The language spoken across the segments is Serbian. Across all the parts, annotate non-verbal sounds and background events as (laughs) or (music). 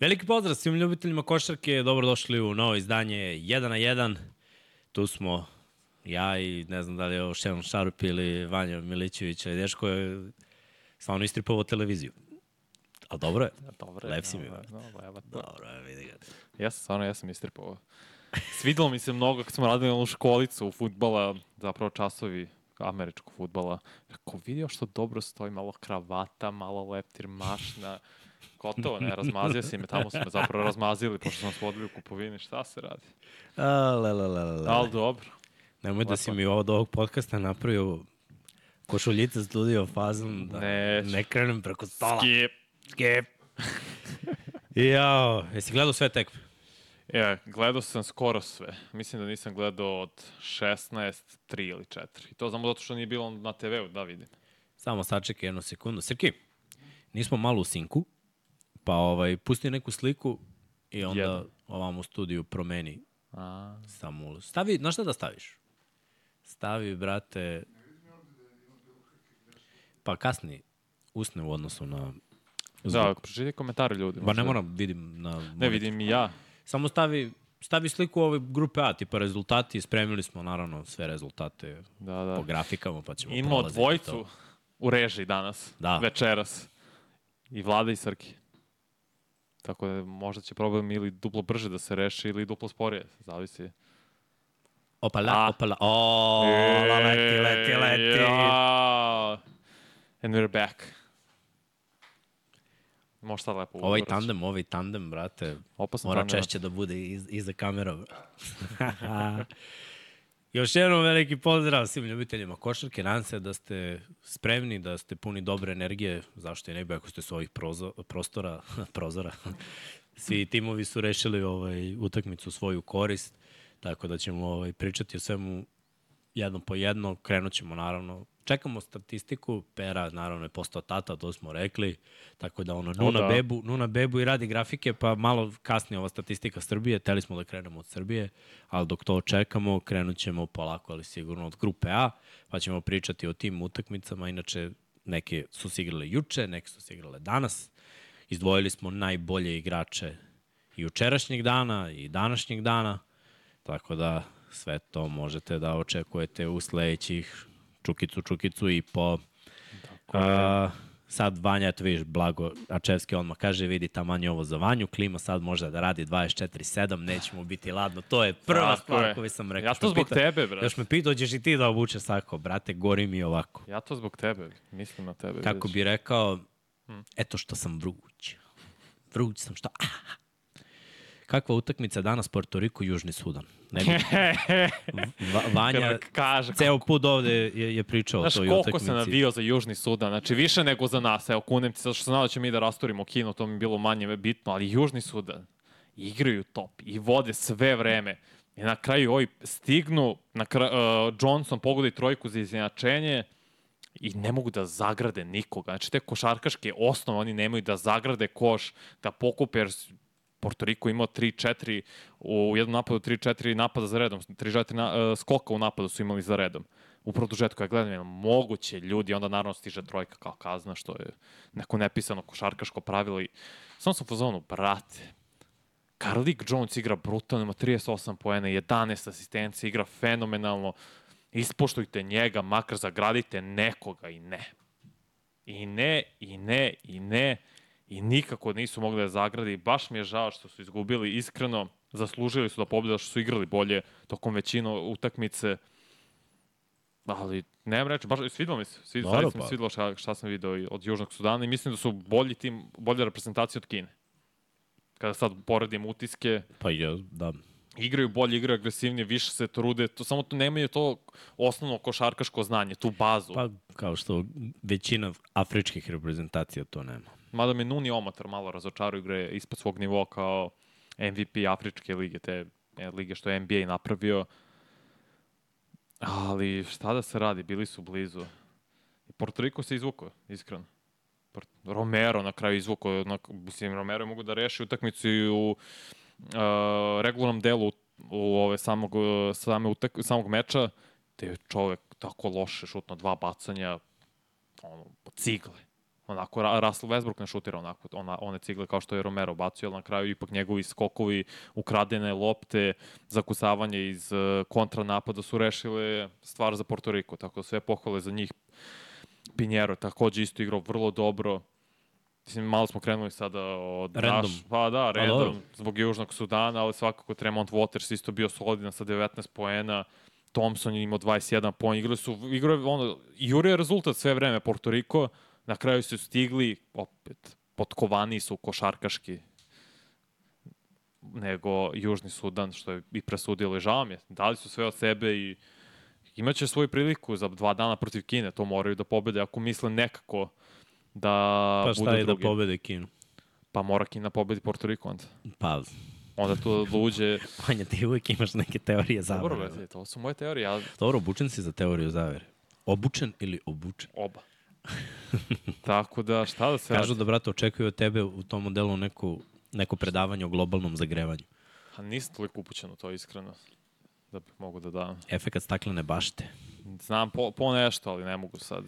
Veliki pozdrav svim ljubiteljima košarke, dobrodošli u novo izdanje 1 na 1. Tu smo ja i ne znam da li je ovo Šeron Šarup ili Vanja Milićević, ali Deško je stvarno istripovao televiziju. Ali dobro je. Dobro Lep si mi. lepo. Dobro je, vidi ga. Ja sam stvarno, ja sam istripovao. Svidelo mi se mnogo kad smo radili onu školicu u futbala, zapravo časovi američkog futbala. Kako vidio što dobro stoji, malo kravata, malo leptir, mašna. Gotovo, ne, razmazio si me, tamo su me zapravo razmazili, pošto smo svodili u kupovini, šta se radi? A, le, le, le, le. Ali dobro. Nemoj da si lepo. mi od ovog podcasta napravio košuljica studio fazom da Neću. ne krenem preko stola. Skip. Skip. (laughs) Jao, jesi gledao sve tekme? Ja, gledao sam skoro sve. Mislim da nisam gledao od 16, 3 ili 4. I to znamo zato što nije bilo na TV-u, da vidim. Samo sačekaj jednu sekundu. Srki, nismo malo u sinku, pa ovaj, pusti neku sliku i onda Jedno. ovam u studiju promeni A, samo... Stavi, znaš šta da staviš? Stavi, brate... Pa kasni usne u odnosu na da, zvuk. pročitaj komentare ljudi. Ba ne moram, vidim na... Ne monitor. vidim i ja. Samo stavi, stavi sliku ove grupe A, tipa rezultati, spremili smo naravno sve rezultate Da, da. po grafikama, pa ćemo Imamo dvojicu to. u režiji danas, Da. večeras. I Vlada i Srki. Tako da možda će problem ili duplo brže da se reši ili duplo sporije, zavisi. Opala, A. opala, o, la, leti, leti, leti. Ja. And we're back. Može sad lepo Ovaj uvrać. tandem, ovaj tandem, brate, Opasan mora tandem. češće da bude iz, iza kamera. (laughs) (laughs) Još jednom veliki pozdrav svim ljubiteljima košarke. Nadam se da ste spremni, da ste puni dobre energije. Zašto i ne bi ako ste s ovih prozo, prostora, (laughs) prozora. (laughs) Svi timovi su rešili ovaj, utakmicu svoju korist, tako da ćemo ovaj, pričati o svemu jedno po jedno. Krenut ćemo naravno Čekamo statistiku, Pera naravno je postao tata, to smo rekli, tako da ono, Nuna, da. bebu, Nuna bebu i radi grafike, pa malo kasnije ova statistika Srbije, teli smo da krenemo od Srbije, ali dok to čekamo, krenut ćemo polako, ali sigurno od grupe A, pa ćemo pričati o tim utakmicama, inače neke su se igrale juče, neke su se igrale danas, izdvojili smo najbolje igrače jučerašnjeg dana i današnjeg dana, tako da sve to možete da očekujete u sledećih čukicu, čukicu i po. A, sad Vanja, eto vidiš, Blago Ačevski odmah kaže, vidi taman je ovo za Vanju, klima sad može da radi 24-7, nećemo biti ladno, to je prva Tako stvar koju sam rekao. Ja to zbog pita- tebe, brate. Još me pitao, ćeš i ti da obuče sako, brate, gori mi ovako. Ja to zbog tebe, mislim na tebe. Kako vidiš. bi rekao, eto što sam vruć. Vruć sam što... Ah. Kakva utakmica danas Porto Riko Južni Sudan? Ne bi, (laughs) Va, Vanja Kada kaže, ceo put ovde je, je pričao o Znaš toj koliko utakmici. se navio za Južni Sudan, znači više nego za nas, evo kunem ti, zato što sam znao da ćemo mi da rasturimo kino, to mi je bilo manje bitno, ali Južni Sudan igraju top i vode sve vreme. I na kraju ovi stignu, na kraju, uh, Johnson pogodi trojku za izjednačenje i ne mogu da zagrade nikoga. Znači te košarkaške osnove, oni nemaju da zagrade koš, da pokupe, jer Porto Riko imao 3-4 u jednom napadu 3-4 napada za redom, 3-4 na, uh, skoka u napadu su imali za redom. U produžetku ja gledam, je moguće ljudi, onda naravno stiže trojka kao kazna, što je neko nepisano košarkaško pravilo i samo sam u fazonu, brate, Karlik Jones igra brutalno, ima 38 poena, 11 asistencija, igra fenomenalno, ispoštujte njega, makar zagradite nekoga i ne. I ne, i ne, i ne, i nikako nisu mogli da zagradi. Baš mi je žao što su izgubili, iskreno, zaslužili su da pobjede, što su igrali bolje tokom većinu utakmice. Ali, nemam reći, baš svidilo mi se. Svid, Dobro, zaista mi pa. svidilo šta, šta sam video i od Južnog Sudana i mislim da su bolji tim, bolja reprezentacija od Kine. Kada sad poredim utiske, Pa ja, da. igraju bolje, igraju agresivnije, više se trude, to, samo to nemaju to osnovno košarkaško znanje, tu bazu. Pa kao što većina afričkih reprezentacija to nema. Mada me Nuni Omatar malo razočarao igre ispod svog nivoa kao MVP Afričke lige, te e, lige što je NBA napravio. Ali šta da se radi, bili su blizu. I Porto Riko se izvukao, iskreno. Romero na kraju izvukao, na, mislim, Romero je mogu da reši utakmicu i u uh, regularnom delu u ove samog, same utak, samog meča, te je čovek tako loše šutno dva bacanja, ono, po cigle. Onako, Russell Westbrook ne šutira onako, ona, one cigle kao što je Romero bacio, ali na kraju ipak njegovi skokovi, ukradene lopte, zakusavanje iz uh, kontranapada su rešile stvar za Porto Riko, tako da sve pohvale za njih. Pinjero takođe isto igrao vrlo dobro. Mislim, malo smo krenuli sada od Random. Naš, pa da, dobro. random, zbog Južnog Sudana, ali svakako Tremont Waters isto bio solidan sa 19 poena. Thompson je imao 21 poen. Igrali su, igrao je ono, jurio je rezultat sve vreme Porto Riko. Na kraju su stigli, opet, potkovani su košarkaški nego Južni Sudan, što je i presudilo i žao mi je. Dali su sve od sebe i imaće svoju priliku za dva dana protiv Kine, to moraju da pobede ako misle nekako da Pa šta budu je da drugi. pobede Kinu? Pa mora Kina pobedi Porto Riko onda. Pa, Onda tu luđe... (laughs) Vanja, ti uvijek imaš neke teorije Dobro, zavere. brate, to su moje teorije, ja Dobro, obučen si za teoriju zavere. Obučen ili obučen? oba. Tako da, šta da se Kažu radi? da, brate, očekuju od tebe u tom modelu neku, neko predavanje o globalnom zagrevanju. A nisam toliko upućen u to, iskreno. Da bih mogu da dam. Efekat staklene bašte. Znam po, po nešto, ali ne mogu sad.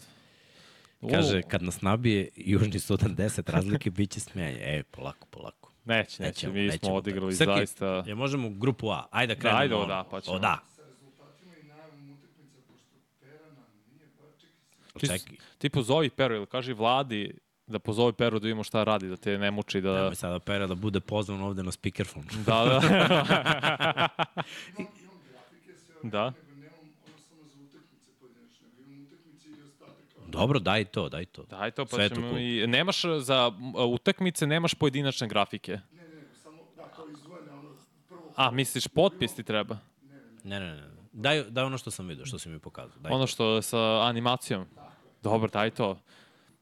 Kaže, U, kad nas nabije Južni Sudan 10 razlike, (laughs) bit će smijanje. E, polako, polako. neće, neće, Nećemo, mi smo odigrali. Srki, zaista... Je možemo u grupu A. Ajde da krenemo. ajde, o da, pa ćemo. O da. sa rezultatima i najavom utakmica, pošto Perana nije Baček i Ti, Čekaj. ti pozovi Peru ili kaži vladi da pozovi Peru da vidimo šta radi, da te ne muči da... Nemoj sada pera da bude pozvan ovde na speakerphone. (laughs) Da, da. (laughs) Da. Dobro, daj to, daj to. Daj to, pa Sve ćemo i... Nemaš za m, utakmice, nemaš pojedinačne grafike. Ne, ne, samo, da, kao izdvojene, ono, prvo... A, misliš, potpis ti treba? Ne, ne, ne. Daj, daj ono što sam vidio, što si mi pokazao. Daj. Ono što je sa animacijom. Dobro, daj to.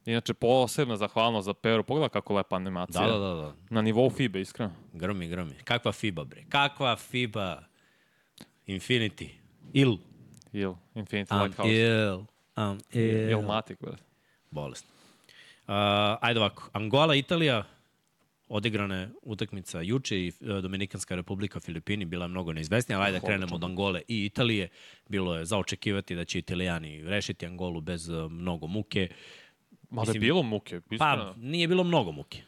Inače, posebna zahvalnost za Peru. Pogledaj kako lepa animacija. Da, da, da, da. Na nivou FIBE, iskreno. Grmi, grmi. Kakva FIBA, bre? Kakva FIBA? Infinity. Il. Il, Infinity Am Lighthouse. ill. Am ill. Ilmatic, brate. Bolest. Uh, ajde ovako. Angola, Italija, odigrane utakmica juče i e, Dominikanska republika Filipini bila je mnogo neizvesnija, ali ajde da krenemo od Angole i Italije. Bilo je zaočekivati da će Italijani rešiti Angolu bez e, mnogo muke. Ma da je bilo muke. Pa, nije bilo mnogo muke.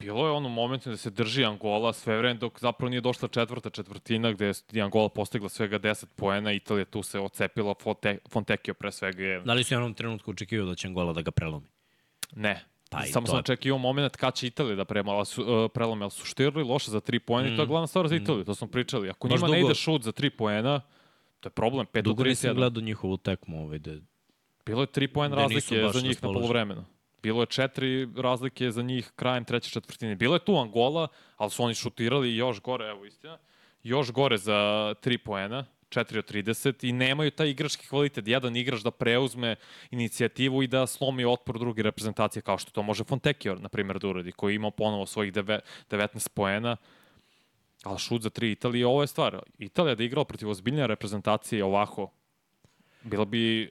Bilo je ono momentu da se drži Angola sve vreme dok zapravo nije došla četvrta četvrtina gde je Angola postigla svega 10 poena, Italija tu se ocepila, Fonte, Fontekio pre svega je... Da li su u jednom trenutku očekivao da će Angola da ga prelomi? Ne. Pa i Samo to sam je- čekio moment kad će Italija da premala, su, uh, prelome, ali su štirali loše za 3 poena i to je glavna stvar za Italiju, to smo pričali. Ako Mm. Baš njima ne dugo- ide šut za 3 poena, to je problem, 5 do Dugo nisam 31. gledao njihovu tekmu ovaj, da Bilo je 3 poena razlike za njih na polovremenu. Bilo je četiri razlike za njih krajem treće četvrtine. Bilo je tu Angola, ali su oni šutirali još gore, evo istina, još gore za 3 poena, 4 od 30 i nemaju taj igrački kvalitet. Jedan igrač da preuzme inicijativu i da slomi otpor druge reprezentacije, kao što to može Fontecchio, na primjer, da uradi, koji ima ponovo svojih deve- 19 poena, ali šut za 3 Italije, ovo je stvar. Italija da je igrala protiv ozbiljne reprezentacije ovako, bila bi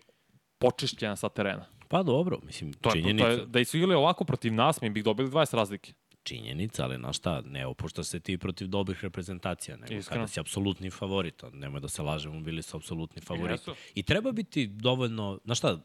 počišćena sa terena. Pa dobro, mislim, To je, činjenica, to je, da su igrali ovako protiv nas, mi bi dobili 20 razlike. Činjenica, ali na šta, ne opušta se ti protiv dobrih reprezentacija, nego Iskreno. kada si apsolutni favorit, nemoj da se lažemo, bili su apsolutni favoriti. Jesu. I treba biti dovoljno, na šta,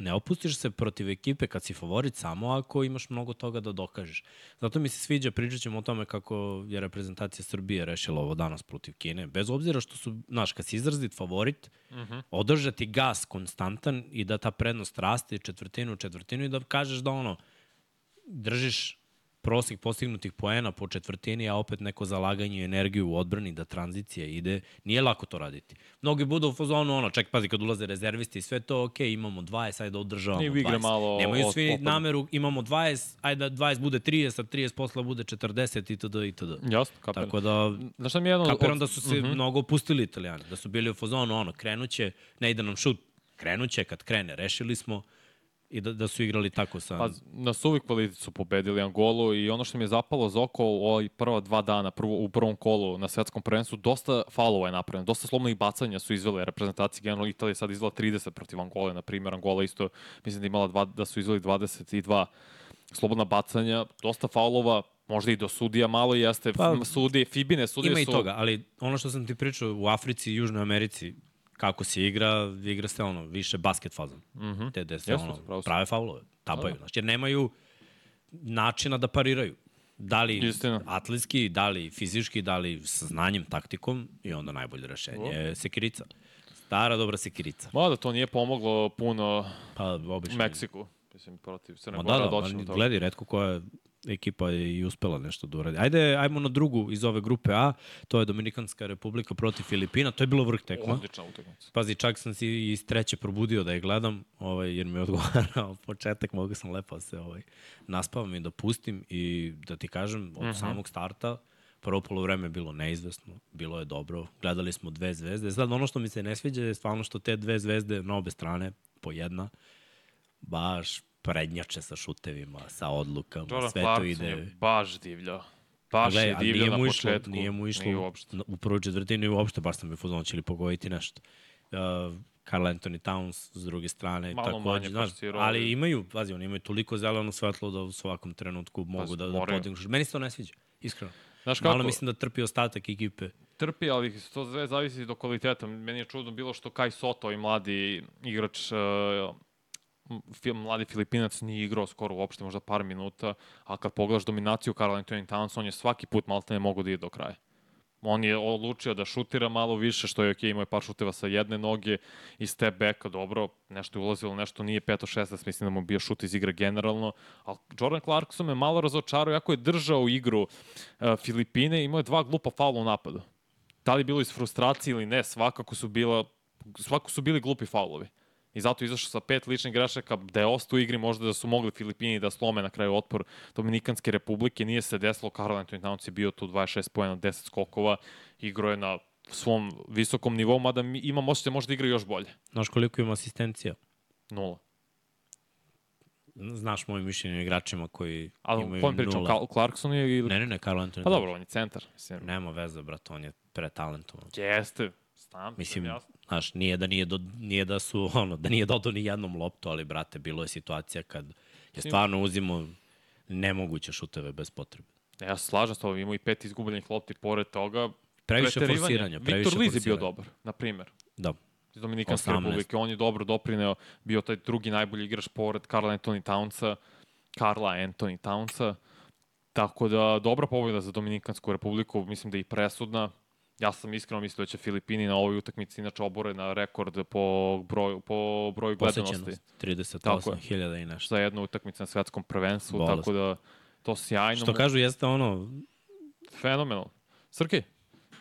ne opustiš se protiv ekipe kad si favorit samo ako imaš mnogo toga da dokažeš. Zato mi se sviđa, pričat ćemo o tome kako je reprezentacija Srbije rešila ovo danas protiv Kine. Bez obzira što su, znaš, kad si izrazit favorit, uh -huh. održati gas konstantan i da ta prednost raste četvrtinu u četvrtinu i da kažeš da ono, držiš prosek postignutih poena po četvrtini, a opet neko zalaganje i energiju u odbrani da tranzicija ide, nije lako to raditi. Mnogi budu u fazonu ono, ček, pazi, kad ulaze rezervisti i sve to, ok, imamo 20, ajde da održavamo I u igre 20. malo Nemaju od- svi otpada. nameru, imamo 20, ajde da 20 bude 30, a 30 posla bude 40 itd. itd. Jasno, kapiram. Tako da, Znaš šta mi je jedno... kapiram od- da su se uh -huh. mnogo opustili italijani, da su bili u fazonu ono, krenuće, ne ide nam šut, krenuće, kad krene, rešili smo i da, da su igrali tako sa... Pa, na suvi kvalitet su pobedili Angolu i ono što mi je zapalo za oko u ovoj prva dva dana prvo, u prvom kolu na svetskom prvenstvu, dosta faulova je napravljeno, dosta slobodnih bacanja su izvele reprezentacije, generalno Italija je sad izvela 30 protiv Angole, na primjer, Angola isto, mislim da imala dva, da su izveli 22 slobodna bacanja, dosta faulova, možda i do sudija malo jeste, Pa, sudije, Fibine sudije Ima i su... toga, ali ono što sam ti pričao u Africi i Južnoj Americi, kako se igra, igra se ono, više basket fazon. Mm -hmm. Te gde se Jesu, ono, prave faulove. tabaju. Znači, jer nemaju načina da pariraju. Da li Istina. atletski, da li fizički, da li sa znanjem, taktikom i onda najbolje rešenje je sekirica. Stara dobra sekirica. Mada to nije pomoglo puno Pa obično. Meksiku. Mislim, protiv Crne Ma Gore, da, da, toga. gledaj, redko koja ekipa je i uspela nešto da uradi. Ajde, ajmo na drugu iz ove grupe A, to je Dominikanska republika protiv Filipina, to je bilo vrh tekma. Odlična utakmica. Pazi, čak sam se iz treće probudio da je gledam, ovaj, jer mi je odgovarao (laughs) početak, mogu sam lepo da se ovaj, naspavam i da pustim i da ti kažem, od mm -hmm. samog starta, prvo polovreme je bilo neizvesno, bilo je dobro, gledali smo dve zvezde. Sad, ono što mi se ne sviđa je stvarno što te dve zvezde na obe strane, po jedna, baš prednjače sa šutevima, sa odlukama, Jordan sve to Clarkson ide... je baš divljao. Baš Gle, je divljao na išlo, početku. Nije mu išlo Nije uopšte. u prvoj četvrtini uopšte, baš sam mi fuzon, će li pogoditi nešto. Uh, Carl Anthony Towns s druge strane, Malo takođe, manje znaš, ali imaju, pazi, oni imaju toliko zeleno svetlo da u svakom trenutku mogu da, da moraju. podignu. šut. Meni se to ne sviđa, iskreno. Znaš kako? Malo mislim da trpi ostatak ekipe. Trpi, ali to sve zavisi do kvaliteta. Meni je čudno bilo što Kai Soto, ovaj mladi igrač, uh, mladi Filipinac nije igrao skoro uopšte, možda par minuta, a kad pogledaš dominaciju Karl Anthony Towns, on je svaki put maltene mogu da ide do kraja. On je odlučio da šutira malo više, što je okej, imao je par šuteva sa jedne noge i step backa, dobro, nešto je ulazilo, nešto nije 5-16, mislim da mu bio šut iz igre generalno, ali Jordan Clarkson me malo razočarao, jako je držao igru uh, Filipine, imao je dva glupa faula u napadu. Da li bilo iz frustracije ili ne, svakako su bila svako su bili glupi faulovi. I zato izašao sa pet ličnih grešaka, da je ostao u igri možda da su mogli Filipini da slome na kraju otpor Dominikanske republike. Nije se desilo, Karl Anthony Towns je bio tu 26 pojena, 10 skokova, igro je na svom visokom nivou, mada imam osjećaj da može da igra još bolje. Znaš koliko ima asistencija? Nula. Znaš moje mišljenje o igračima koji Ali imaju kojim pričam, nula. Kal- Clarkson je ili... Ne, ne, ne, Carl Anthony. Pa dobro, on je centar. Mislim, Nema veze, brat, on je pretalentovan. jeste. Znam, Mislim, jasno. znaš, nije da, nije, do, nije da su, (laughs) ono, da nije dodao ni jednom loptu, ali, brate, bilo je situacija kad je stvarno uzimo nemoguće šuteve bez potrebe. Ja se slažem s tobom, imao i pet izgubljenih lopti pored toga. Previše forsiranja, previše Viktor Liz je bio dobar, na primer. Da. iz Dominikanske 18. republike. On je dobro doprineo, bio taj drugi najbolji igrač pored Karla Anthony Townsa, Karla Anthony Townsa. Tako da, dobra pobjeda za Dominikansku republiku, mislim da je i presudna. Ja sam iskreno mislio da će Filipini na ovoj utakmici inače obore na rekord po broju, po broju gledanosti Posećenost, Tako je. 38.000 i nešto. za jednu utakmicu na svetskom prvenstvu, Bolest. tako da to sjajno. Što kažu jeste ono, Fenomenal. Srki,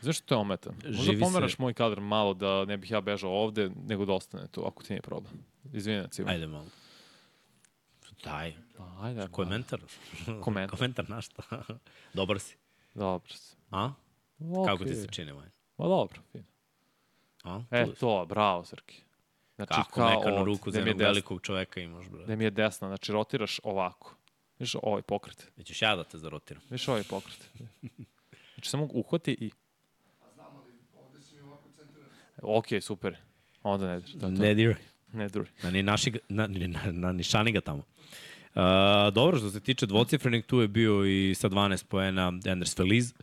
zašto te ometa? Možda Živi se- pomeraš moj kadar malo da ne bih ja bežao ovde, nego da ostane tu, ako ti nije problem. Izvini, Civo. ajde malo. Daj, Pa, ajde. komentar. Komentar. (laughs) komentar na šta? (laughs) Dobar si. Dobro. se. A? Okay. Kako ti se čini, Vanja? Ma dobro, fino. A? E, to, bravo, Srki. Znači, Kako kao mekanu ruku za jednog velikog čoveka imaš, brate. gde mi je desna, znači rotiraš ovako. Viš ovaj pokret. Nećeš ja da te zarotiram. Viš ovaj pokret. (laughs) Znači, samo uhvati i... A znam, ali ovde si mi ovako centriran. Ok, super. Onda ne dir. Da, to, Ne diraj. ne duri. Na ni naši, na, ni- na, na nišani ga tamo. Uh, dobro, što se tiče dvocifrenih, tu je bio i sa 12 poena Anders Feliz.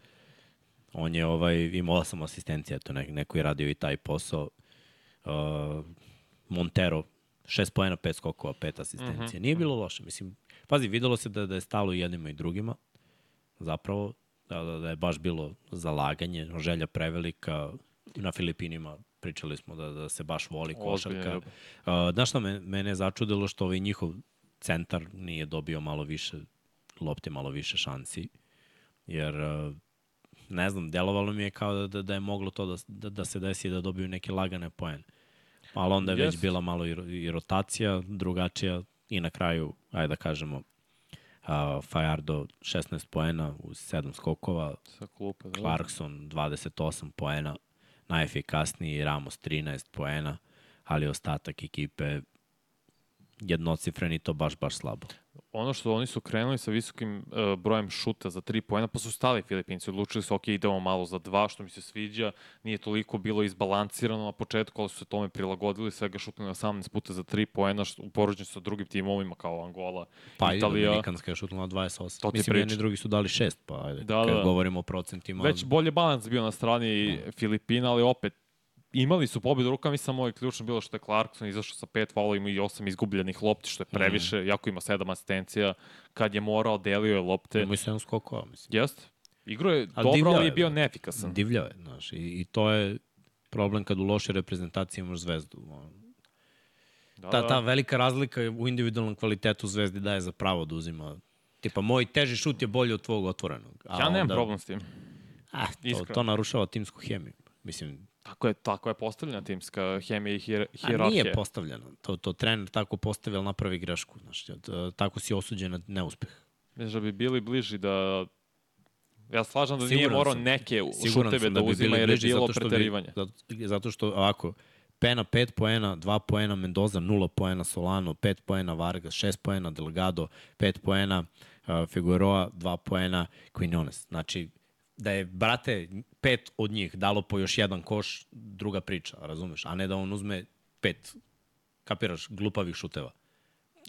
On je ovaj, imao 8 asistencija, eto, ne, neko je radio i taj posao. Uh, Montero, 6 poena, 5 skokova, 5 asistencija. Mm -hmm. Nije bilo loše. Mislim, pazi, videlo se da, da je stalo i jednima i drugima. Zapravo, da, da, da je baš bilo zalaganje, želja prevelika. Na Filipinima pričali smo da, da se baš voli košarka. Uh, znaš šta me, mene je začudilo što ovaj njihov centar nije dobio malo više lopte, malo više šansi. Jer, uh, ne znam, delovalo mi je kao da, da, da je moglo to da, da, da se desi da dobiju neke lagane poene. Ali onda je već Jeste. bila malo i, i rotacija drugačija i na kraju, ajde da kažemo, uh, Fajardo 16 poena uz 7 skokova, Sa klupe. Da. Clarkson 28 poena, najefikasniji Ramos 13 poena, ali ostatak ekipe jednocifren i to baš, baš slabo. Ono što oni su krenuli sa visokim uh, brojem šuta za tri poena, pa su stali Filipinci, odlučili su, ok, idemo malo za dva, što mi se sviđa, nije toliko bilo izbalansirano na početku, ali su se tome prilagodili, svega šutnuli 18 puta za tri poena, što, u poređenju sa drugim timovima kao Angola, Pa i Italija. Dominikanska je šutnula 28. To Mislim, jedni drugi su dali 6, pa ajde, Da, kad da. govorimo o procentima. Već bolje balans bio na strani Filipina, ali opet imali su pobedu rukama i samo je ključno bilo što je Clarkson izašao sa pet faulovima i osam izgubljenih lopti, što je previše, mm. jako ima sedam asistencija. Kad je morao, delio je lopte. Ima i 7 skokova, mislim. Jeste. Igro je Ali dobro, ali je, bio neefikasan. Divljao je, znaš, i, i to je problem kad u loše reprezentacije imaš zvezdu. Da, Ta, da. ta velika razlika u individualnom kvalitetu zvezdi daje za pravo da uzima Tipa, moj teži šut je bolji od tvog otvorenog. A Ja nemam onda- problem s tim. Ah, to, to narušava timsku hemiju. Mislim, Tako je, tako je postavljena timska hemija i hier, a hijerarhija. nije postavljeno. To, to trener tako postavi, ali napravi grešku. Znaš, to- tako si osuđen na neuspeh. Misliš da bi bili bliži da... Ja slažem da nije Siguran morao sam. neke šuteve da, bi uzima jer je bilo zato što bi- preterivanje. Zato, zato što, ovako, Pena 5 poena, 2 poena Mendoza, 0 poena Solano, 5 poena Vargas, 6 poena Delgado, 5 poena uh, Figueroa, 2 poena Quinones. Znači, da je, brate, pet od njih dalo po još jedan koš, druga priča, razumeš? A ne da on uzme pet, kapiraš, glupavih šuteva.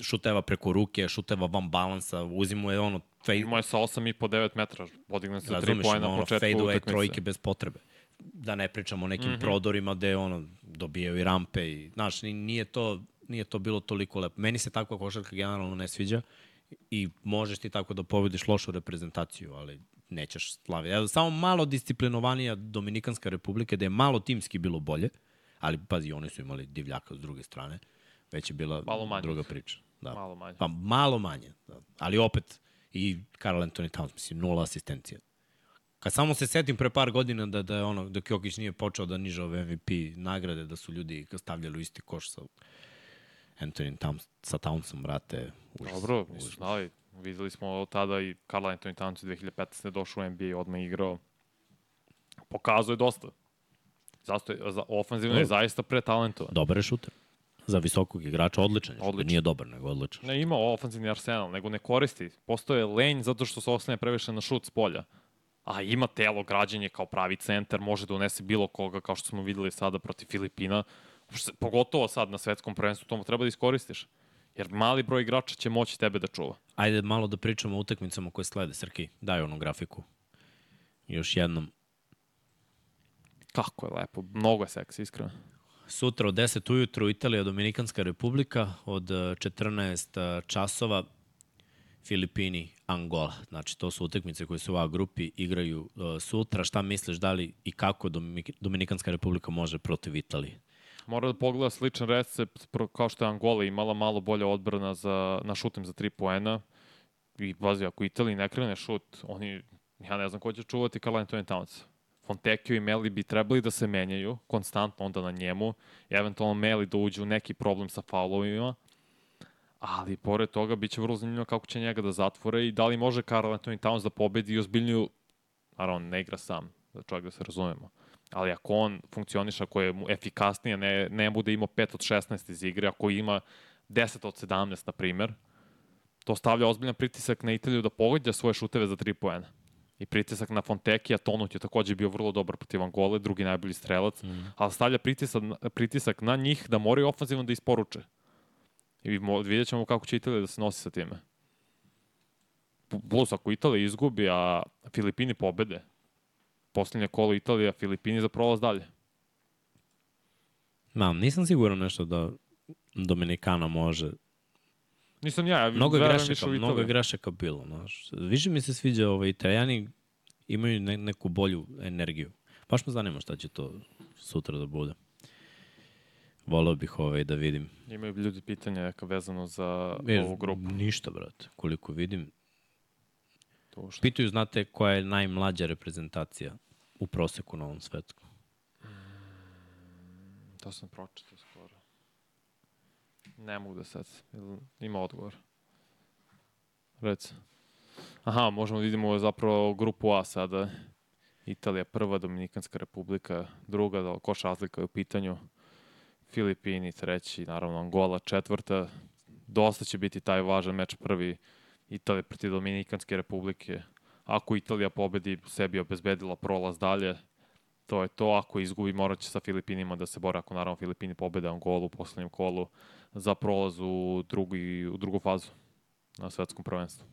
Šuteva preko ruke, šuteva van balansa, uzimo je ono, fej, Imao je sa 8,5-9 metara, podigne se 3 razumeš, pojena ima na ono početku fade away utakmice. trojke bez potrebe. Da ne pričamo o nekim mm. -hmm. prodorima gde ono dobijaju i rampe i znaš, ni- nije to nije to bilo toliko lepo. Meni se takva košarka generalno ne sviđa i možeš ti tako da pobediš lošu reprezentaciju, ali nećeš slaviti. Evo, samo malo disciplinovanija Dominikanska republika, gde je malo timski bilo bolje, ali pazi, oni su imali divljaka s druge strane, već je bila Malo manje. druga priča. Da. Malo manje. Pa malo manje, da. ali opet i Karl Anthony Towns, mislim, nula asistencija. Kad samo se setim pre par godina da, da je ono, dok Jokić nije počeo da niže ove MVP nagrade, da su ljudi stavljali u isti koš sa Anthony Towns, sa Townsom, brate. Užas, Dobro, nisu znali. Videli smo tada i Karl Anthony Towns 2015. došao u NBA i odmah igrao. Pokazuje dosta. Zasto je, za, ofenzivno je Dobro. zaista pretalentovan. Dobar je šuter. Za visokog igrača odličan je. Odličan. Nije dobar, nego odličan. Ne ima ofenzivni arsenal, nego ne koristi. Postoje lenj zato što se oslanja previše na šut s polja. A ima telo, građenje kao pravi centar, može da unese bilo koga, kao što smo videli sada protiv Filipina. Pogotovo sad na svetskom prvenstvu, to mu treba da iskoristiš. Jer mali broj igrača će moći tebe da čuva. Ajde malo da pričamo o utakmicama koje slede. Srki, daj onu grafiku. Još jednom. Kako je lepo, mnogo je seksi, iskreno. Sutra od 10 ujutru Italija, Dominikanska republika, od eh, 14 časova Filipini, Angola. Znači, to su utakmice koje su u A grupi, igraju uh, sutra. Šta misliš, da li i kako Dominik- Dominikanska republika može protiv Italije? Mora da pogleda sličan recept kao što je Angola imala malo bolja odbrana za, na šutem za 3 poena. I bazi, ako Italiji ne krene šut, oni, ja ne znam ko će čuvati Karl Anthony Towns. Fontecchio i Meli bi trebali da se menjaju konstantno onda na njemu, i eventualno Meli da uđe u neki problem sa faulovima, ali pored toga bit će vrlo zanimljivo kako će njega da zatvore i da li može Karl Anthony Towns da pobedi i ozbiljniju, naravno ne igra sam, da čovjek da se razumemo, ali ako on funkcioniše, ako je mu efikasnije, ne, ne bude imao 5 od 16 iz igre, ako ima 10 od 17, na primer, to stavlja ozbiljan pritisak na Italiju da pogađa svoje šuteve za 3 poena. I pritisak na Fontekija, Tonut je takođe bio vrlo dobar protiv Angole, drugi najbolji strelac, mm. ali stavlja pritisak, pritisak na njih da moraju ofanzivno da isporuče. I vidjet ćemo kako će Italija da se nosi sa time. Plus, ako Italija izgubi, a Filipini pobede, poslednje kolo Italija, Filipini za prolaz dalje. Ma, nisam siguran nešto da Dominikana može. Nisam ja, ja Mnogo grešaka, mnogo grešaka bilo. Znaš. Više mi se sviđa ovaj, Italijani imaju ne, neku bolju energiju. Baš me zanima šta će to sutra da bude. Voleo bih ovaj, da vidim. Imaju ljudi pitanja neka vezano za E, ovu grupu. Ništa, brate. Koliko vidim. To što... Pitaju, znate, koja je najmlađa reprezentacija u proseku na ovom svetu? To sam pročitao skoro. Ne mogu da sad. Ima odgovor. Reci. Aha, možemo da vidimo zapravo grupu A sada. Italija prva, Dominikanska republika druga, da koš razlika je u pitanju. Filipini treći, naravno Angola četvrta. Dosta će biti taj važan meč prvi Italija protiv Dominikanske republike. Ako Italija pobedi, sebi obezbedila prolaz dalje, to je to. Ako izgubi, morat će sa Filipinima da se bore. Ako naravno Filipini pobede Angolu u poslednjem kolu za prolaz u, drugi, u drugu fazu na svetskom prvenstvu.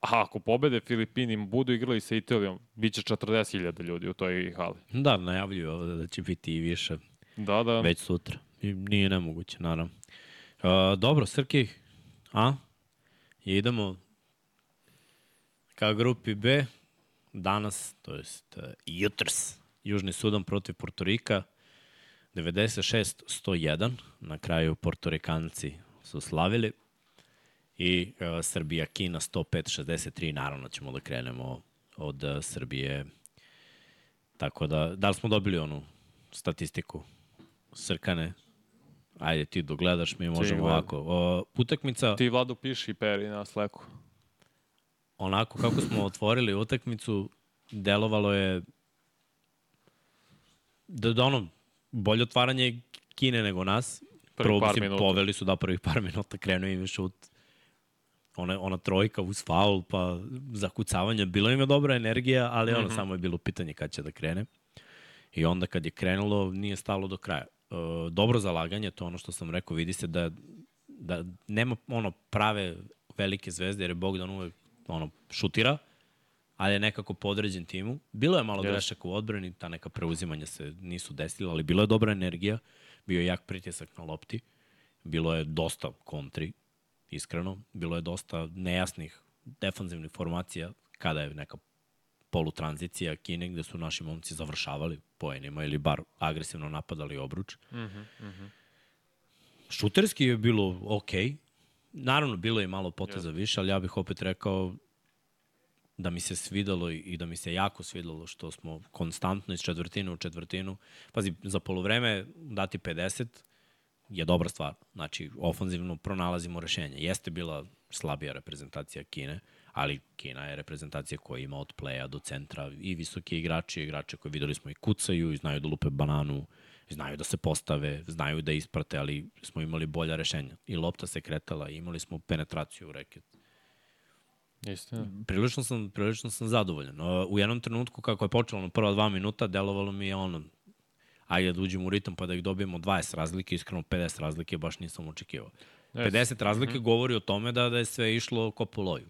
A ako pobede Filipini, budu igrali sa Italijom, bit će 40.000 ljudi u toj hali. Da, najavljuju ovde da će biti i više. Da, da. već sutra. I nije nemoguće, naravno. Uh, dobro, Srki, a? Idemo ka grupi B. Danas, to jest uh, jutrs, Južni Sudan protiv Portorika. 96-101. Na kraju Portorikanci su slavili. I uh, Srbija, Kina 105-63. Naravno ćemo da krenemo od uh, Srbije. Tako da, da li smo dobili onu statistiku? Srkane, ajde ti dogledaš, mi možemo ovako. O, utakmica, Ti, Vlado, piši Peri na Slacku. Onako kako smo otvorili utakmicu, delovalo je da, da ono, bolje otvaranje Kine nego nas. Prvo, par mislim, minuta. poveli su da prvih par minuta krenuo im šut. Ona, ona trojka uz faul, pa zakucavanje. Bilo im je dobra energija, ali ono, Mhm. samo je bilo pitanje kad će da krene. I onda kad je krenulo, nije stalo do kraja. E, dobro zalaganje, to ono što sam rekao, vidi se da, da nema ono prave velike zvezde, jer je Bogdan uvek ono, šutira, ali je nekako podređen timu. Bilo je malo Jeste. grešaka u odbrani, ta neka preuzimanja se nisu desila, ali bilo je dobra energija, bio je jak pritisak na lopti, bilo je dosta kontri, iskreno, bilo je dosta nejasnih defanzivnih formacija kada je neka polutranzicija Kine gde su naši momci završavali poenima ili bar agresivno napadali obruč. Mm -hmm, Mhm, Šuterski je bilo okej. Naravno, bilo je malo poteza više, ali ja bih opet rekao da mi se svidalo i da mi se jako svidalo što smo konstantno iz četvrtine u četvrtinu. Pazi, za polovreme dati 50 je dobra stvar. Znači, ofanzivno pronalazimo rešenje. Jeste bila slabija reprezentacija Kine, ali Kina je reprezentacija koja ima od playa do centra i visoki igrači, igrače koje videli smo i kucaju i znaju da lupe bananu, znaju da se postave, znaju da isprate, ali smo imali bolja rešenja. I lopta se kretala, imali smo penetraciju u reket Istina. prilično sam, prilično sam zadovoljan. U jednom trenutku, kako je počelo na prva dva minuta, delovalo mi je ono, ajde da uđemo u ritam pa da ih dobijemo 20 razlike, iskreno 50 razlike baš nisam očekivao. 50 razlike govori o tome da, da je sve išlo ko po loju.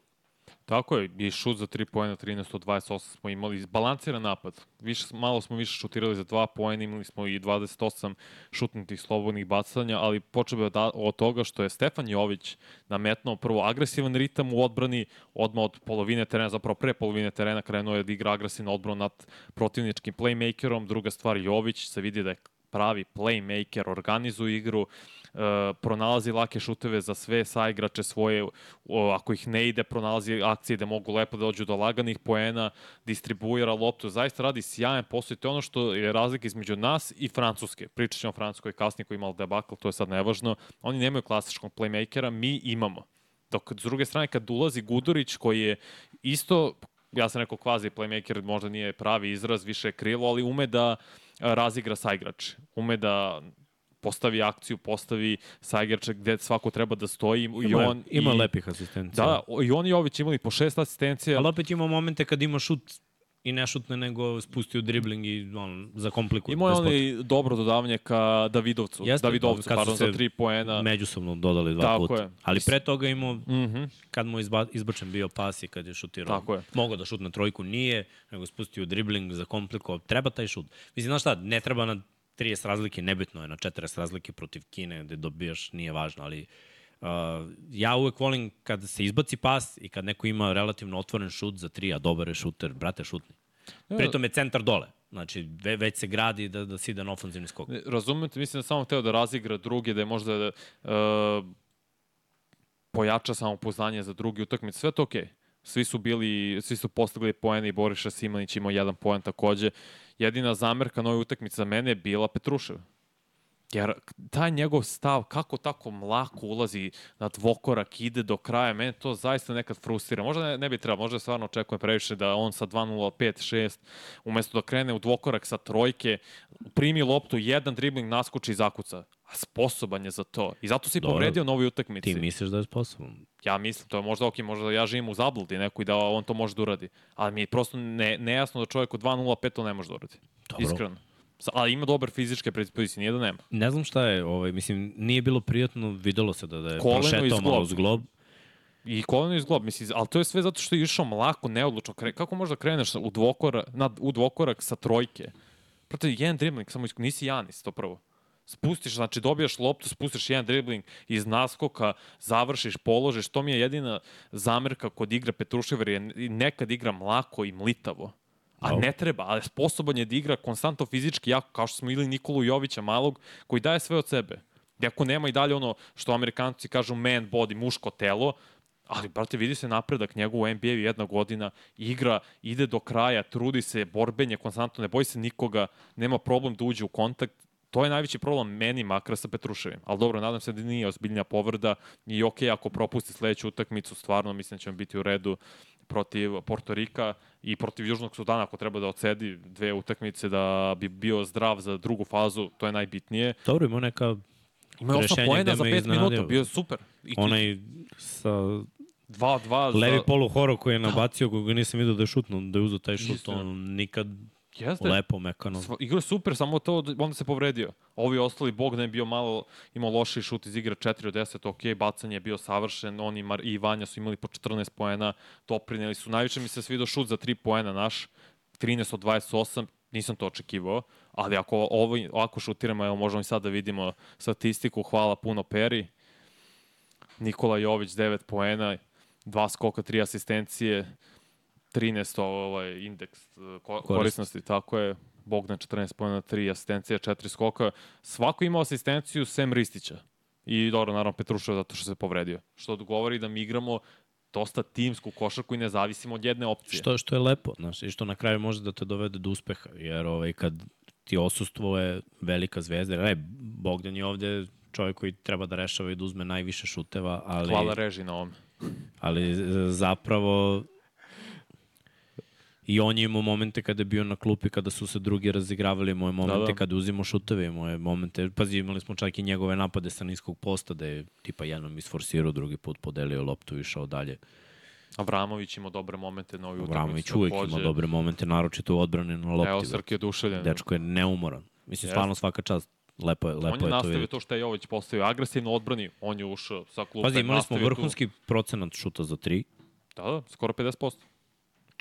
Tako je, i šut za 3 poena, 13 od 28 smo imali, balansiran napad. Više, malo smo više šutirali za 2 poena, imali smo i 28 šutnutih slobodnih bacanja, ali počeo od, od toga što je Stefan Jović nametnuo prvo agresivan ritam u odbrani, odmah od polovine terena, zapravo pre polovine terena krenuo je da igra agresivno odbranu nad protivničkim playmakerom. Druga stvar, Jović se vidi da je pravi playmaker, organizuje igru, e, pronalazi lake šuteve za sve saigrače svoje, o, ako ih ne ide, pronalazi akcije gde mogu lepo da dođu do laganih poena, distribuira loptu, zaista radi sjajan posao i to je ono što je razlika između nas i Francuske. Pričat ćemo o Francuskoj kasnije koji je imala debakl, to je sad nevažno. Oni nemaju klasičnog playmakera, mi imamo. Dok s druge strane kad ulazi Gudurić koji je isto ja sam rekao kvazi playmaker, možda nije pravi izraz, više je krilo, ali ume da a, razigra saigrač. Ume da postavi akciju, postavi saigrača gde svako treba da stoji i Ima, on ima i, lepih asistencija. Da, i on i Jović imali po šest asistencija. Ali opet ima momente kad ima šut i ne šutne, nego spusti u dribling i on, za kompliku. Imao je on i dobro dodavanje ka Davidovcu. Jeste, Davidovcu, kad pardon, za tri poena. međusobno dodali dva Tako puta. je. Ali pre toga imao, Mhm. kad mu izba, izbačen bio pas i kad je šutirao. Tako je. Mogao da šutne trojku, nije, nego spustio dribling za kompliko. Treba taj šut. Mislim, znaš šta, ne treba na 30 razlike, nebitno je na 40 razlike protiv Kine, gde dobijaš, nije važno, ali uh, ja uvek volim kad se izbaci pas i kad neko ima relativno otvoren šut za tri, a dobar je šuter, brate, šutni. Pritom je centar dole. Znači, ve, već se gradi da, da si ide na ofenzivni skok. Razumete, mislim da samo teo da razigra druge, da je možda da, uh, pojača samopoznanje za drugi utakmice. Sve to okej. Svi su bili, svi su postigli poene i Boriša Simanić imao jedan poen takođe. Jedina zamerka na ovoj utakmici za mene je bila Petrušev. Jer taj njegov stav, kako tako mlako ulazi na dvokorak, ide do kraja, mene to zaista nekad frustrira. Možda ne, ne bi trebalo, možda stvarno očekujem previše da on sa 2-0, 5-6, umesto da krene u dvokorak sa trojke, primi loptu, jedan dribling naskoči i zakuca. A sposoban je za to. I zato si Dobro. povredio na ovoj utakmici. Ti misliš da je sposoban? Ja mislim, to je možda ok, možda da ja živim u zabludi neku i da on to može da uradi. Ali mi je prosto ne, nejasno da čovjek u 2-0-5 to ne može da uradi. Dobro. Iskreno. Ali ima dobar fizičke predispozicije, nije da nema. Ne znam šta je, ovaj, mislim, nije bilo prijatno, videlo se da, da je Koleno prošetao malo globa. uz glob. I koleno iz glob, mislim, ali to je sve zato što je išao mlako, neodlučno. Kre, kako možda kreneš u dvokorak, na, u dvokorak sa trojke? Proto jedan dribling, samo isk- nisi Janis, to prvo. Spustiš, znači dobijaš loptu, spustiš jedan dribling iz naskoka, završiš, položiš. To mi je jedina zamerka kod igra Petrušever, je nekad igra mlako i mlitavo. A ne treba, ali sposoban je da igra konstantno fizički jako, kao što smo ili Nikolu Jovića malog, koji daje sve od sebe. Iako nema i dalje ono što amerikanci kažu man body, muško telo, ali, brate, vidi se napredak njegov u NBA-u jedna godina, igra, ide do kraja, trudi se, borbenje konstantno, ne boji se nikoga, nema problem da uđe u kontakt. To je najveći problem meni makar sa Petruševim. Ali dobro, nadam se da nije ozbiljnija povreda i ok, ako propusti sledeću utakmicu, stvarno mislim da ćemo biti u redu protiv Portorika i protiv Južnog Sudana ako treba da odsedi dve utakmice da bi bio zdrav za drugu fazu, to je najbitnije. Dobro, ima neka Ima je 8 Rešenje poena gde za me 5 iznenadio. minuta, bio je super. I onaj sa 2-2 levi za... polu horo koji je nabacio, koga nisam vidio da je šutno, da je uzeo taj šut, Isto. on nikad Jeste. lepo, mekano. Sva- Igra super, samo to da- onda se povredio. Ovi ostali, Bogdan je bio malo, imao loši šut iz igre 4 od 10, ok, bacanje je bio savršen, oni Mar i Vanja su imali po 14 poena, doprineli su. Najviše mi se svidio šut za 3 poena naš, 13 od 28, nisam to očekivao, ali ako ovo, ovako šutiramo, evo možemo i sad da vidimo statistiku, hvala puno Peri. Nikola Jović 9 poena, 2 skoka, 3 asistencije, 13 ovaj indeks eh, ko, korisnosti, tako je. Bogdan 14 pojena, 3 asistencije, 4 skoka. Svako ima asistenciju sem Ristića. I dobro, naravno Petruševa zato što se povredio. Što govori da mi igramo dosta timsku košarku i ne zavisimo od jedne opcije. Što, što je lepo, znaš, i što na kraju može da te dovede do uspeha, jer ovaj, kad ti osustvuje velika zvezda, jer, aj, Bogdan je ovde čovjek koji treba da rešava i da uzme najviše šuteva, ali, Hvala reži na ovome. ali zapravo i on je imao momente kada je bio na klupi, kada su se drugi razigravali, moje momente Da, da, da. da. kada je uzimao šuteve, moje momente, pazi, imali smo čak i njegove napade sa niskog posta, da je tipa jednom isforsirao, drugi put podelio loptu i išao dalje. Avramović ima dobre momente na ovoj utakmici. Vramović uvek takođe. ima dobre momente, naročito u odbrani na lopti. Evo. Srki je oduševljen. Dečko je neumoran. Mislim, Jeste. stvarno svaka čast. Lepo je, lepo on je je to nastavio vidjeti. to što je Jović postavio agresivno odbrani, on je ušao sa klupe. Pazi, imali smo nastavio tu. vrhunski procenat šuta za 3, Da, da, skoro 50%.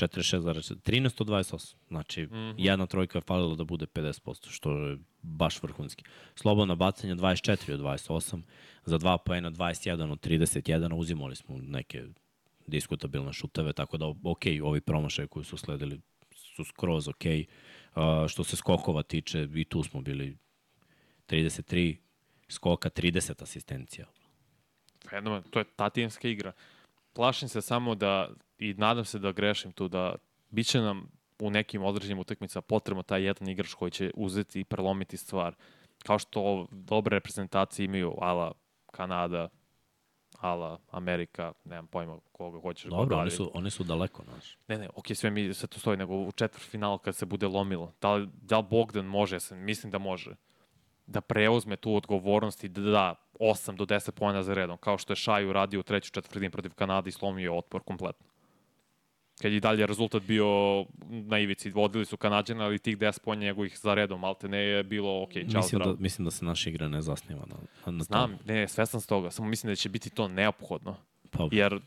46,4, 13 od 28. Znači, mm. -hmm. jedna trojka je falila da bude 50%, što je baš vrhunski. Slobodna bacanja 24 od 28, za 2 poena 21 od 31, uzimali smo neke diskutabilne šuteve, tako da, ok, ovi promašaje koji su sledili su skroz ok. Uh, što se skokova tiče, i tu smo bili 33 skoka, 30 asistencija. Fenomen, to je ta timska igra. Plašim se samo da, i nadam se da grešim tu, da bit će nam u nekim određenim utakmicama potrebno taj jedan igrač koji će uzeti i prelomiti stvar. Kao što dobre reprezentacije imaju ala Kanada, ala Amerika, nemam pojma koga hoćeš. Dobro, da oni li- su, oni su daleko, znaš. Ne, ne, okej, sve mi sve to stoji, nego u četvrt final kad se bude lomilo. Da li, da li Bogdan može, ja sam, mislim da može, da preuzme tu odgovornost i da da 8 do 10 pojena za redom, kao što je Šaj uradio u treću četvrtini protiv Kanade i slomio otpor kompletno. Kad je dalje rezultat bio na ivici, vodili su Kanadjana, ali tih 10 pojena njegovih za redom, malte ne je bilo, ok, čao, Mislim zdravo. da, mislim da se naša igra ne zasniva na, na, na Znam, tome. ne, svestan s toga, samo mislim da će biti to neophodno. Pa, Jer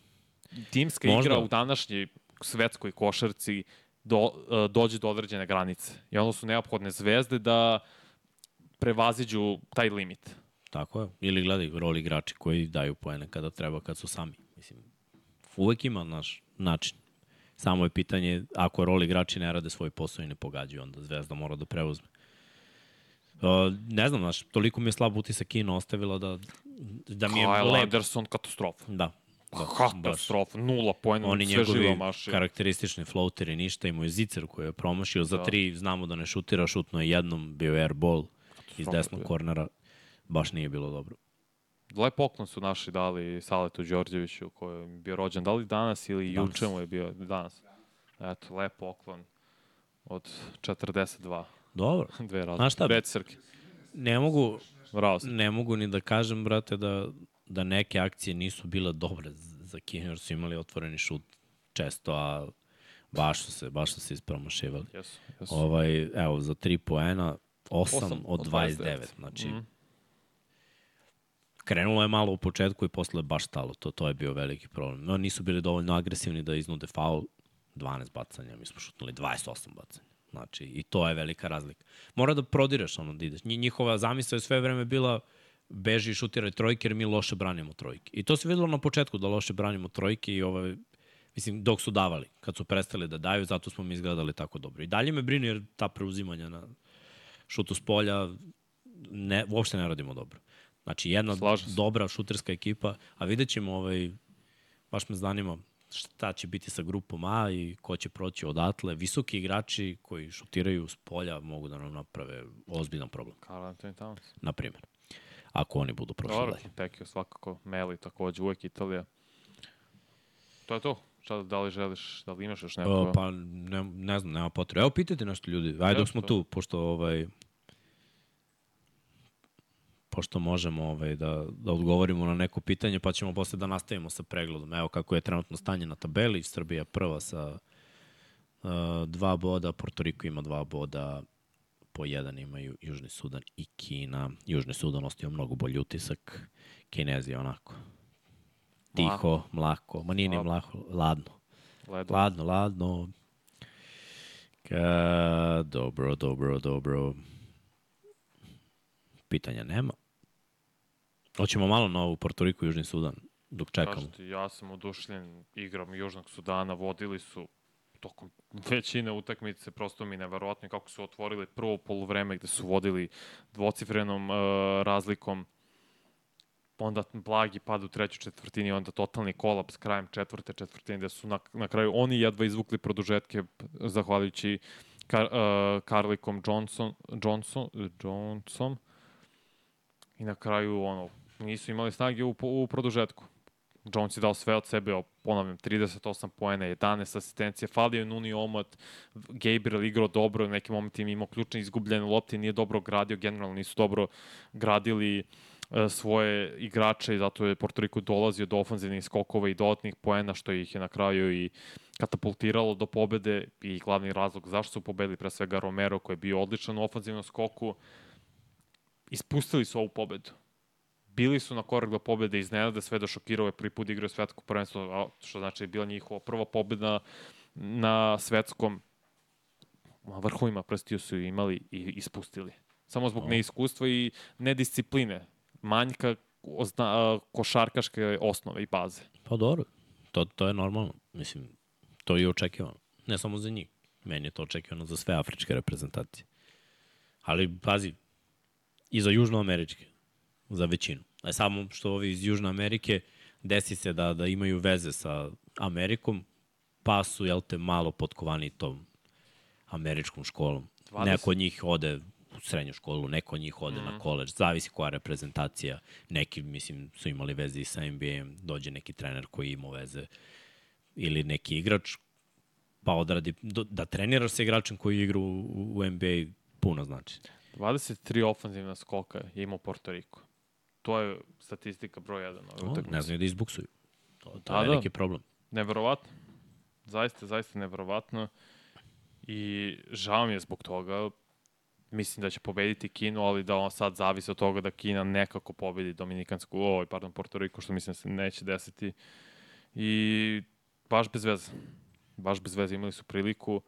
timska Možda. igra u današnjoj svetskoj košarci do, e, dođe do određene granice. I onda su neophodne zvezde da prevaziđu taj limit. Tako je. Ili gledaj rol igrači koji daju poene kada treba, kad su sami. Mislim, uvek ima naš način. Samo je pitanje, ako rol igrači ne rade svoj posao i ne pogađaju, onda Zvezda mora da preuzme. Uh, ne znam, znaš, toliko mi je slab utisak Kina ostavila da, da mi je Kyle lep. Anderson, katastrofa. Da. da baš. Katastrofa, nula pojena, Oni sve njegovi karakteristični floateri, ništa, imao je zicer koji je promašio za Da. tri, znamo da ne šutira, šutno je jednom, bio je airball iz desnog bio. kornera, baš nije bilo dobro. Lep poklon su naši dali Saletu Đorđeviću, koji je bio rođen, da li danas ili Danas. juče mu je bio danas. Eto, lep poklon od 42. Dobro. (laughs) Dve razlike. Znaš šta? Reci, Srki. Ne mogu, ne mogu ni da kažem, brate, da, da neke akcije nisu bile dobre za Kinu, jer su imali otvoreni šut često, a baš su se, baš su se ispromašivali. Jesu, jesu. Ovaj, evo, za 3 poena, 8, Osam od od 29. 29. Znači, Mhm. Krenulo je malo u početku i posle je baš stalo. To, to je bio veliki problem. No, nisu bili dovoljno agresivni da iznude faul. 12 bacanja, mi smo šutnuli 28 bacanja. Znači, i to je velika razlika. Mora da prodireš ono da ideš. Nji- Njihova zamisla je sve vreme bila beži i šutiraj trojke jer mi loše branimo trojke. I to se videlo na početku da loše branimo trojke i ovaj, mislim, dok su davali. Kad su prestali da daju, zato smo mi izgledali tako dobro. I dalje me brine jer ta preuzimanja na šutu s polja ne, uopšte ne radimo dobro. Znači, jedna Slažem se. dobra šuterska ekipa, a vidjet ćemo, ovaj, baš me zanima šta će biti sa grupom A i ko će proći odatle. Visoki igrači koji šutiraju s polja mogu da nam naprave ozbiljan problem, Carl Anthony Towns. na primjer. Ako oni budu prošli Dobro, dalje. Pekio svakako, Meli takođe, uvek Italija. To je to. Šta, da li želiš, da li imaš još neko? O, pa ne, ne znam, nema potrebe. Evo pitajte nešto ljudi. Ajde dok smo tu, pošto ovaj pošto možemo ovaj, da, da odgovorimo na neko pitanje, pa ćemo posle da nastavimo sa pregledom. Evo kako je trenutno stanje na tabeli. Srbija prva sa uh, dva boda, Porto Riko ima dva boda, po jedan imaju Južni Sudan i Kina. Južni Sudan ostavio mnogo bolji utisak. Kinezi onako tiho, mlako. Ma nije ni mlako, ladno. Ledo. Ladno, ladno. Ka, dobro, dobro, dobro. Pitanja nema. Hoćemo malo na ovu Porto Riku i Južni Sudan, dok čekamo. Kažete, ja sam odušljen igrom Južnog Sudana, vodili su tokom većine utakmice, prosto mi neverovatno kako su otvorili prvo poluvreme gde su vodili dvocifrenom uh, razlikom, onda blagi pad u trećoj četvrtini, onda totalni kolaps krajem četvrte četvrtine, gde su na, na kraju oni jedva izvukli produžetke zahvaljujući Kar, uh, Karlikom Johnson, Johnson, Johnson i na kraju ono, nisu imali snage u, u produžetku. Jones je dao sve od sebe, ponavljam, 38 poena, 11 asistencije, falio je Nuni Omot, Gabriel igrao dobro, u nekim momentima imao ključne izgubljene lopte, nije dobro gradio, generalno nisu dobro gradili e, svoje igrače i zato je Porto Riko dolazio do ofanzivnih skokova i dodatnih poena, što ih je na kraju i katapultiralo do pobede i glavni razlog zašto su pobedili pre svega Romero koji je bio odličan u ofanzivnom skoku ispustili su ovu pobedu bili su na korak do pobede iznenada sve do šokirao je prvi put da igraju svetsko prvenstvo, što znači da je bila njihova prva pobeda na svetskom vrhovima prstiju su imali i ispustili. Samo zbog neiskustva i nediscipline, manjka ozna, košarkaške osnove i baze. Pa dobro, to, to je normalno. Mislim, to je očekivano. Ne samo za njih. Meni je to očekivano za sve afričke reprezentacije. Ali, pazi, i za južnoameričke, za većinu. A samo što ovi iz Južne Amerike desi se da, da imaju veze sa Amerikom, pa su, jel te, malo potkovani tom američkom školom. 20. Neko od njih ode u srednju školu, neko od njih ode mm Mhm. -hmm. na koleđ, zavisi koja reprezentacija. Neki, mislim, su imali veze i sa NBA-em, dođe neki trener koji ima veze ili neki igrač, pa odradi, do, da treniraš sa igračem koji igra u, u NBA puno znači. 23 ofanzivna skoka je imao Porto Riko. To je statistika broj 1 ove utakmice. ne znaju da izbuksuju. To, to Da, je da. veliki problem. Neverovatno. Zaista, zaista neverovatno. I žao mi je zbog toga. Mislim da će pobediti Kinu, ali da on sad zavisi od toga da Kina nekako pobedi Dominikansku, oj, pardon, Porto Riko, što mislim da se neće desiti. I baš bez veze. Baš bez veze imali su priliku.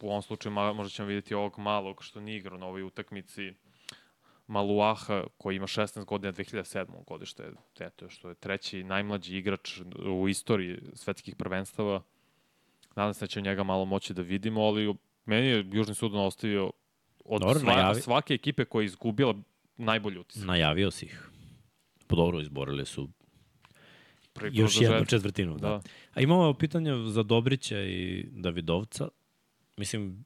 U ovom slučaju možda ćemo vidjeti ovog malog što nije igrao na ovoj utakmici. Maluaha koji ima 16 godina 2007. godište, eto, što je treći najmlađi igrač u istoriji svetskih prvenstava. Nadam se da će njega malo moći da vidimo, ali meni je Južni Sudan ostavio od Dobro, sva, najavi. svake ekipe koja je izgubila najbolji utisak. Najavio si ih. Dobro, izborili su Prvi još jednu četvrtinu. Da. Da. A imamo pitanje za Dobrića i Davidovca. Mislim,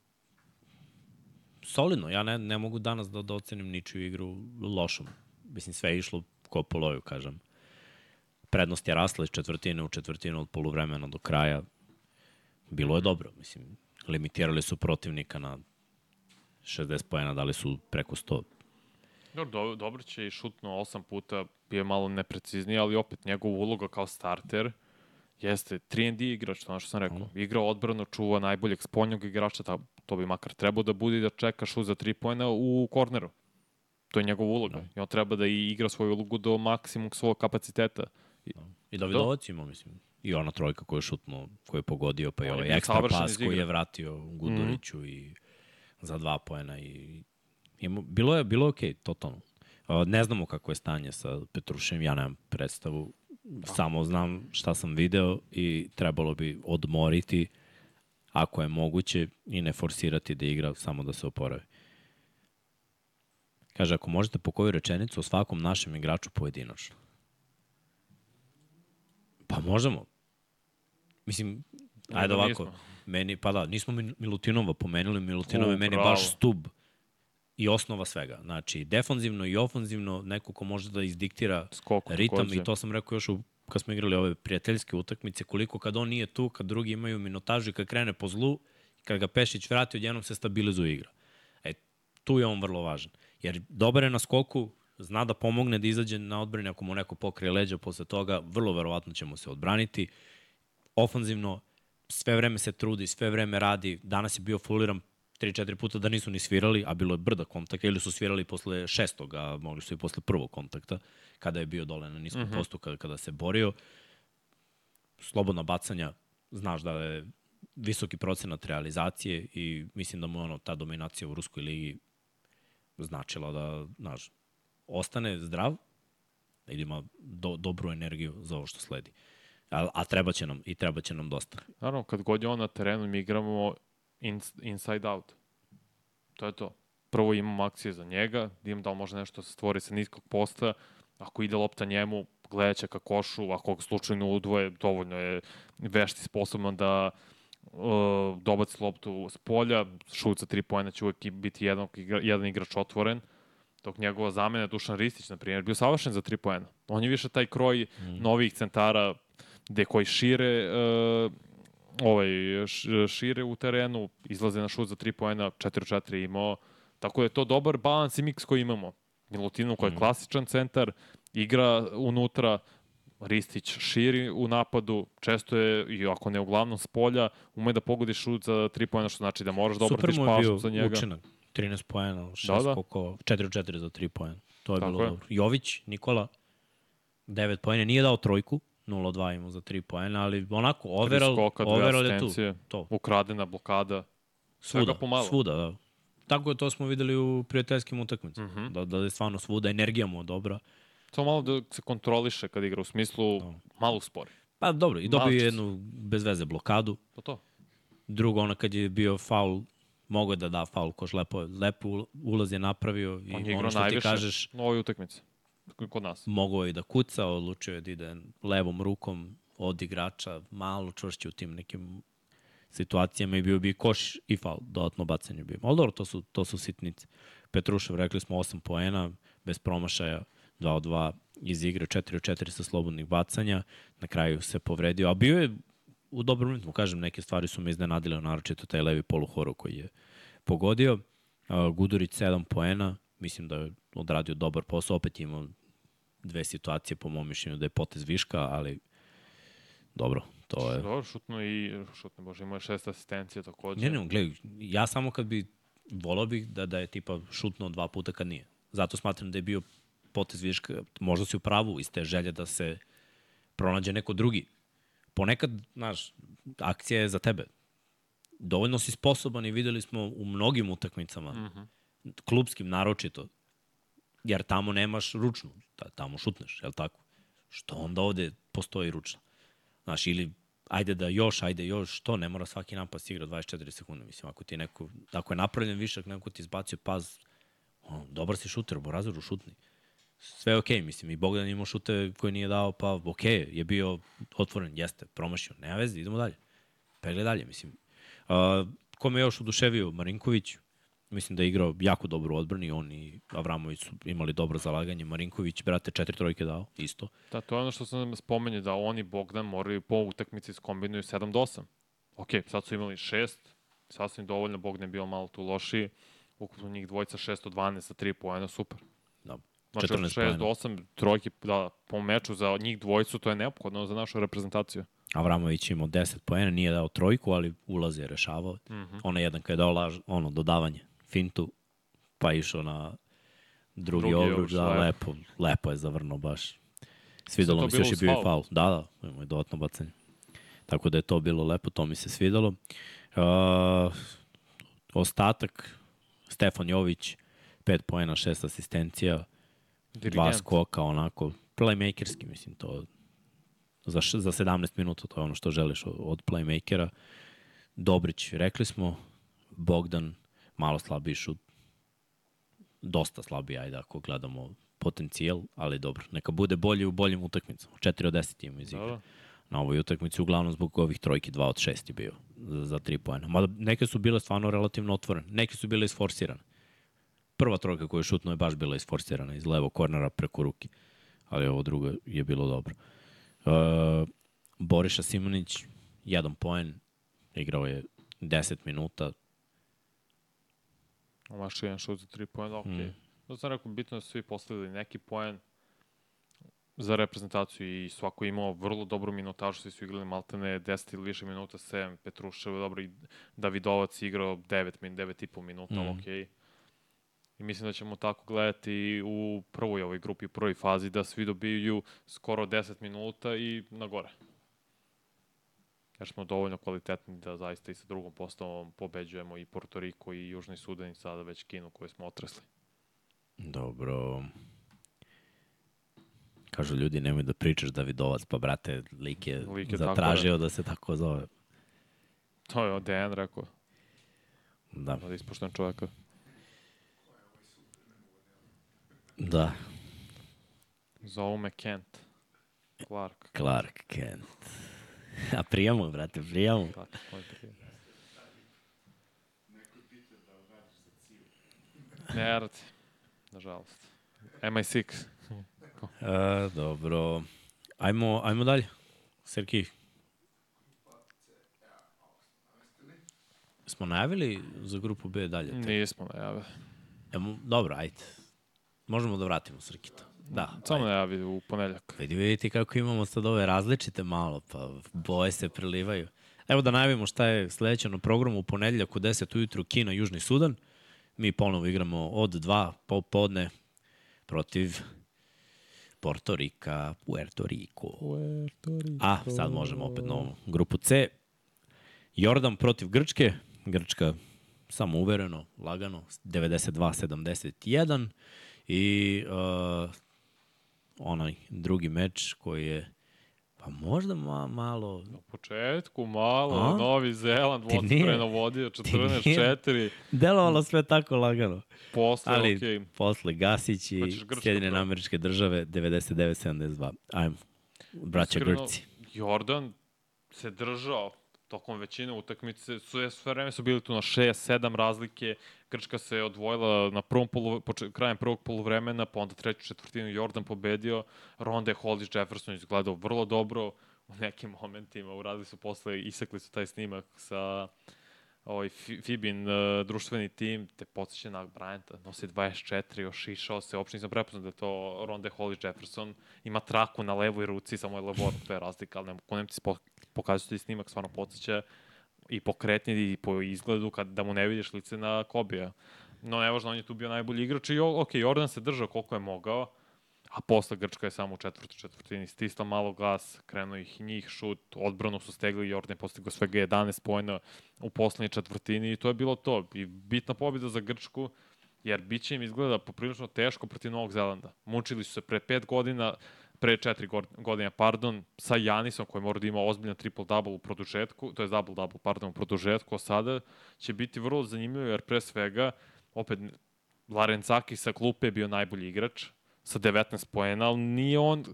solidno. Ja ne, ne mogu danas da, da ocenim ničiju igru lošom. Mislim, sve je išlo ko po loju, kažem. Prednost je rasla iz četvrtine u četvrtinu od poluvremena do kraja. Bilo je dobro. Mislim, limitirali su protivnika na 60 pojena, dali su preko 100. Dobro, do, dobro će i šutno osam puta, bio je malo neprecizniji, ali opet njegova uloga kao starter jeste 3&D igrač, to ono što sam rekao. Mhm. Igra odbrano, čuva najboljeg spoljnog igrača, ta, to bi makar trebao da bude i da čeka šut za 3 pojena u korneru. To je njegova uloga. Da. I on treba da i igra svoju ulogu do maksimum svog kapaciteta. I Davidovac ima, mislim. I ona trojka koju je šutno, koju je pogodio, pa i ovaj ekstra pas koji je vratio Guduriću mm i za dva poena i ima, bilo je bilo je okej, okay, totalno. Ne znamo kako je stanje sa Petrušem, ja nemam predstavu, samo znam šta sam video i trebalo bi odmoriti ako je moguće i ne forsirati da igra samo da se oporavi. Kaže, ako možete po koju rečenicu o svakom našem igraču pojedinačno. Pa možemo. Mislim, ajde da ovako. nismo. Meni, pa da, nismo Mil- Milutinova pomenuli, Milutinov je meni bravo. baš stub i osnova svega. Znači, defanzivno i ofanzivno, neko ko može da izdiktira Skok ritam takođe. i to sam rekao još u, kad smo igrali ove prijateljske utakmice, koliko kad on nije tu, kad drugi imaju minutažu i kad krene po zlu, kad ga Pešić vrati, odjednom se stabilizuje igra. E, tu je on vrlo važan. Jer dobar je na skoku, zna da pomogne da izađe na odbrani ako mu neko pokrije leđa posle toga, vrlo verovatno ćemo se odbraniti. Ofanzivno, sve vreme se trudi, sve vreme radi. Danas je bio fuliran 3-4 puta da nisu ni svirali, a bilo je brda kontakta, ili su svirali posle šestog, a mogli su i posle prvog kontakta, kada je bio dole na niskom mm -hmm. postu, kada, kada se borio. Slobodna bacanja, znaš da je visoki procenat realizacije i mislim da mu ono, ta dominacija u Ruskoj ligi značila da, znaš, ostane zdrav, da ima do, dobru energiju za ovo što sledi. A, a treba će nam, i treba će nam dosta. Naravno, kad god je on na terenu, mi igramo in, inside out. To je to. Prvo imamo akcije za njega, da im da li može nešto se stvori sa niskog posta. Ako ide lopta njemu, gledat će ka košu, ako ga slučajno udvoje, dovoljno je vešti sposoban da uh, dobaci loptu s polja, šut sa tri pojena će uvek biti jedan, jedan igrač otvoren, dok njegova zamena Dušan Ristić, na primjer, bio savršen za tri pojena. On je više taj kroj mm. novih centara gde koji šire uh, ovaj, šire u terenu, izlaze na šut za 3 poena, 4-4 imao. Tako da je to dobar balans i miks koji imamo. Milutinov koji je klasičan centar, igra unutra, Ristić širi u napadu, često je, i ako ne uglavnom s polja, ume da pogodi šut za 3 poena, što znači da moraš da Super obratiš mu je bio pašu za njega. učinak. 13 poena, 6 Da, da. koliko, 4-4 za 3 poena. To je Tako bilo je. dobro. Jović, Nikola, 9 poena, nije dao trojku, 0-2 imao za 3 poena, ali onako, overall, skoka, overall je tu. To. ukradena blokada. Svuda, pomalo. svuda, da. Tako je, to smo videli u prijateljskim utakmicama. Mhm. Da, da je stvarno svuda, energija mu je dobra. Samo malo da se kontroliše kad igra, u smislu Da. malo uspori. Pa dobro, i dobio je jednu bez veze blokadu. To to. Drugo, ona kad je bio faul, mogo je da da faul, koš lepo, lepo ul- ulaz je napravio i On je ono igrao što ti najviše kažeš, na ovoj utakmici. Kod nas. mogao je da kuca, odlučio je da ide levom rukom od igrača, malo čvršće u tim nekim situacijama i bio bi koš i faul, dodatno bacanje bio. Ali dobro, to su, to su sitnice. Petrušev, rekli smo 8 poena, bez promašaja, 2 od 2 iz igre, 4 od 4 sa slobodnih bacanja, na kraju se povredio, a bio je u dobrom ritmu, kažem, neke stvari su me iznenadile, naročito taj levi poluhoro koji je pogodio. Gudurić 7 poena, mislim da je odradio dobar posao, opet imao dve situacije po mom mišljenju da je potez viška, ali dobro, to je... Dobro, šutno i šutno, bože, imao je šest asistencija takođe. Ne, ne, gledaj, ja samo kad bi, volao bih da, da je tipa šutno dva puta kad nije. Zato smatram da je bio potez viška, možda si u pravu iz te želje da se pronađe neko drugi. Ponekad, znaš, akcija je za tebe. Dovoljno si sposoban i videli smo u mnogim utakmicama, mm -hmm. klubskim naročito, jer tamo nemaš ručnu, ta- tamo šutneš, je li tako? Što onda ovde postoji ručna? Znaš, ili ajde da još, ajde još, što ne mora svaki napad igra 24 sekunde, mislim, ako ti je neko, ako je napravljen višak, neko ti izbacio paz, ono, dobar si šuter, Borazoru šutni. Sve je okej, okay, mislim, i Bogdan je imao šute koje nije dao, pa okej, okay, je bio otvoren, jeste, promašio, nema veze, idemo dalje. Pegle dalje, mislim. Uh, ko me još oduševio? Marinković, mislim da je igrao jako dobro u odbrani, on i Avramović su imali dobro zalaganje. Marinković, brate, četiri trojke dao, isto. Da, to je ono što sam spomenuo, da oni Bogdan moraju po utakmici skombinuju 7 do 8. Ok, sad su imali 6, sasvim dovoljno, Bogdan je bio malo tu lošiji. Ukupno njih dvojica 6 od 12 sa 3 poena, super. Da. Znači, 14 6 poena. do 8 trojke da, po meču za njih dvojicu, to je neophodno za našu reprezentaciju. Avramović imao 10 poena, nije dao trojku, ali ulaz je rešavao. Mm -hmm. Ono jedan kad je dao laž, ono, dodavanje, fintu, pa išao na drugi, Drugi obruč, obruč, da, lepo. lepo, lepo je zavrnuo baš. Svidalo mi se još je bio i faul? Da, da, imao je dodatno bacanje. Tako da je to bilo lepo, to mi se svidalo. Uh, ostatak, Stefan Jović, 5 poena, 6 asistencija, dva Dirigent. skoka, onako, playmakerski, mislim, to za, š- za 17 minuta, to je ono što želiš od playmakera. Dobrić, rekli smo, Bogdan, malo slabiji šut, dosta slabiji, ajde, ako gledamo potencijal, ali dobro, neka bude bolji u boljim utakmicama. 4 od 10 ima iz igre. Da. Na ovoj utakmici, uglavnom zbog ovih trojki, 2 od 6 je bio za, za 3 poena. Mada neke su bile stvarno relativno otvorene, neke su bile isforsirane. Prva trojka koju je šutno je baš bila isforsirana iz levog kornera preko ruke, ali ovo drugo je bilo dobro. Uh, Boriša Simonić, jedan poen, igrao je 10 minuta, Omaš jedan šut za tri pojena, okej. Mm. Da sam rekao, bitno da su svi postavili neki poen za reprezentaciju i svako je imao vrlo dobru minutažu, svi su igrali maltene 10 ili više minuta, 7, Petrušev, dobro, i Davidovac igrao 9, min, 9 i po minuta, Mm. okej. I mislim da ćemo tako gledati u prvoj ovoj grupi, u prvoj fazi, da svi dobiju skoro 10 minuta i na gore. Jer smo dovoljno kvalitetni da zaista i sa drugom postavom pobeđujemo i Porto Riko i Južni Sudan i sada već Kinu koju smo otresli. Dobro. Kažu ljudi, nemoj da pričaš Davidovac, pa brate, lik je, Lik je zatražio da se tako zove. To je Dejan rekao, Da, da ispoštujem čoveka. da, Zovu me Kent. Clark. Clark Kent. (laughs) A prijamo, brate, prijamo. Prijatelj. Ne radi, nažalost. MI6. A, dobro. Ajmo, ajmo dalje. Serki. Smo najavili za grupu B dalje? Nismo najavili. Emo, dobro, ajde. Možemo da vratimo Srkita. Da, Samo ajde. najavi u ponedeljak. Vidi, vidite kako imamo sad ove različite malo, pa boje se prelivaju. Evo da najavimo šta je sledeće na programu u ponedljak u 10 ujutru Kina, Južni Sudan. Mi ponovo igramo od 2 popodne protiv Porto Rika, Puerto Rico. A, sad možemo opet na ovu grupu C. Jordan protiv Grčke. Grčka samo uvereno, lagano, 92-71. I uh, onaj drugi meč koji je pa možda ma, malo U početku malo, A? Novi Zeland, Vodspreno vodio 14-4, delovalo sve tako lagano. posle, Ali okej. posle Gasić i bro? američke države 99-72. Ajmo, braća Iskreno, Grčci. Jordan se držao tokom većine utakmice, su, sve vreme su bili tu na 6-7 razlike, Grčka se odvojila na prvom polu, poče, krajem prvog poluvremena, pa onda treću četvrtinu Jordan pobedio, Ronde Hollis Jefferson izgledao vrlo dobro u nekim momentima, uradili su posle, isekli su taj snimak sa ovaj Fi- Fibin uh, društveni tim, te podsjeća na Bryanta, nosi 24, još išao se, uopšte nisam prepoznao da je to Ronde Hollis Jefferson, ima traku na levoj ruci, samo je levo, to je razlika, ali nema, ko Nemci po, pokazuju ti snimak, stvarno podsjeća i po kretnji i po izgledu kad, da mu ne vidiš lice na Kobija. No, nevažno, on je tu bio najbolji igrač i ok, Jordan se držao koliko je mogao, a posle Grčka je samo u četvrtoj četvrtini stisla malo gas, krenuo ih njih šut, odbranu su stegli, Jordan je postigao svega 11 pojena u poslednjoj četvrtini i to je bilo to. I bitna pobjeda za Grčku, jer bit će im izgleda poprilično teško protiv Novog Zelanda. Mučili su se pre pet godina, pre četiri go- godine, pardon, sa Janisom koji mora da ima ozbiljan triple-double u produžetku, to je double-double, pardon, u produžetku, a sada će biti vrlo zanimljivo jer pre svega, opet, Larencaki sa klupe je bio najbolji igrač sa 19 poena, ali nije on,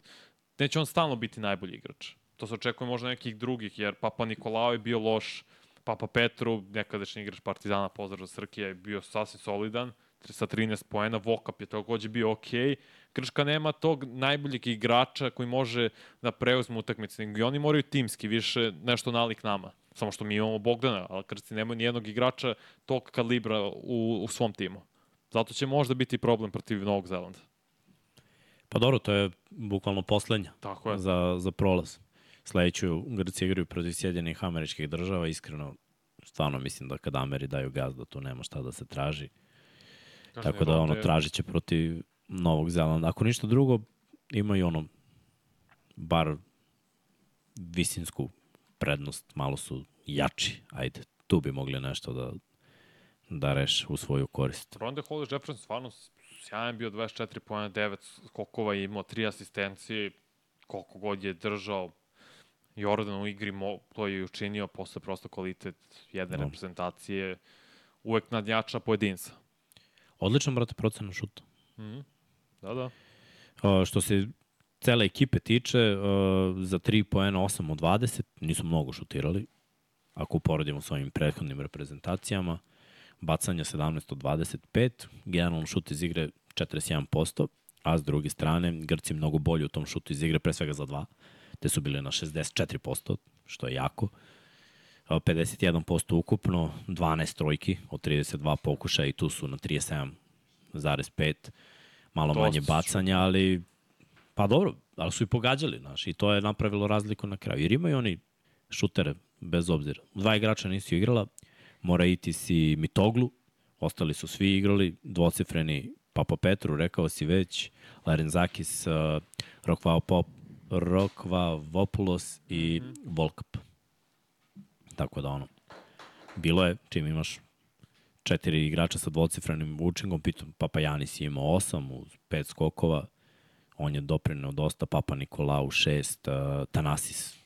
neće on stalno biti najbolji igrač. To se očekuje možda nekih drugih, jer Papa Nikolao je bio loš, Papa Petru, nekadašnji igrač Partizana, pozdrav za Srkija, je bio sasvim solidan, sa 13 poena, Vokap je takođe bio okej. Grčka nema tog najboljeg igrača koji može da preuzme utakmice, nego i oni moraju timski, više nešto nalik nama. Samo što mi imamo Bogdana, ali Grci nemaju nijednog igrača tog kalibra u, u svom timu. Zato će možda biti problem protiv Novog Zelanda. Pa dobro, to je bukvalno poslednja Tako je. za, za prolaz. Sledeću Grci igraju protiv Sjedinjenih američkih država, iskreno, stvarno mislim da kad Ameri daju gaz da tu nema šta da se traži. Kažem, Tako da ono Ronde- tražit će protiv Novog Zelanda. Ako ništa drugo, ima i ono bar visinsku prednost, malo su jači. Ajde, tu bi mogli nešto da da reše u svoju korist. Ronde Hollis Jefferson stvarno sjajan bio 24 pojena, 9 skokova i imao 3 asistencije, koliko god je držao Jordan u igri, mo, to je učinio, posle prosto kvalitet jedne No. reprezentacije, uvek nadjača pojedinca. Odličan, brate, procena šuta. Mhm. Da, da. Uh, što se cele ekipe tiče, uh, za 3 poena 8 od 20, nisu mnogo šutirali, ako uporedimo s ovim prethodnim reprezentacijama. Bacanja 17 od 25, generalno šut iz igre 41%, a s druge strane, Grci mnogo bolji u tom šutu iz igre, pre svega za dva, te su bile na 64%, što je jako. Uh, 51% ukupno, 12 trojki od 32 pokušaja i tu su na 37,5 malo Dosta manje bacanja, ali pa dobro, ali su i pogađali, znaš, i to je napravilo razliku na kraju. Jer imaju oni šutere, bez obzira. Dva igrača nisu igrala, mora iti si Mitoglu, ostali su svi igrali, dvocifreni Papa Petru, rekao si već, Larenzakis, uh, Rokvao Pop, Rokva Vopulos i mm -hmm. Volkap. Tako da ono, bilo je, čim imaš četiri igrača sa dvocifrenim učingom, pitam, Papa Janis je imao osam uz pet skokova, on je doprineo dosta, Papa Nikolau šest, uh, Tanasis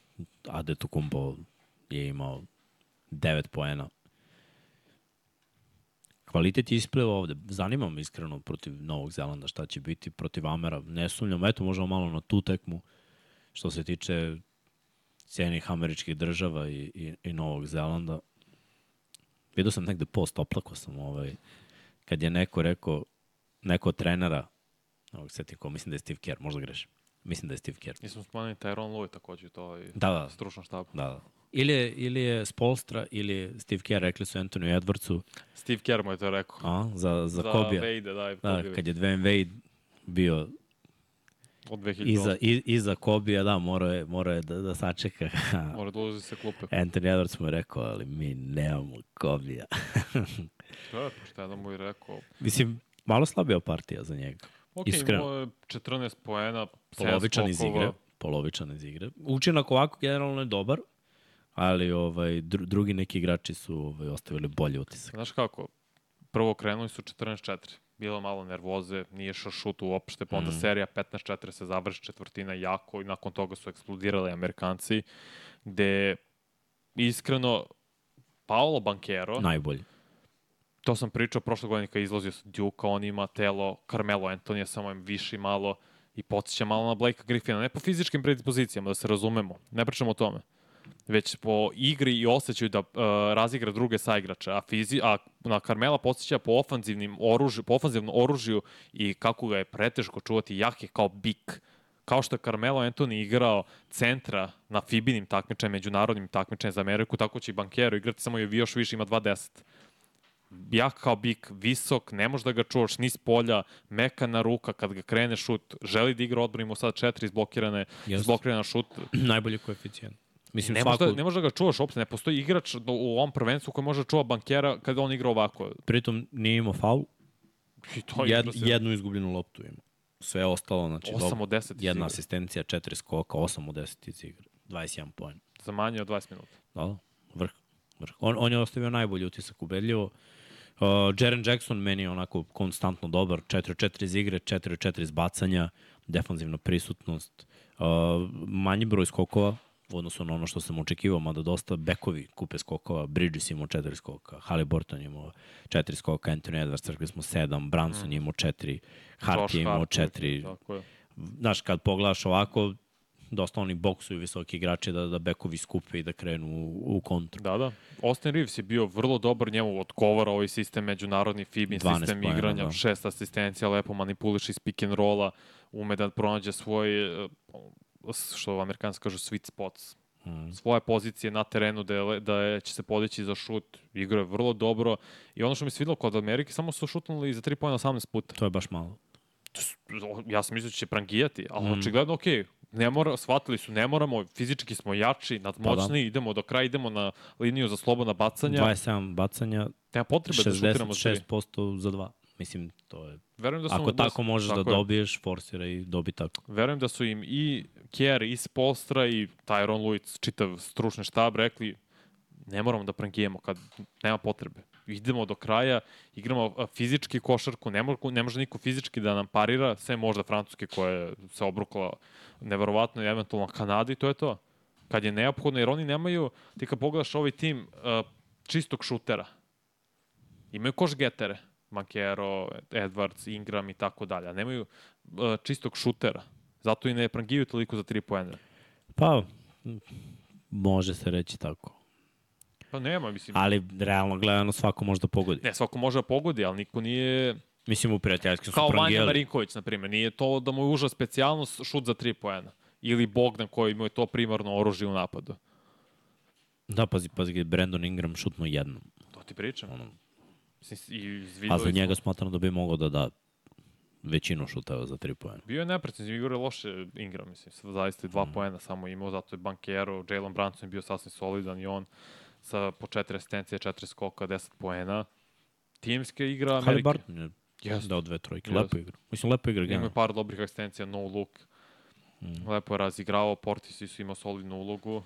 Adetokumbo je imao 9 poena. Kvalitet je isplivao ovde. Zanima me iskreno protiv Novog Zelanda šta će biti, protiv Amera. Ne sumnjam, eto možemo malo na tu tekmu što se tiče cijenih američkih država i, i, i Novog Zelanda. Vidio sam negde post, oplako sam ovaj, kad je neko rekao, neko od trenera, ovog setim ko, mislim da je Steve Kerr, možda grešim. Mislim da je Steve Kerr. Nisam spomenuo Tyrone Lue takođe, to je Da, da, stručan štab. da. da. Ili je, ili je Spolstra, ili je Steve Kerr, rekli su Anthony Edwardsu, Steve Kerr mu je to rekao. a, za, za, Za Kobija. Wade, da, i Da, Kobe kad je Dwayne Wade bio od 2000 iza, i, iza Kobija, da, morao je, morao je da, da sačeka. (laughs) Mora da ulazi se klupe. Anthony Edwards mu je rekao, ali mi nemamo Kobija. (laughs) Da, šta da mu je rekao. Mislim, malo slabija partija za njega. Ok, Iskreno. imao je 14 poena, 7 Polovičan iz igre. Polovičan iz igre. Učinak ovako generalno je dobar, ali ovaj, dru, drugi neki igrači su ovaj, ostavili bolji utisak. Znaš kako, prvo krenuli su 14-4. Bilo malo nervoze, nije šao šut uopšte, pa onda Mm. serija 15-4 se završi četvrtina jako i nakon toga su eksplodirali Amerikanci, gde iskreno Paolo Banquero, Najbolji. to sam pričao prošle godine kad je izlazio sa Duke, on ima telo Carmelo Antonija, samo je viši malo i podsjeća malo na Blake Griffina. Ne po fizičkim predispozicijama, da se razumemo. Ne pričamo o tome. Već po igri i osjećaju da uh, razigra druge saigrače. A, fizi, a na Carmela podsjeća po ofanzivnim oružju, po ofanzivnom oružju i kako ga je preteško čuvati jak je kao bik. Kao što je Carmelo Anthony igrao centra na Fibinim takmičajima, međunarodnim takmičajima za Ameriku, tako će i Bankero igrati, samo je još više, ima 2.10 jak kao bik, visok, ne možeš da ga čuvaš ni s polja, mekana ruka, kad ga krene šut, želi da igra odbranu, ima sad četiri izblokirane, izblokirana šut. (clears throat) Najbolji koeficijent. Mislim, Ne, svako, možeš da, ne možeš da ga čuvaš uopšte, ne postoji igrač u ovom prvenstvu koji može da čuva bankera kada on igra ovako. pritom nije imao faul, I to je Jed, jednu izgubljenu loptu ima. Sve ostalo, znači, 8 dobro, od 10 iz jedna igre. asistencija, četiri skoka, 8 od 10 iz igre, 21 poen. Za manje od 20 minuta. Da, da, vrh. vrh. On, on je ostavio najbolji utisak ubedljivo. Uh, Jaren Jackson meni je onako konstantno dobar, 4-4 iz igre, 4-4 iz bacanja, defanzivna prisutnost, uh, manji broj skokova u odnosu na ono što sam očekivao, mada dosta bekovi kupe skokova, Bridges imao 4 skoka, Halliburton imao 4 skoka, Anthony Edwards rekli smo 7, Branson imao 4, Hart je imao Hart, 4, Tako je. znaš, kad pogledaš ovako, dosta oni boksuju visoki igrači da, da bekovi skupe i da krenu u, u kontru. Da, da. Austin Reeves je bio vrlo dobar, njemu odgovara ovaj sistem međunarodni FIBIN 12 sistem poena, igranja, da. šest asistencija, lepo manipuliš iz pick and rolla, ume da pronađe svoj, što amerikanski kažu, sweet spots, Mm. svoje pozicije na terenu da, je, da je, će se podići za šut, igra je vrlo dobro i ono što mi se videlo kod Amerike, samo su šutnuli za 3 pojena 18 puta. To je baš malo. Ja sam mislio da će prangijati, ali Mm. očigledno ok, ne mora, shvatili su, ne moramo, fizički smo jači, nadmoćni, idemo do kraja, idemo na liniju za slobodna bacanja. 27 bacanja, Nema potrebe da šutiramo za tri. 66% za dva. Mislim, to je... Verujem da su, Ako da, tako možeš da tako je. dobiješ, forsira i dobi tako. Verujem da su im i Kjer, i Spolstra, i Tyron Luiz, čitav stručni štab, rekli ne moramo da prankijemo kad nema potrebe. idemo do kraja, igramo fizički košarku, ne može, ne može niko fizički da nam parira, sve možda Francuske koje se obrukla neverovatno i eventualno Kanadi, to je to. Kad je neophodno, jer oni nemaju, ti kad pogledaš ovaj tim čistog šutera, imaju koš getere, Makero, Edwards, Ingram i tako dalje, nemaju a, čistog šutera. Zato i ne prangiju toliko za tri poena. Pa, može se reći tako. Pa nema, mislim. Ali, realno gledano, svako može da pogodi. Ne, svako može da pogodi, ali niko nije Mislim, u prijateljskim su kao Vanja. Marinković, na primjer. Nije to da mu je uža specijalnost šut za tri poena. Ili Bogdan koji mu je to primarno oružje u napadu. Da, pazi, pazi, Brandon Ingram šutno jednom. To ti pričam. Ono, Mislim, i a za njega smo. smatram da bi mogao da da većinu šuteva za tri pojena. Bio je neprecizan, igra je loše Ingram, mislim, zaista je dva Mm. poena samo imao, zato je Bankero, Jalen Brunson je bio sasvim solidan i on sa po četiri asistencije, četiri skoka, 10 poena. Timska igra Amerike. Halibarton je Jeste. dao dve trojke. Jeste. Lepo igra. Mislim, lepo igra je par dobrih asistencija, no look. Mm. Lepo je razigravao, Portis su imao solidnu ulogu.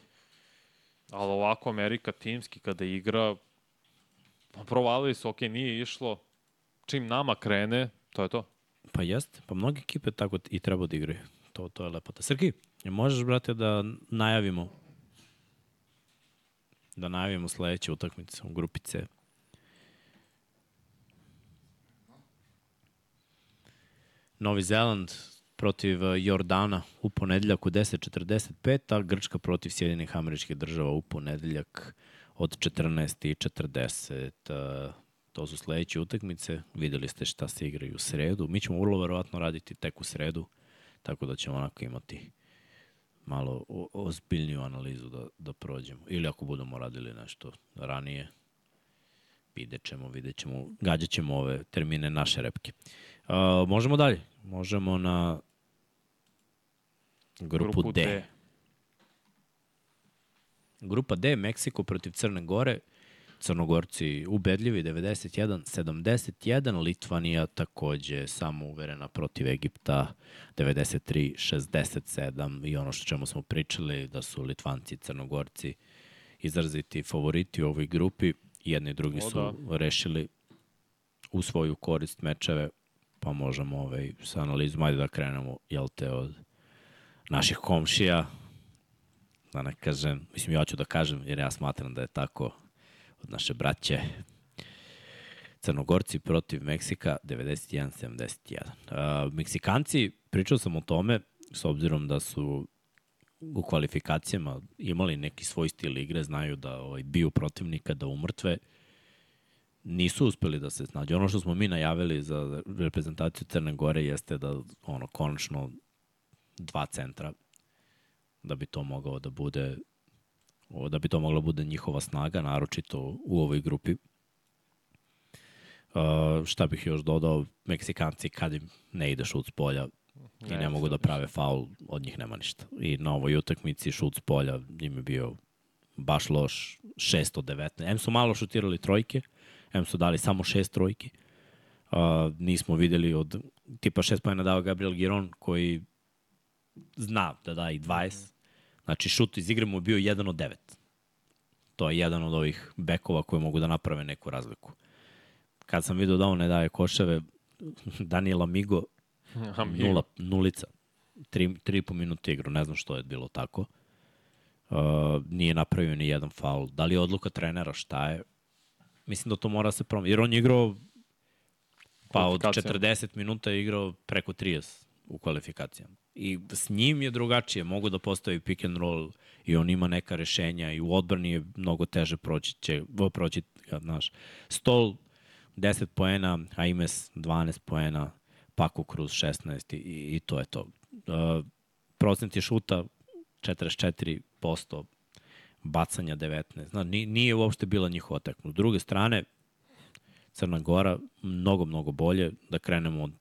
Ali ovako Amerika timski kada igra, provalili su, ok, nije išlo. Čim nama krene, to je to. Pa jeste. Pa mnoge ekipe tako i treba da igraju. To, to je lepota. Srki, možeš, brate, da najavimo da najavimo sledeće utakmice u grupi C. Novi Zeland protiv eh, Jordana u ponedeljak u 10.45, a Grčka protiv Sjedinih američkih država u ponedeljak od 14.40. Eh, To su sledeće utakmice. Videli ste šta se igraju u sredu. Mi ćemo vrlo verovatno raditi tek u sredu, tako da ćemo onako imati malo ozbiljniju analizu da, da prođemo. Ili ako budemo radili nešto ranije, vidjet ćemo, vidjet ćemo, gađat ćemo ove termine naše repke. Uh, možemo dalje. Možemo na grupu, Grupu D. Grupa D, Meksiko protiv Crne Gore. Crnogorci ubedljivi 91-71, Litvanija takođe samo uverena protiv Egipta 93-67 i ono što čemu smo pričali da su Litvanci i Crnogorci izraziti favoriti u ovoj grupi. Jedni i drugi O, su da. rešili u svoju korist mečeve, pa možemo ovaj, sa analizom, ajde da krenemo, jel te, od naših komšija, da ne kažem, mislim ja ću da kažem, jer ja smatram da je tako od naše braće. Crnogorci protiv Meksika 91-71. Uh, Meksikanci, pričao sam o tome, s obzirom da su u kvalifikacijama imali neki svoj stil igre, znaju da ovaj, biju protivnika, da umrtve, nisu uspeli da se snađu. Ono što smo mi najavili za reprezentaciju Crne Gore jeste da ono konačno dva centra da bi to mogao da bude da bi to mogla bude njihova snaga, naročito u ovoj grupi. Uh, šta bih još dodao, Meksikanci kad im ne ide šut s polja i ne, Ne, mogu da prave faul, od njih nema ništa. I na ovoj utakmici šut s polja im je bio baš loš, 619. M su malo šutirali trojke, M su dali samo šest trojki. Uh, nismo videli od tipa šest pojena dao Gabriel Giron koji zna da da i 20. Znači šut iz igre mu je bio jedan od devet. To je jedan od ovih bekova koji mogu da naprave neku razliku. Kad sam vidio da on ne daje koševe, Daniel Amigo, nula, nulica. Tri, tri i po minuta igru, ne znam što je bilo tako. Uh, nije napravio ni jedan faul. Da li je odluka trenera, šta je? Mislim da to mora se promeni. Jer on je igrao pa od Kvalifikacijama. 40 minuta je igrao preko 30 u kvalifikacijama. I s njim je drugačije, mogu da postavi pick and roll i on ima neka rešenja i u odbrani je mnogo teže proći, će, proći ga, znaš. Stol 10 poena, Aimes 12 poena, Paku Cruz 16 i, i to je to. Uh, procenti šuta 44%, bacanja 19. Znaš, ni- nije uopšte bila njihova tekma. S druge strane, Crna Gora mnogo, mnogo bolje da krenemo od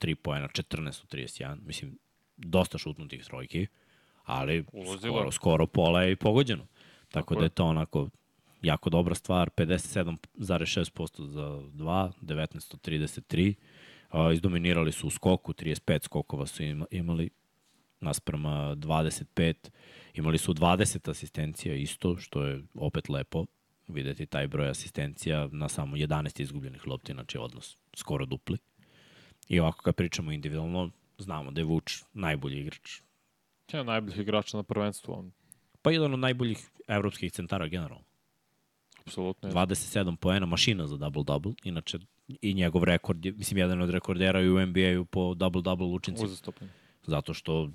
3 poena, 14 u 31. Mislim, dosta šutnutih trojki, ali skoro, skoro pola je i pogođeno. Tako, Tako da je. je to onako jako dobra stvar. 57,6% za 2, 19 od 33. Uh, izdominirali su u skoku, 35 skokova su ima, imali nasprema 25. Imali su 20 asistencija isto, što je opet lepo. videti taj broj asistencija na samo 11 izgubljenih lopti, znači odnos skoro dupli. I ovako kad pričamo individualno, znamo da je Vuč najbolji igrač. Jedan najboljih igrača na prvenstvu, on Pa jedan od najboljih evropskih centara generalno. apsolutno je. 27 poena, mašina za double-double. Inače, i njegov rekord, je, mislim, jedan od rekordera i u NBA-u po double-double učincima. Uzastopno. Zato što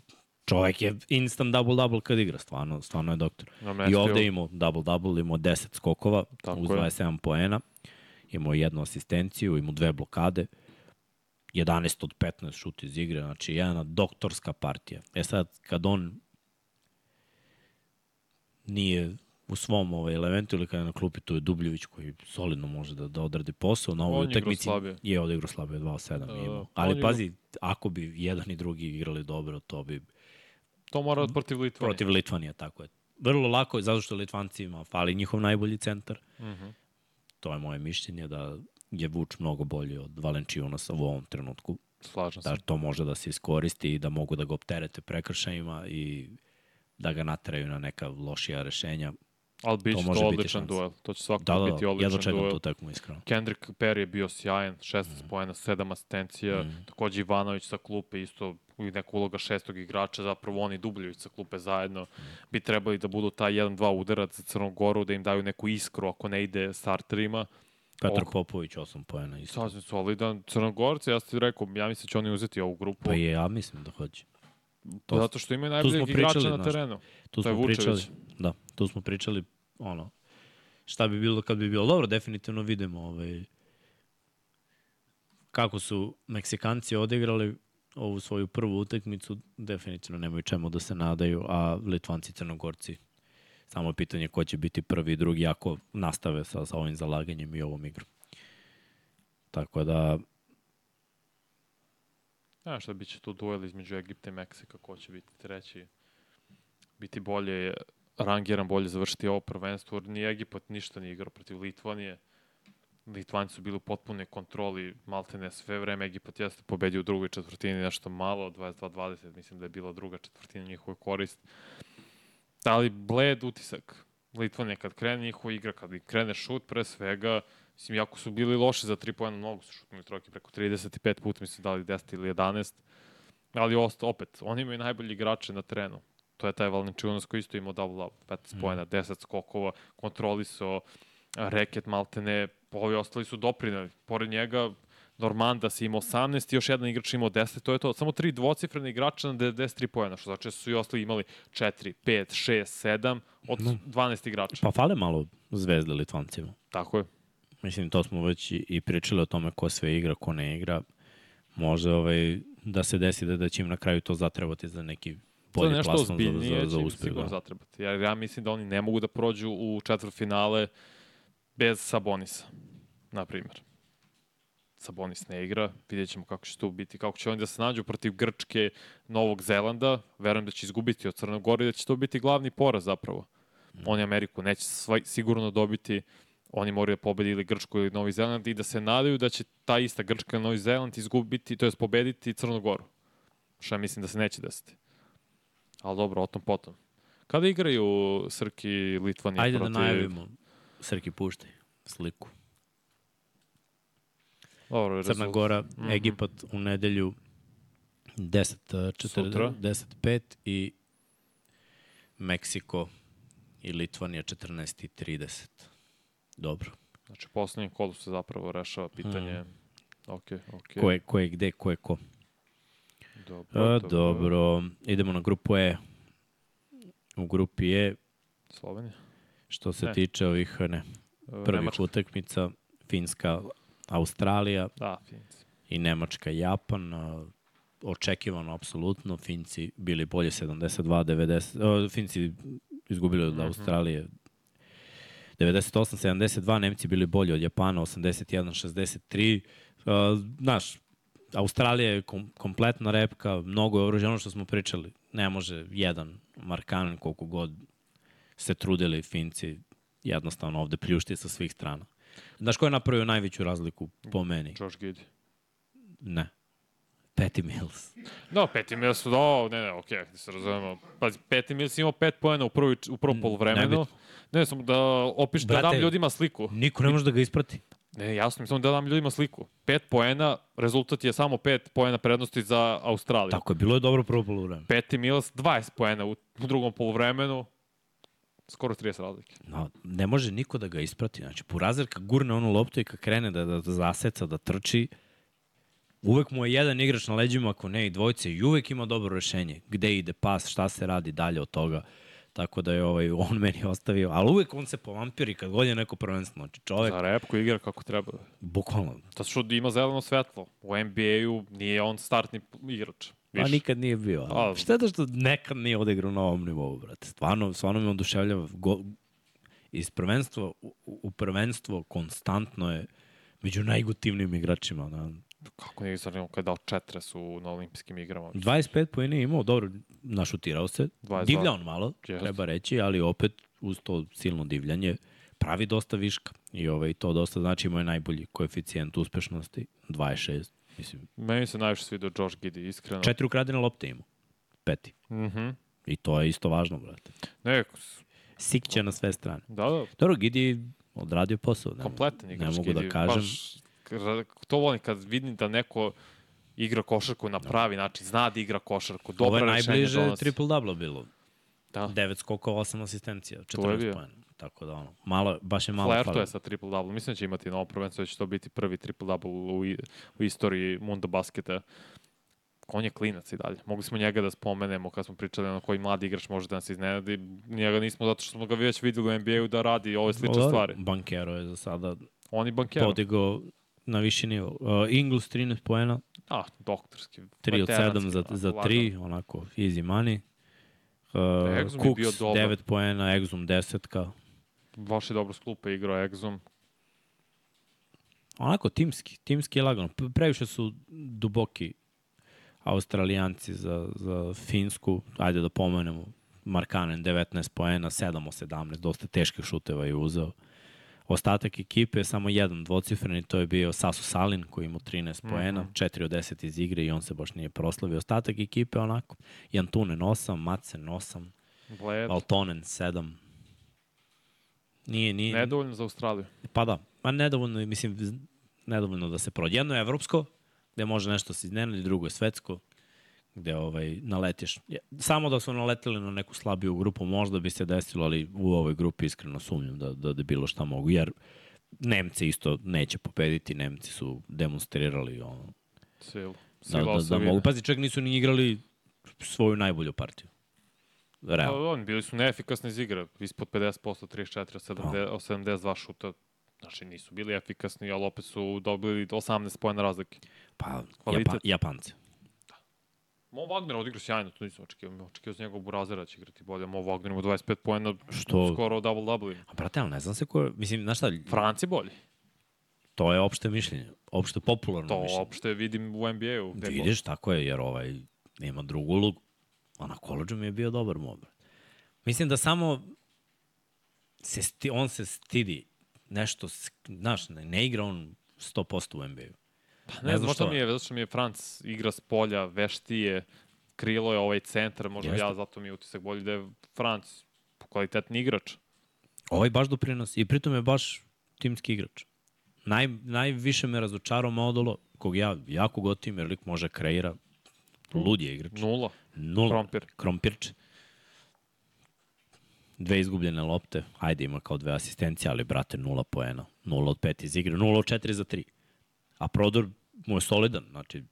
čovek je instant double-double kad igra, stvarno, stvarno je doktor. I ovde je- imao double-double, imao 10 skokova Tako uz je. 27 poena, imao jednu asistenciju, imao dve blokade, 11 od 15 šut iz igre, znači jedna doktorska partija. E sad, kad on nije u svom ovaj elementu ili kada je na klupi, tu je Dubljević koji solidno može da, da odradi posao. Na ovoj utakmici je odigrao slabije 2-7 Uh, imao. on Ali pazi, ako bi jedan i drugi igrali dobro, to bi To mora protiv Litvanije. protiv Litvanije, tako je. Vrlo lako je, zato što Litvancima fali njihov najbolji centar. Uh -huh. To je moje mišljenje da je Vuč mnogo bolji od Valenčionasa u ovom trenutku. Slažem se. Da to može da se iskoristi i da mogu da ga opterete prekršajima i da ga nateraju na neka lošija rešenja. Ali bit će to biti odličan duel. To će svakako Da, da, biti da, jedva odličan čekam duel. tu tekmu, iskreno. Kendrick Perry je bio sjajan, 16 mm. pojena, 7 asistencija, mm. takođe Ivanović sa klupe, isto neka uloga šestog igrača, zapravo oni Dubljević sa klupe zajedno, bi trebali da budu taj 1-2 udarac za Crnu Goru, da im daju neku iskru ako ne ide starterima. Petar Ok. Popović, 8 pojena isto. Sasvim solidan. Crnogorci, ja ti rekao, ja mislim da će oni uzeti ovu grupu, Pa je, ja mislim da hoće. to- zato što imaju najboljeg igrača pričali, na terenu. Tu smo pričali, da, tu smo pričali, ono, šta bi bilo kad bi bilo dobro, definitivno vidimo ovaj, kako su Meksikanci odigrali ovu svoju prvu utakmicu, definitivno nemaju čemu da se nadaju, a Litvanci i Crnogorci samo je pitanje ko će biti prvi i drugi ako nastave sa, sa ovim zalaganjem i ovom igrom. Tako da, Znaš šta, bit će tu duel između Egipta i Meksika, ko će biti treći. Biti bolje rangiran, bolje završiti ovo prvenstvo, jer ni Egipat ništa nije igrao protiv Litvanije. Litvanci su bili u potpunoj kontroli, maltene sve vreme, Egipat jeste pobedio u drugoj četvrtini nešto malo, 22-20, mislim da je bila druga četvrtina njihove korist. Ali bled utisak. Litvanija kad krene njihova igra, kad krene šut pre svega, mislim, jako su bili loši za tri pojena, mnogo su šutnuli trojke, preko 35 puta, mislim, dali 10 ili 11. Ali osta, opet, oni imaju najbolji igrače na terenu. To je taj Valenčiunas koji isto imao double up, 15 mm. pojena, 10 skokova, kontrolisao, reket maltene, ovi ostali su doprinali. Pored njega, Normandas ima 18 i još jedan igrač imao 10, to je to. Samo tri dvocifrene igrača na 93 pojena, što znači da su i ostali imali 4, 5, 6, 7 od 12 igrača. pa fale malo zvezde Litvancima. Tako je. Mislim, to smo već i, pričali o tome ko sve igra, ko ne igra. Može ovaj, da se desi da, da će im na kraju to zatrebati za neki To bolji nešto plasman za, za, za će im uspeh. sigurno Da. zatrebati. Jer ja mislim da oni ne mogu da prođu u četvrtfinale bez Sabonisa, na primjer. Sabonis ne igra, vidjet ćemo kako će to biti, kako će oni da se nađu protiv Grčke, Novog Zelanda, verujem da će izgubiti od Crne Gore i da će to biti glavni poraz zapravo. Oni Ameriku neće svoj, sigurno dobiti, oni moraju da pobedi ili Grčku ili Novi Zeland i da se nadaju da će ta ista Grčka ili Novi Zeland izgubiti, to je pobediti Crnu Goru. Što ja mislim da se neće desiti. Ali dobro, o tom potom. Kada igraju Srki i Litvanija Ajde protiv... da najavimo. Srki, puštaj sliku. Dobro, Crna rezultat. Gora, mm -hmm. Egipat u nedelju 10, uh, Sutra. 10 5 i Meksiko i Litvanija 14 i 30. Dobro. Znači, poslednjem kolu se zapravo rešava pitanje. Mm. Ok, ok. Ko je, ko je gde, ko je ko. Dobro, A, dobro. Idemo na grupu E. U grupi E, Slovenija. što se Ne. tiče ovih ne, E, prvih Nemačka. utakmica, Finska, Australija Da, Finci. i Nemačka, Japan. a, Očekivano, apsolutno. Finci bili bolje 72-90. o, Finci izgubili od Mhm. Australije 98-72, Nemci bili bolji od Japana 81-63. A, Znaš, Australija je kom, kompletna repka, mnogo je oružja, ono što smo pričali. Ne može jedan Markanen koliko god se trudili Finci jednostavno ovde pljušti sa svih strana. Znaš ko je napravio najveću razliku po meni? Josh Giddy. Ne. Patty Mills. Da, Peti Mills, da, ne, ne, okej, okay, da se razumemo. Pazi, Peti Mills imao pet poena u, prvi, u prvom polovremenu. nebitno. Ne, samo da opiš, da Brate, dam ljudima sliku. Niko ne može da ga isprati. Ne, jasno mi, samo da dam ljudima sliku. Pet poena, rezultat je samo pet poena prednosti za Australiju. Tako je, bilo je dobro prvo polovreme. Peti Mills, 20 poena u, u drugom polovremenu, skoro 30 razlike. No, ne može niko da ga isprati. Znači, Purazer kad gurne onu loptu i kad krene da, da, da zaseca, da trči, uvek mu je jedan igrač na leđima, ako ne i dvojce, i uvek ima dobro rešenje. Gde ide pas, šta se radi dalje od toga. Tako da je ovaj, on meni ostavio, ali uvek on se povampiri kad god je neko prvenstvo. Znači, čovek, Za repku igra kako treba. bukvalno, Zato što ima zeleno svetlo. U NBA-u nije on startni igrač. Više. nikad nije bio. A. A, šteta što nekad nije odigrao na ovom nivou, brate. Stvarno, stvarno me oduševljava. Go, iz prvenstva u, u prvenstvo konstantno je među najgotivnijim igračima. Da. Kako nije zanimljivo kada je dao 40 u, na olimpijskim igrama. 25 pojene je imao, dobro, našutirao se. 22. Divlja on malo, Jeste. treba reći, ali opet uz to silno divljanje pravi dosta viška. I ovaj, to dosta znači imao je najbolji koeficijent uspešnosti, 26. Mislim, Meni se najviše svidio Josh Giddy, iskreno. četiri ukradene lopte imao. Peti. Mhm. I to je isto važno, brate. Ne, Sikće na sve strane. da, da, Dobro, Gidi odradio posao. Ne, kompletan igrač. ne mogu da kažem. Baš, to volim kad vidim da neko igra košarku na pravi način, zna da igra košarku, Ovo je najbliže donosi. triple-double bilo. Da. 9 skokova, 8 asistencija, je 14 bio. pojena. Tako da ono, malo, baš je malo Flair to falilo. je sa triple-double. Mislim da će imati novo prvenstvo, da će to biti prvi triple-double u, i- u istoriji Mundo basketa. On je klinac i dalje. Mogli smo njega da spomenemo kad smo pričali na koji mladi igrač može da nas iznenadi. Njega nismo zato što smo ga već videli u NBA-u da radi ove slične stvari. Bankero je za sada On i bankero. podigao na viši nivo. Uh, Ingles 13 poena, A, doktorski. 3 od 7 veteranski, za, za lagano. 3, onako easy money. Uh, Exum je Cooks dobar. 9 poena, Exum 10 ka. Baš je dobro s klupe igrao Exum. Onako timski, timski je lagano. Previše su duboki Australijanci za, za Finsku. Ajde da pomenemo. Markanen 19 poena, 7 od 17, dosta teških šuteva je uzeo. Ostatak ekipe je samo jedan dvocifren i to je bio Sasu Salin koji ima 13 poena, 4 od 10 iz igre i on se baš nije proslavio. Ostatak ekipe je onako, Jantunen 8, Macen 8, Bled. Valtonen 7. Nije, nije, Nedovoljno za Australiju. Pa da, pa nedovoljno, mislim, nedovoljno da se prođe. Jedno je evropsko, gde može nešto se iznenadi, drugo je svetsko, gde ovaj, naletiš. Samo da su naleteli na neku slabiju grupu, možda bi se desilo, ali u ovoj grupi iskreno sumnjam da, da, da bilo šta mogu, jer Nemci isto neće pobediti, Nemci su demonstrirali ono, Silu. da, Sila da, da osovine. mogu. Pazi, čak nisu ni igrali svoju najbolju partiju. Realno. Pa, oni bili su neefikasni iz igre, ispod 50%, 34, 70, 72 šuta. Znači nisu bili efikasni, ali opet su dobili 18 pojena razlike. Pa, Kvalitet. Japan, Japanci. Mo Wagner odigrao sjajno, to nisam očekivao. Očekivao sam njegovog burazera da će igrati bolje. Mo Wagner ima 25 pojena, Što- skoro double-double. A brate, ali ne znam se ko je, mislim, znaš šta, Franci bolji. to je opšte mišljenje, opšte popularno To mišljenje. opšte vidim u NBA-u. god. Vidiš, tako je, jer ovaj nema drugu ulogu. A na koleđu mi je bio dobar mob. Mislim da samo se sti, on se stidi nešto, znaš, ne, ne igra on 100% u NBA-u. Pa ne ne, znam možda što mi je, zato što mi je Franc igra s polja, veštije, krilo je ovaj centar, možda Jeste. ja zato mi je utisak bolji da je Franc kvalitetni igrač. Ovaj baš doprinosi i pritom je baš timski igrač. Naj, najviše me razočarao Modolo, kog ja jako gotivim, jer lik može kreira. Lud je igrač. Nula. Nula. Krompir. Krompirč. Dve izgubljene lopte. Ajde, ima kao dve asistencije, ali, brate, nula poena. Nula od pet iz igre. Nula od četiri za tri. A prodor mu je solidan. Znači,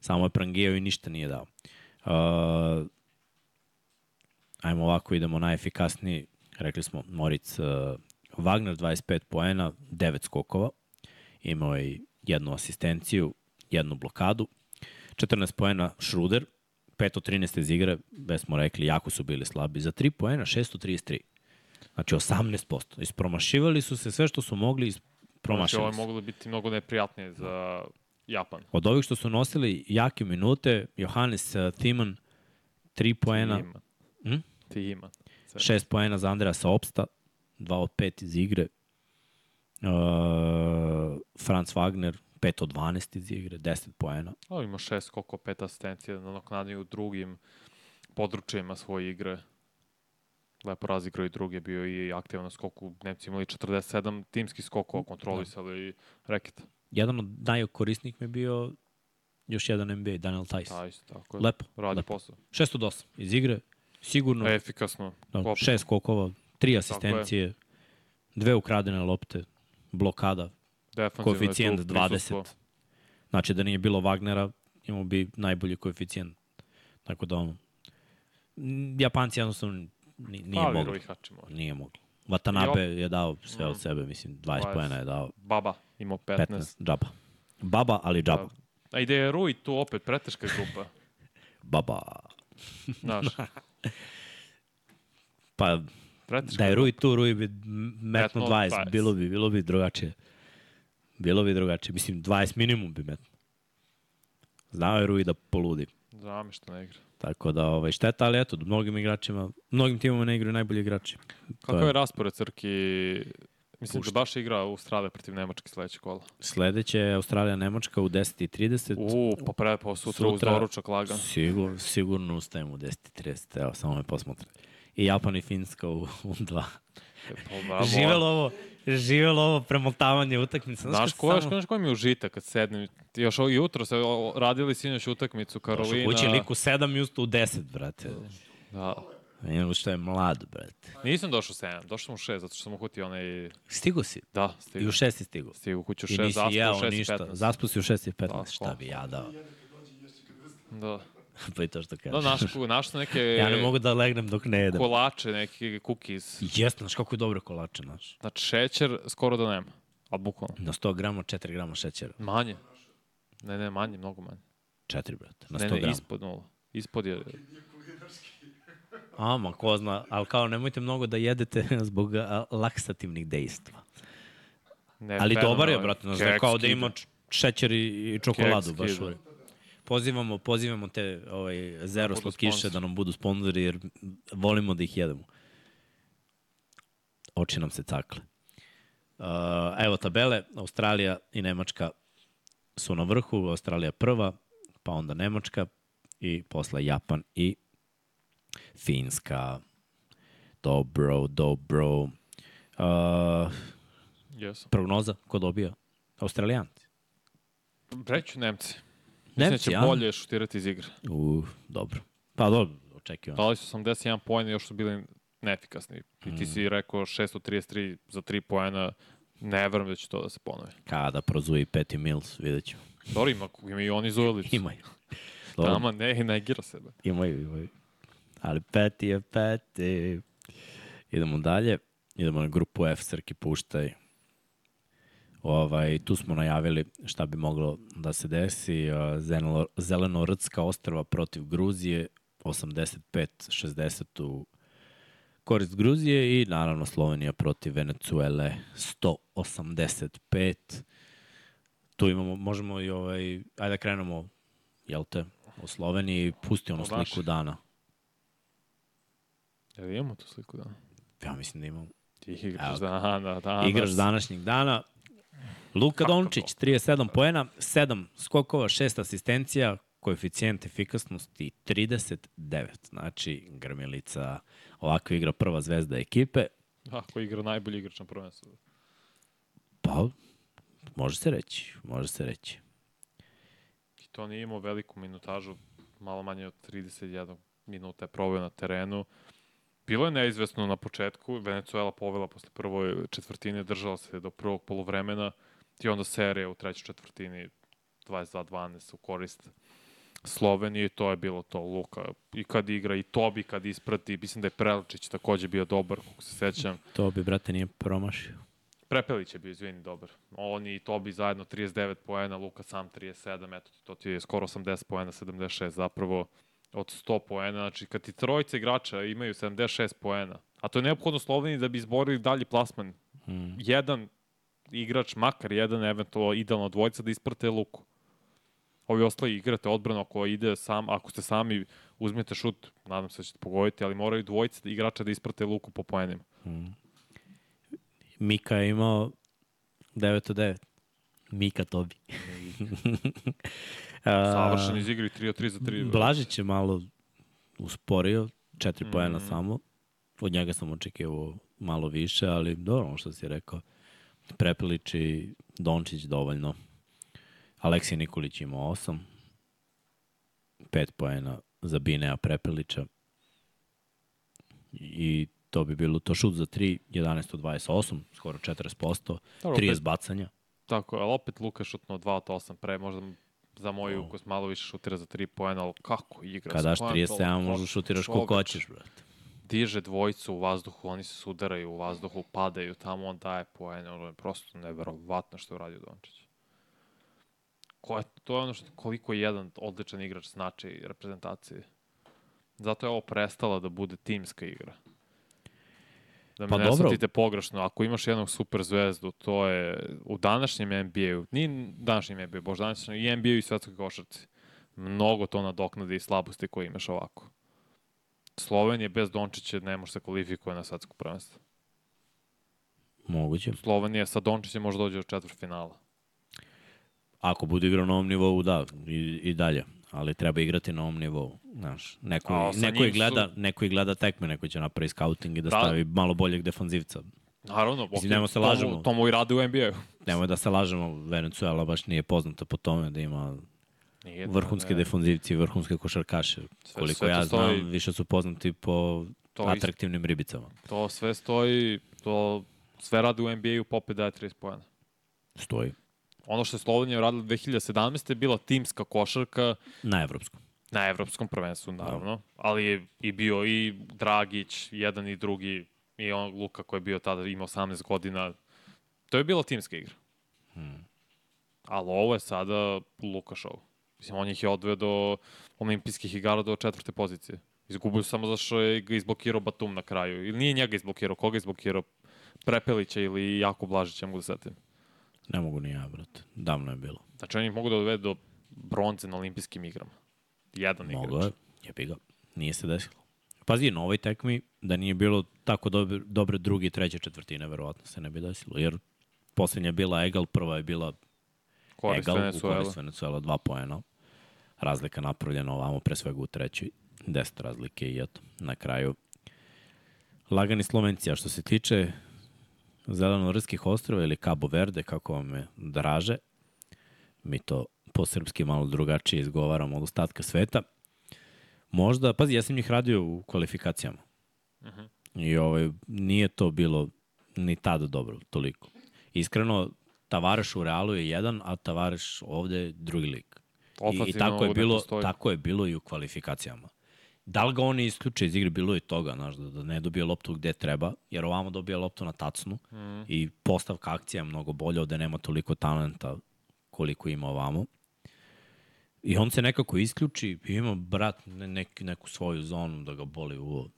samo je prangijao i ništa nije dao. Uh, ajmo ovako, idemo najefikasniji. Rekli smo, Moritz uh, Wagner 25 poena, 9 skokova. Imao je jednu asistenciju, jednu blokadu. 14 poena Schruder, 5 od 13 iz igre, već smo rekli, jako su bili slabi. Za 3 poena 633. Znači 18%. Ispromašivali su se sve što su mogli, Znači, ispromašili ovo je moglo biti mnogo neprijatnije za Japan. Od ovih što su nosili jake minute, Johannes uh, Thiman, 3 poena, Ima. Hm? Ti ima. 6 poena za Andreasa Opsta, 2 od 5 iz igre. Uh, Franz Wagner, 5 od 12 iz igre, 10 poena. O, ima šest, koliko, pet asistencija na naknadnju u drugim područjima svoje igre. Lepo razigrao i druge, bio i aktivan na skoku. Nemci imali 47 timskih skokova, kontrolisali i reket. Jedan od najkorisnijih mi je bio još jedan NBA, Daniel Tice. Da, isto tako je. Lepo, Radi lepo. posao. 6 od 8 iz igre, sigurno. Efikasno. Da, Klopi. šest skokova, tri asistencije, dve ukradene lopte, blokada, je koeficijent prisustvo. 20. Znači da nije bilo Wagnera, imao bi najbolji koeficijent. Tako da ono, Japanci jednostavno ni- nije Ali moglo. Nije moglo. Watanabe je dao sve od sebe, mislim, 20 20. poena je dao, Baba imao 15. 15, džaba. Baba, ali džaba. Da. A i da je Rui tu opet preteška grupa. (laughs) Baba. Znaš, (laughs) Pa preteška da je. Rui tu, Rui bi metno Metnuo 20, 20. bilo bi, bilo bi drugačije. Bilo bi drugačije, mislim 20 minimum bi metno. Znao je Rui da poludi. Mi što ne igra. Tako da, ovaj, šteta, ali eto, mnogim igračima, mnogim timama ne igraju najbolji igrači. Kako je- je raspored Crki? Mislim Pušta. da baš igra Australija protiv Nemačke sledeće kola. Sledeće je Australija Nemačka u 10.30. U, pa pre, pa sutra, uz Sutra- doručak lagan. Sigur, sigurno ustajem u 10.30, evo, samo me posмотрим. I Japan i Finska u, u 2. Pa. Živelo ovo, živelo ovo premotavanje utakmice. Znaš ko, je, samo- znaš koji mi je užitak kad sednem? Još jutro se radili sinoć utakmicu Došao Karolina. kući lik u 7 i ustao u 10, brate. Da. Nego što je mlad, brate. Nisam došao u 7, došao sam u 6, zato što sam uhutio onaj... Stigo si. Da, I stigu. u 6 si stigo. Stigu kuću u I 6, nisi zaspao u 6 i ništa. 15. Zaspo si u 6 i 15. Da, Šta bi ja dao? Da. (laughs) pa i to što Da, kažeš. naš, naš sam neke Ja ne mogu da legnem dok ne jedem. kolače, neke cookies. Jesno, znaš kako je dobro kolače, znaš. Znači, šećer skoro da nema. A bukvalno. Na 100 grama, 4 grama šećera. Manje. Ne, ne, manje, mnogo manje. 4, brate. Na 100 Ne, ne, grama. ispod nula. Ispod je... Ama, ko zna, ali kao nemojte mnogo da jedete (laughs) zbog laksativnih dejstva. Ne, Ali dobar je, brate, znaš, Keks da kao da ima šećer i, i čokoladu Keks baš. skida. Pozivamo, pozivamo te ovaj, zero slatkiše sponzori. da nam budu sponzori jer volimo da ih jedemo. Oči nam se cakle. Uh, evo tabele, Australija i Nemačka su na vrhu, Australija prva, pa onda Nemačka i posle Japan i Finska. Dobro, dobro. Uh, Jesam. prognoza, ko dobija? Australijanci. Reću Nemci. Mislim da Nemci, će bolje šutirati iz igre. U, dobro. Pa dobro, očekivano. Dali su 81 poena, još su bili neefikasni. I Mm. ti si rekao 633 za 3 poena. Ne verujem da će to da se ponovi. Kada prozuje i Peti Mills, vidjet ćemo. Dobro, ima, ima i oni Zujelicu. Imaju. Dobro, Tama ne, ne igra sebe. imaju, imaju. Ali Peti je Peti. Idemo dalje. Idemo na grupu F, Srki puštaj. Ovaj, tu smo najavili šta bi moglo da se desi. Zeleno- Zeleno-Rtska ostrava protiv Gruzije, 85-60 u korist Gruzije i naravno Slovenija protiv Venecuele 185. Tu imamo, možemo i ovaj, ajde da krenemo, jel te, u Sloveniji, pusti onu naših. sliku dana. Jel imamo tu sliku da? Ja mislim da imamo. Ti igraš Evo. dana, danas. Igrač današnjeg dana. Luka Dončić, 37 poena, 7 skokova, 6 asistencija, koeficijent efikasnosti 39. Znači, Grmilica ovako igra prva zvezda ekipe. Ako igra najbolji igrač na prvenstvu. Pa, može se reći, može se reći. I to nije imao veliku minutažu, malo manje od 31 minuta je proveo na terenu. Bilo je neizvesno na početku, Venezuela povela posle prvoj četvrtine, držala se do prvog polovremena i onda serija u trećoj četvrtini 22-12 u korist Slovenije i to je bilo to Luka. I kad igra i Tobi kad isprati, mislim da je Prelčić takođe bio dobar, kako se sećam. To bi, brate, nije promašio. Prepelić je bio, izvini, dobar. Oni i Tobi zajedno 39 poena, Luka sam 37, eto to ti je skoro 80 poena, 76 zapravo od 100 poena. Znači, kad ti trojice igrača imaju 76 poena, a to je neophodno Sloveniji da bi izborili dalji plasman. Mm. Jedan igrač, makar jedan, eventualno idealno dvojica da isprate Luku. Ovi ostali igrate odbranu ako ide sam, ako ste sami uzmete šut, nadam se da ćete pogoditi, ali moraju dvojice igrača da isprate Luku po poenima. Mika je imao 9 od 9. Mika Tobi. (laughs) Savršen iz igri 3 od 3 za 3. Blažić je malo usporio, 4 mm. poena Mhm. samo. Od njega sam očekivao malo više, ali dobro ono što si rekao. Prepelić i Dončić dovoljno. Aleksij Nikolić imao 8. 5 poena za Binea Prepelića. I to bi bilo to šut za 3, 11 od 28, skoro 40%, Dobro, 30 opet- bacanja. Tako, ali opet Luka je šutnuo 2 od 8 pre, možda za moj O. ukus malo više šutira za 3 poena, ali kako igra? Kada daš s kojom 37, to- možda šutiraš koliko hoćeš, brate. Diže dvojicu u vazduhu, oni se sudaraju u vazduhu, padaju tamo, on daje poene, ono je prosto neverovatno što je uradio Dončić. Ko je, to je ono što, koliko jedan odličan igrač znači reprezentaciji. Zato je ovo prestala da bude timska igra. Da me Pa ne dobro. shvatite pogrešno, ako imaš jednog super zvezdu, to je u današnjem NBA-u, nije današnjem NBA-u, bož današnjem i NBA-u i svetskoj košarci, mnogo to nadoknade i slabosti koje imaš ovako. Slovenija bez Dončića ne može se kvalifikuje na svetsko prvenstvo. Moguće. Slovenija sa Dončićem može dođe do četvrt finala. Ako bude igrao na ovom nivou, da, i, i dalje. Ali treba igrati na ovom nivou. Znaš, neko, A, neko, i njim su- gleda, neko i gleda tekme, neko će napravi scouting i da Da. stavi malo boljeg defanzivca. Naravno, Mislim, nemoj se lažemo. To mu i radi u NBA-u. Nemoj da se lažemo, Venezuela baš nije poznata po tome da ima Nije, vrhunske ne, defanzivci vrhunske košarkaše. Sve- Koliko sve ja stoji. znam, više su poznati po To atraktivnim ribicama. To sve stoji, to sve radi u NBA-u, Pope daje 30 pojena. Stoji. Ono što je Slovenija uradila 2017. je bila timska košarka Na evropskom. na evropskom prvenstvu, naravno. Ali je i bio i Dragić, jedan i drugi, i on Luka koji je bio tada, ima 18 godina. To je bila timska igra. Hmm. Ali ovo je sada Luka show. Mislim, on ih je odveo do olimpijskih igara do četvrte pozicije. Izgubio samo zato što je ga izblokirao Batum na kraju. Ili nije njega izblokirao, koga je izblokirao? Prepelića ili Jako Blažića, mogu da setim. Ne mogu ni ja, brate. Davno je bilo. Znači, on ih mogu da dovede do bronze na olimpijskim igrama. Jedan Mogu igrač. je. Jebi ga. Nije se desilo. Pazi, na ovoj tekmi, da nije bilo tako dobre, dobre druge i treće četvrtine, verovatno se ne bi desilo. Jer poslednja je bila egal, prva je bila Korist egal u Venezuela. korist Venezuela, dva poena. Razlika napravljena ovamo, pre svega u trećoj. Deset razlike i eto, na kraju. Lagani Slovencija, što se tiče Zeleno-Rskih ostrova ili Cabo Verde, kako vam je draže, mi to po srpski malo drugačije izgovaramo od ostatka sveta. Možda, pazi, ja sam njih radio u kvalifikacijama. Mhm. I ovaj, nije to bilo ni tada dobro, toliko. Iskreno, Tavareš u Realu je jedan, a Tavareš ovde je drugi lik. I, i tako je bilo, tako je bilo i u kvalifikacijama. Da li ga oni isključe iz igre, bilo je toga, znaš, da, da ne dobije loptu gde treba, jer ovamo dobija loptu na tacnu Mhm. i postavka akcija je mnogo bolja, ovde nema toliko talenta koliko ima ovamo. I on se nekako isključi i ima, brat, ne, nek, neku svoju zonu da ga boli uvo.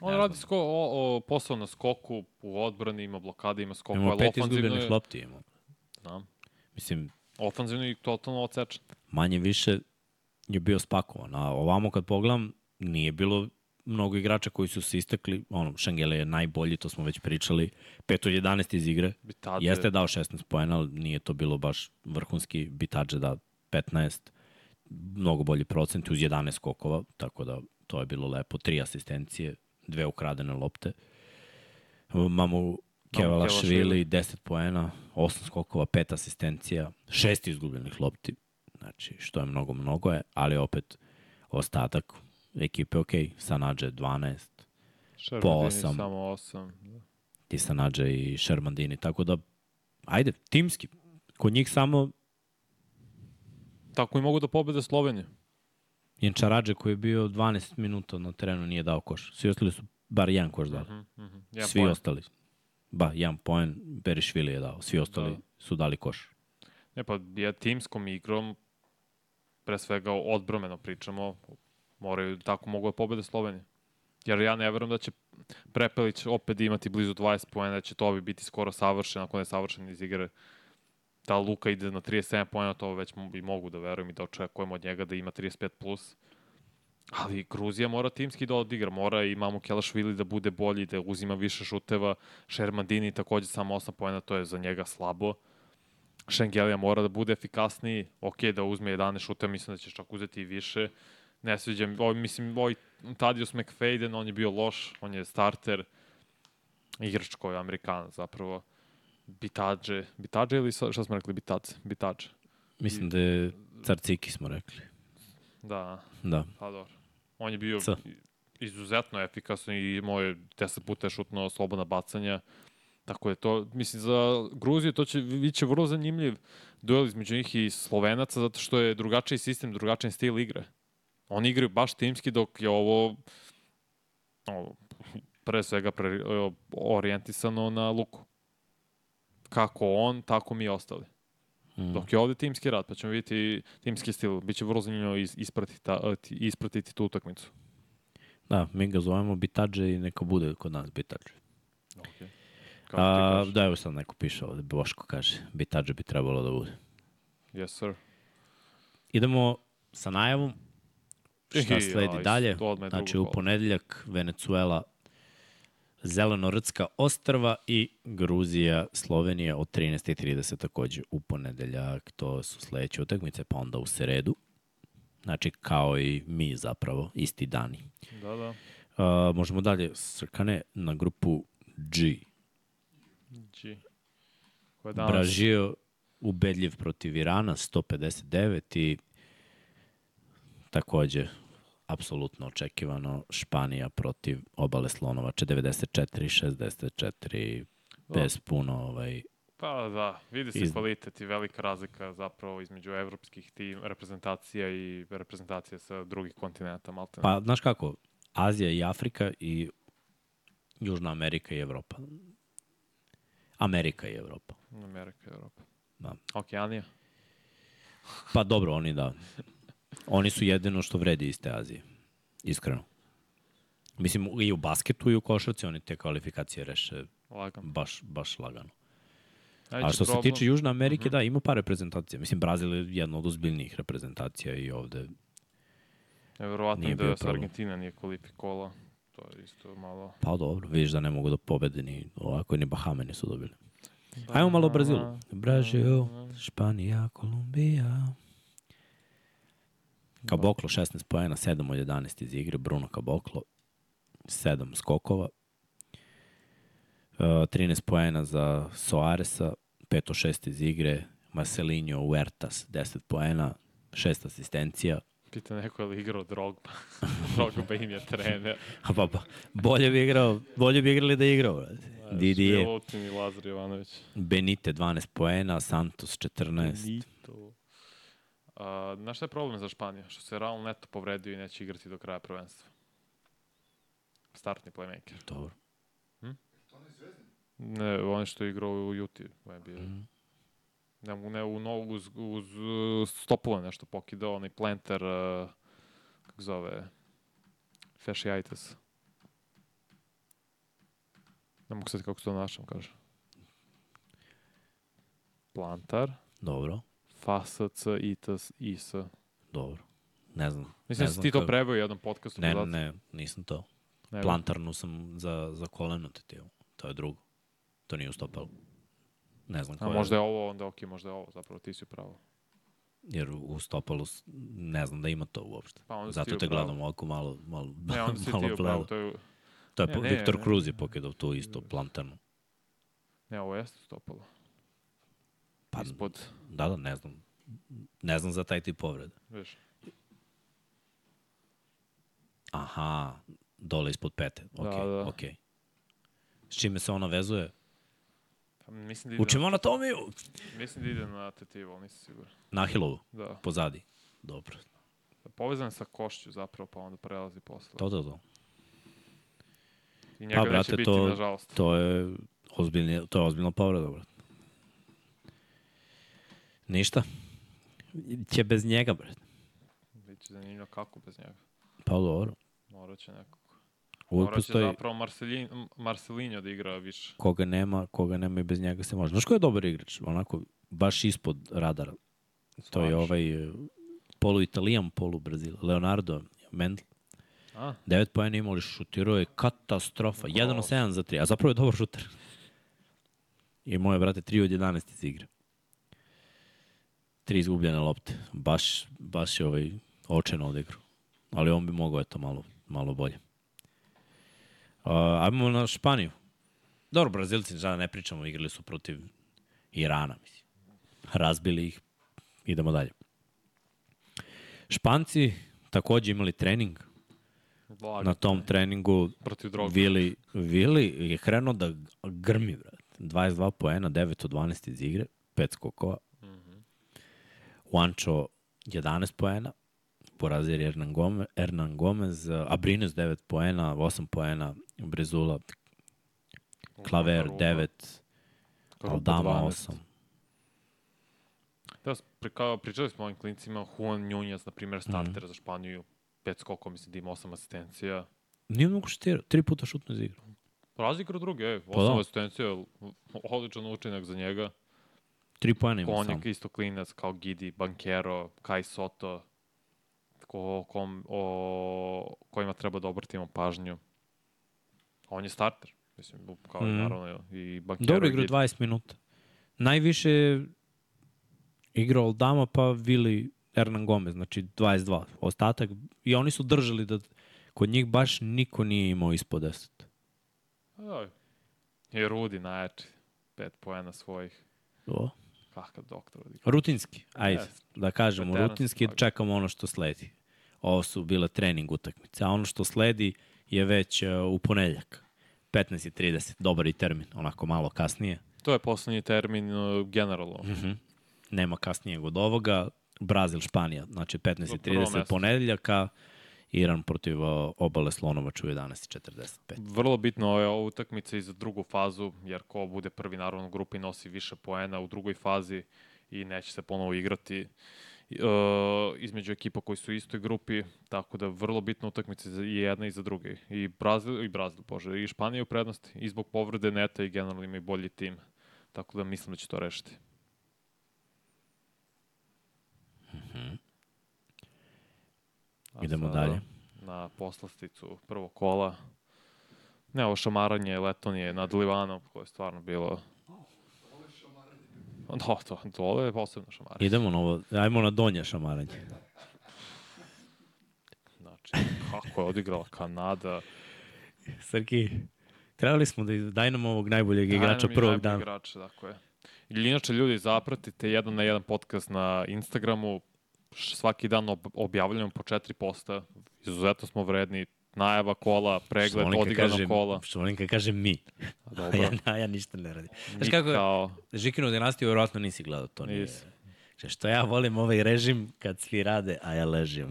On radi sko, o, o, posao na skoku, u odbrani, ima blokade, ima skok, Ima pet izgubljenih je, lopti ima. Znam, Mislim, ofanzivno i totalno odsečan. manje više je bio spakovan. A ovamo kad pogledam, nije bilo mnogo igrača koji su se istakli. Ono, Šangele je najbolji, to smo već pričali. 5 od 11 iz igre. Bitadze, Jeste dao 16 poena, ali nije to bilo baš vrhunski. Bitađe da 15. Mnogo bolji procent uz 11 skokova, tako da to je bilo lepo. Tri asistencije, dve ukradene lopte. Imamo Kevala Švili, 10 poena, 8 skokova, 5 asistencija, 6 izgubljenih lopti. Znači, što je mnogo, mnogo je, ali opet ostatak ekipe, ok, Sanadže 12, Šermandini po osam. Samo osam. ti Sanadže i Šermandini, tako da, ajde, timski. Kod njih samo Tako i mogu da pobede Sloveniju. Jenčaradže koji je bio 12 minuta na terenu nije dao koš. Svi ostali su bar jedan koš dali. Mhm, mhm. Jedan Svi poen. ostali. Ba, jedan poen Berišvili je dao. Svi ostali Da. su dali koš. Ne, pa je timskom igrom, pre svega odbromeno pričamo, moraju, tako mogu da pobede Sloveniju. Jer ja ne verujem da će Prepelić opet imati blizu 20 poena, da će to biti skoro savršen, ako ne savršen iz igre. Da Luka ide na 37 poena, to već mo- i mogu da verujem i da očekujem od njega da ima 35+. Plus. Ali Gruzija mora timski da odigra, mora i Mamu Kelašvili da bude bolji, da uzima više šuteva. Šermandini takođe samo 8 poena, to je za njega slabo. Šengelija mora da bude efikasniji, ok, da uzme 11 šuta, mislim da će čak uzeti i više. Ne sviđam, ovaj, mislim, ovaj Tadius McFadden, on je bio loš, on je starter, igrač koji je Amerikan zapravo. Bitađe, Bitađe ili šta smo rekli, Bitace, Bitađe. Mislim da je Carciki smo rekli. Da, Da. pa dobro. On je bio C. izuzetno efikasan i imao je 10 puta je šutno slobodna bacanja. Tako je to, mislim, za Gruziju to će biće vrlo zanimljiv duel između njih i Slovenaca, zato što je drugačiji sistem, drugačiji stil igre. Oni igraju baš timski, dok je ovo, ovo pre svega pre, orijentisano na luku. Kako on, tako mi ostali. Mm. Dok je ovde timski rad, pa ćemo vidjeti timski stil. Biće vrlo zanimljivo is, ispratiti, ta, ispratiti tu utakmicu. Da, mi ga zovemo Bitađe i neka bude kod nas Bitađe. Okay. A, da, evo sad neko piše ovde, Boško kaže, Bitađe bi trebalo da bude. Yes, sir. Idemo sa najavom. Šta sledi dalje? Znači, u ponedeljak Venecuela Zelenorodska ostrva i Gruzija, Slovenija od 13.30 takođe u ponedeljak. To su sledeće utakmice, pa onda u sredu. Znači, kao i mi zapravo, isti dani. Da, da. Uh, možemo dalje, Srkane, na grupu G. G. Ko je danas? Brazil ubedljiv protiv Irana 159 i takođe apsolutno očekivano Španija protiv obale Slonovače 94 64 bez puno ovaj Pa da, vidi se Iz- kvalitet i velika razlika zapravo između evropskih tim, reprezentacija i reprezentacija sa drugih kontinenta, malte. pa znaš kako Azija i Afrika i Južna Amerika i Evropa. Amerika i Evropa. Amerika, Evropa. Da. Okeanija. Pa dobro, oni da. Oni su jedino što vredi iz te Azije. Iskreno. Mislim, i u basketu i u košarci oni te kvalifikacije reše Lagano. baš, baš lagano. Najveći A što se problem- tiče Južne Amerike, da, ima par reprezentacija. Mislim, Brazil je jedna od ozbiljnijih reprezentacija i ovde. Neverovatno Nije da se. Argentina nije kvalifikovala. To je isto malo... Pa dobro, vidiš da ne mogu da pobede ni ovako, ni Bahame nisu dobili. Ajmo malo o Brazilu. Brazil, Španija, Kolumbija. Kaboklo 16 pojena, 7 od 11 iz igre, Bruno Kaboklo 7 skokova. Uh, 13 poena za Soaresa, 5 od 6 iz igre, Marcelinho Huertas 10 poena, 6 asistencija. Pita neko je li igrao Drogba. (laughs) Drogba im je trener. A (laughs) pa, pa, bolje bi igrao, bolje bi igrali da je igrao. brate. Didier, Milutin i Lazar Jovanović. Benite 12 poena, Santos 14. Benito. A, znaš šta je problem za Španiju? Što se Raul Neto povredio i neće igrati do kraja prvenstva. Startni playmaker. Dobro. To ne zvezdin. Ne, on što je igrao u Juti. Bio. Mm. Ne, u- ne, u nogu uz, uz uh, stopove nešto pokidao, onaj planter, uh, kako zove, fasciitis. Ne mogu sad kako se to našam, kaže. Plantar, Dobro, fasc, itas, is. dobro. Ne znam. Mislim ne da si ti to u jednom podcastu. Ne, podaci. ne, nisam to. Ne, Plantarnu sam za, za koleno tetio. To je drugo. To nije u stopalu. Ne znam A možda je. ovo, onda ok, možda je ovo, zapravo ti si pravo. Jer u- stopalu ne znam da ima to uopšte. Pa Zato te gledam ovako malo, malo, Ne, onda (laughs) si malo ti blelo. to je, To je Ne, ne, Viktor ne. Cruz je pokidao tu isto plantarnu. ne, ovo jeste stopalo. Pa, Ispod, da, da, ne znam. Ne znam za taj tip povrede. viš. Aha, dole ispod pete. Ok, Da, da. ok. S čime se ona vezuje? Pa, mislim da ide, Učimo anatomiju! na, mislim da ide na tetivo, ali nisam siguran. Na Ahilovu, Da. pozadi. Dobro. Povezan sa košću zapravo, pa onda prelazi posle. To, to, to. I njega Pa, brate, neće biti, to- nažalost. To je ozbiljni, to je ozbiljna povreda, brate. Ništa. Će bez njega, brate. Biće zanimljivo kako bez njega. Pa dobro. Morat će nekako. Uvijek Morat će postoji zapravo Marcelin, Marcelinho da igra više. koga nema, koga nema i bez njega se može. Znaš ko je dobar igrač? Onako, baš ispod radara. To je ovaj e, polu Italijan, polu Brazil. Leonardo Mendel. A, 9 pojena imali, šutirao je katastrofa. 1 od 7 za 3, a zapravo je dobar šuter. I moje, brate, 3 od 11 iz igre. Tri izgubljene lopte. Baš, baš je ovaj očeno odigru. Ali on bi mogao eto malo, malo bolje. Uh, ajmo na Španiju. Dobro, Brazilci, da ne pričamo, igrali su protiv Irana, mislim. Razbili ih. Idemo dalje. Španci takođe imali trening. Blago. Na tom treningu Protiv droga. Vili, Vili je krenuo da grmi, brat. 22 poena, 9 od 12 iz igre, 5 skokova. -hmm. Juancho 11 poena, porazir Hernan Gomez, Hernan Gomez, Abrines 9 poena, 8 poena, Brezula, Klaver Ruba, 9, Ruba Aldama 12. 8. Da, pri, kao, pričali smo o ovim klincima, Juan Nunez, na primjer, starter mm. za Španiju, pet skokova, mislim da ima osam asistencija. Nije mnogo šutirao, tri puta šutno iz igre. Razigra druge, ej, Pa osam da. asistencija, odličan učinak za njega. Tri poena ima samo. Konjak isto klinac kao Gidi, Bankero, Kai Soto, ko, kom, o, kojima treba da obratimo pažnju. On je starter, mislim, kao mm. Naravno i Bankero. Dobro igra Gidi. 20 minuta. Najviše igrao Aldama pa Vili Hernan Gomez, znači 22. Ostatak, i oni su držali da kod njih baš niko nije imao ispod 10. Aj. I Rudi najjači, pet poena svojih. O. Kakav doktor. Rutinski, ajde, Jeste. da kažemo Veteranski rutinski, svakako. čekamo ono što sledi. Ovo su bile trening utakmice, a ono što sledi je već uh, u ponedeljak. 15.30, dobar i termin, onako malo kasnije. To je poslednji termin uh, generalno. Mhm. Nema kasnijeg od ovoga. Brazil, Španija, znači prvo 15.30 mesto. ponedeljaka, Iran protiv obale Slonovača u 11.45. Vrlo bitno je ova utakmica i za drugu fazu, jer ko bude prvi naravno u grupi nosi više poena u drugoj fazi i neće se ponovo igrati uh, između ekipa koji su u istoj grupi, tako da vrlo bitna utakmica za i jedna i za druge. I Brazil, i Brazil, bože, i Španija je u prednosti i zbog povrede neta i generalno ima i bolji tim. Tako da mislim da će to rešiti. A Idemo sada dalje. Na poslasticu prvog kola. Ne, ovo šamaranje Letonije nad Livanom, koje je stvarno bilo... Da, to, dole je posebno šamaranje. Idemo na ovo, ajmo na donje šamaranje. Znači, kako je odigrala Kanada. Srki, trebali smo da daj nam ovog najboljeg igrača Daj nam i prvog dana. Igrača, tako je. Ili inače, ljudi, zapratite jedan na jedan podcast na Instagramu. Svaki dan ob objavljujemo po četiri posta. Izuzetno smo vredni. Najava kola, pregled, odigrana kažem- kola. Što volim kad kaže mi. (laughs) Dobro. ja, ja, ja ništa ne radim. Znaš kako kao... Žikinu dinastiju vjerojatno nisi gledao to. Nije. Kaže, što ja volim ovaj režim kad svi rade, a ja ležim.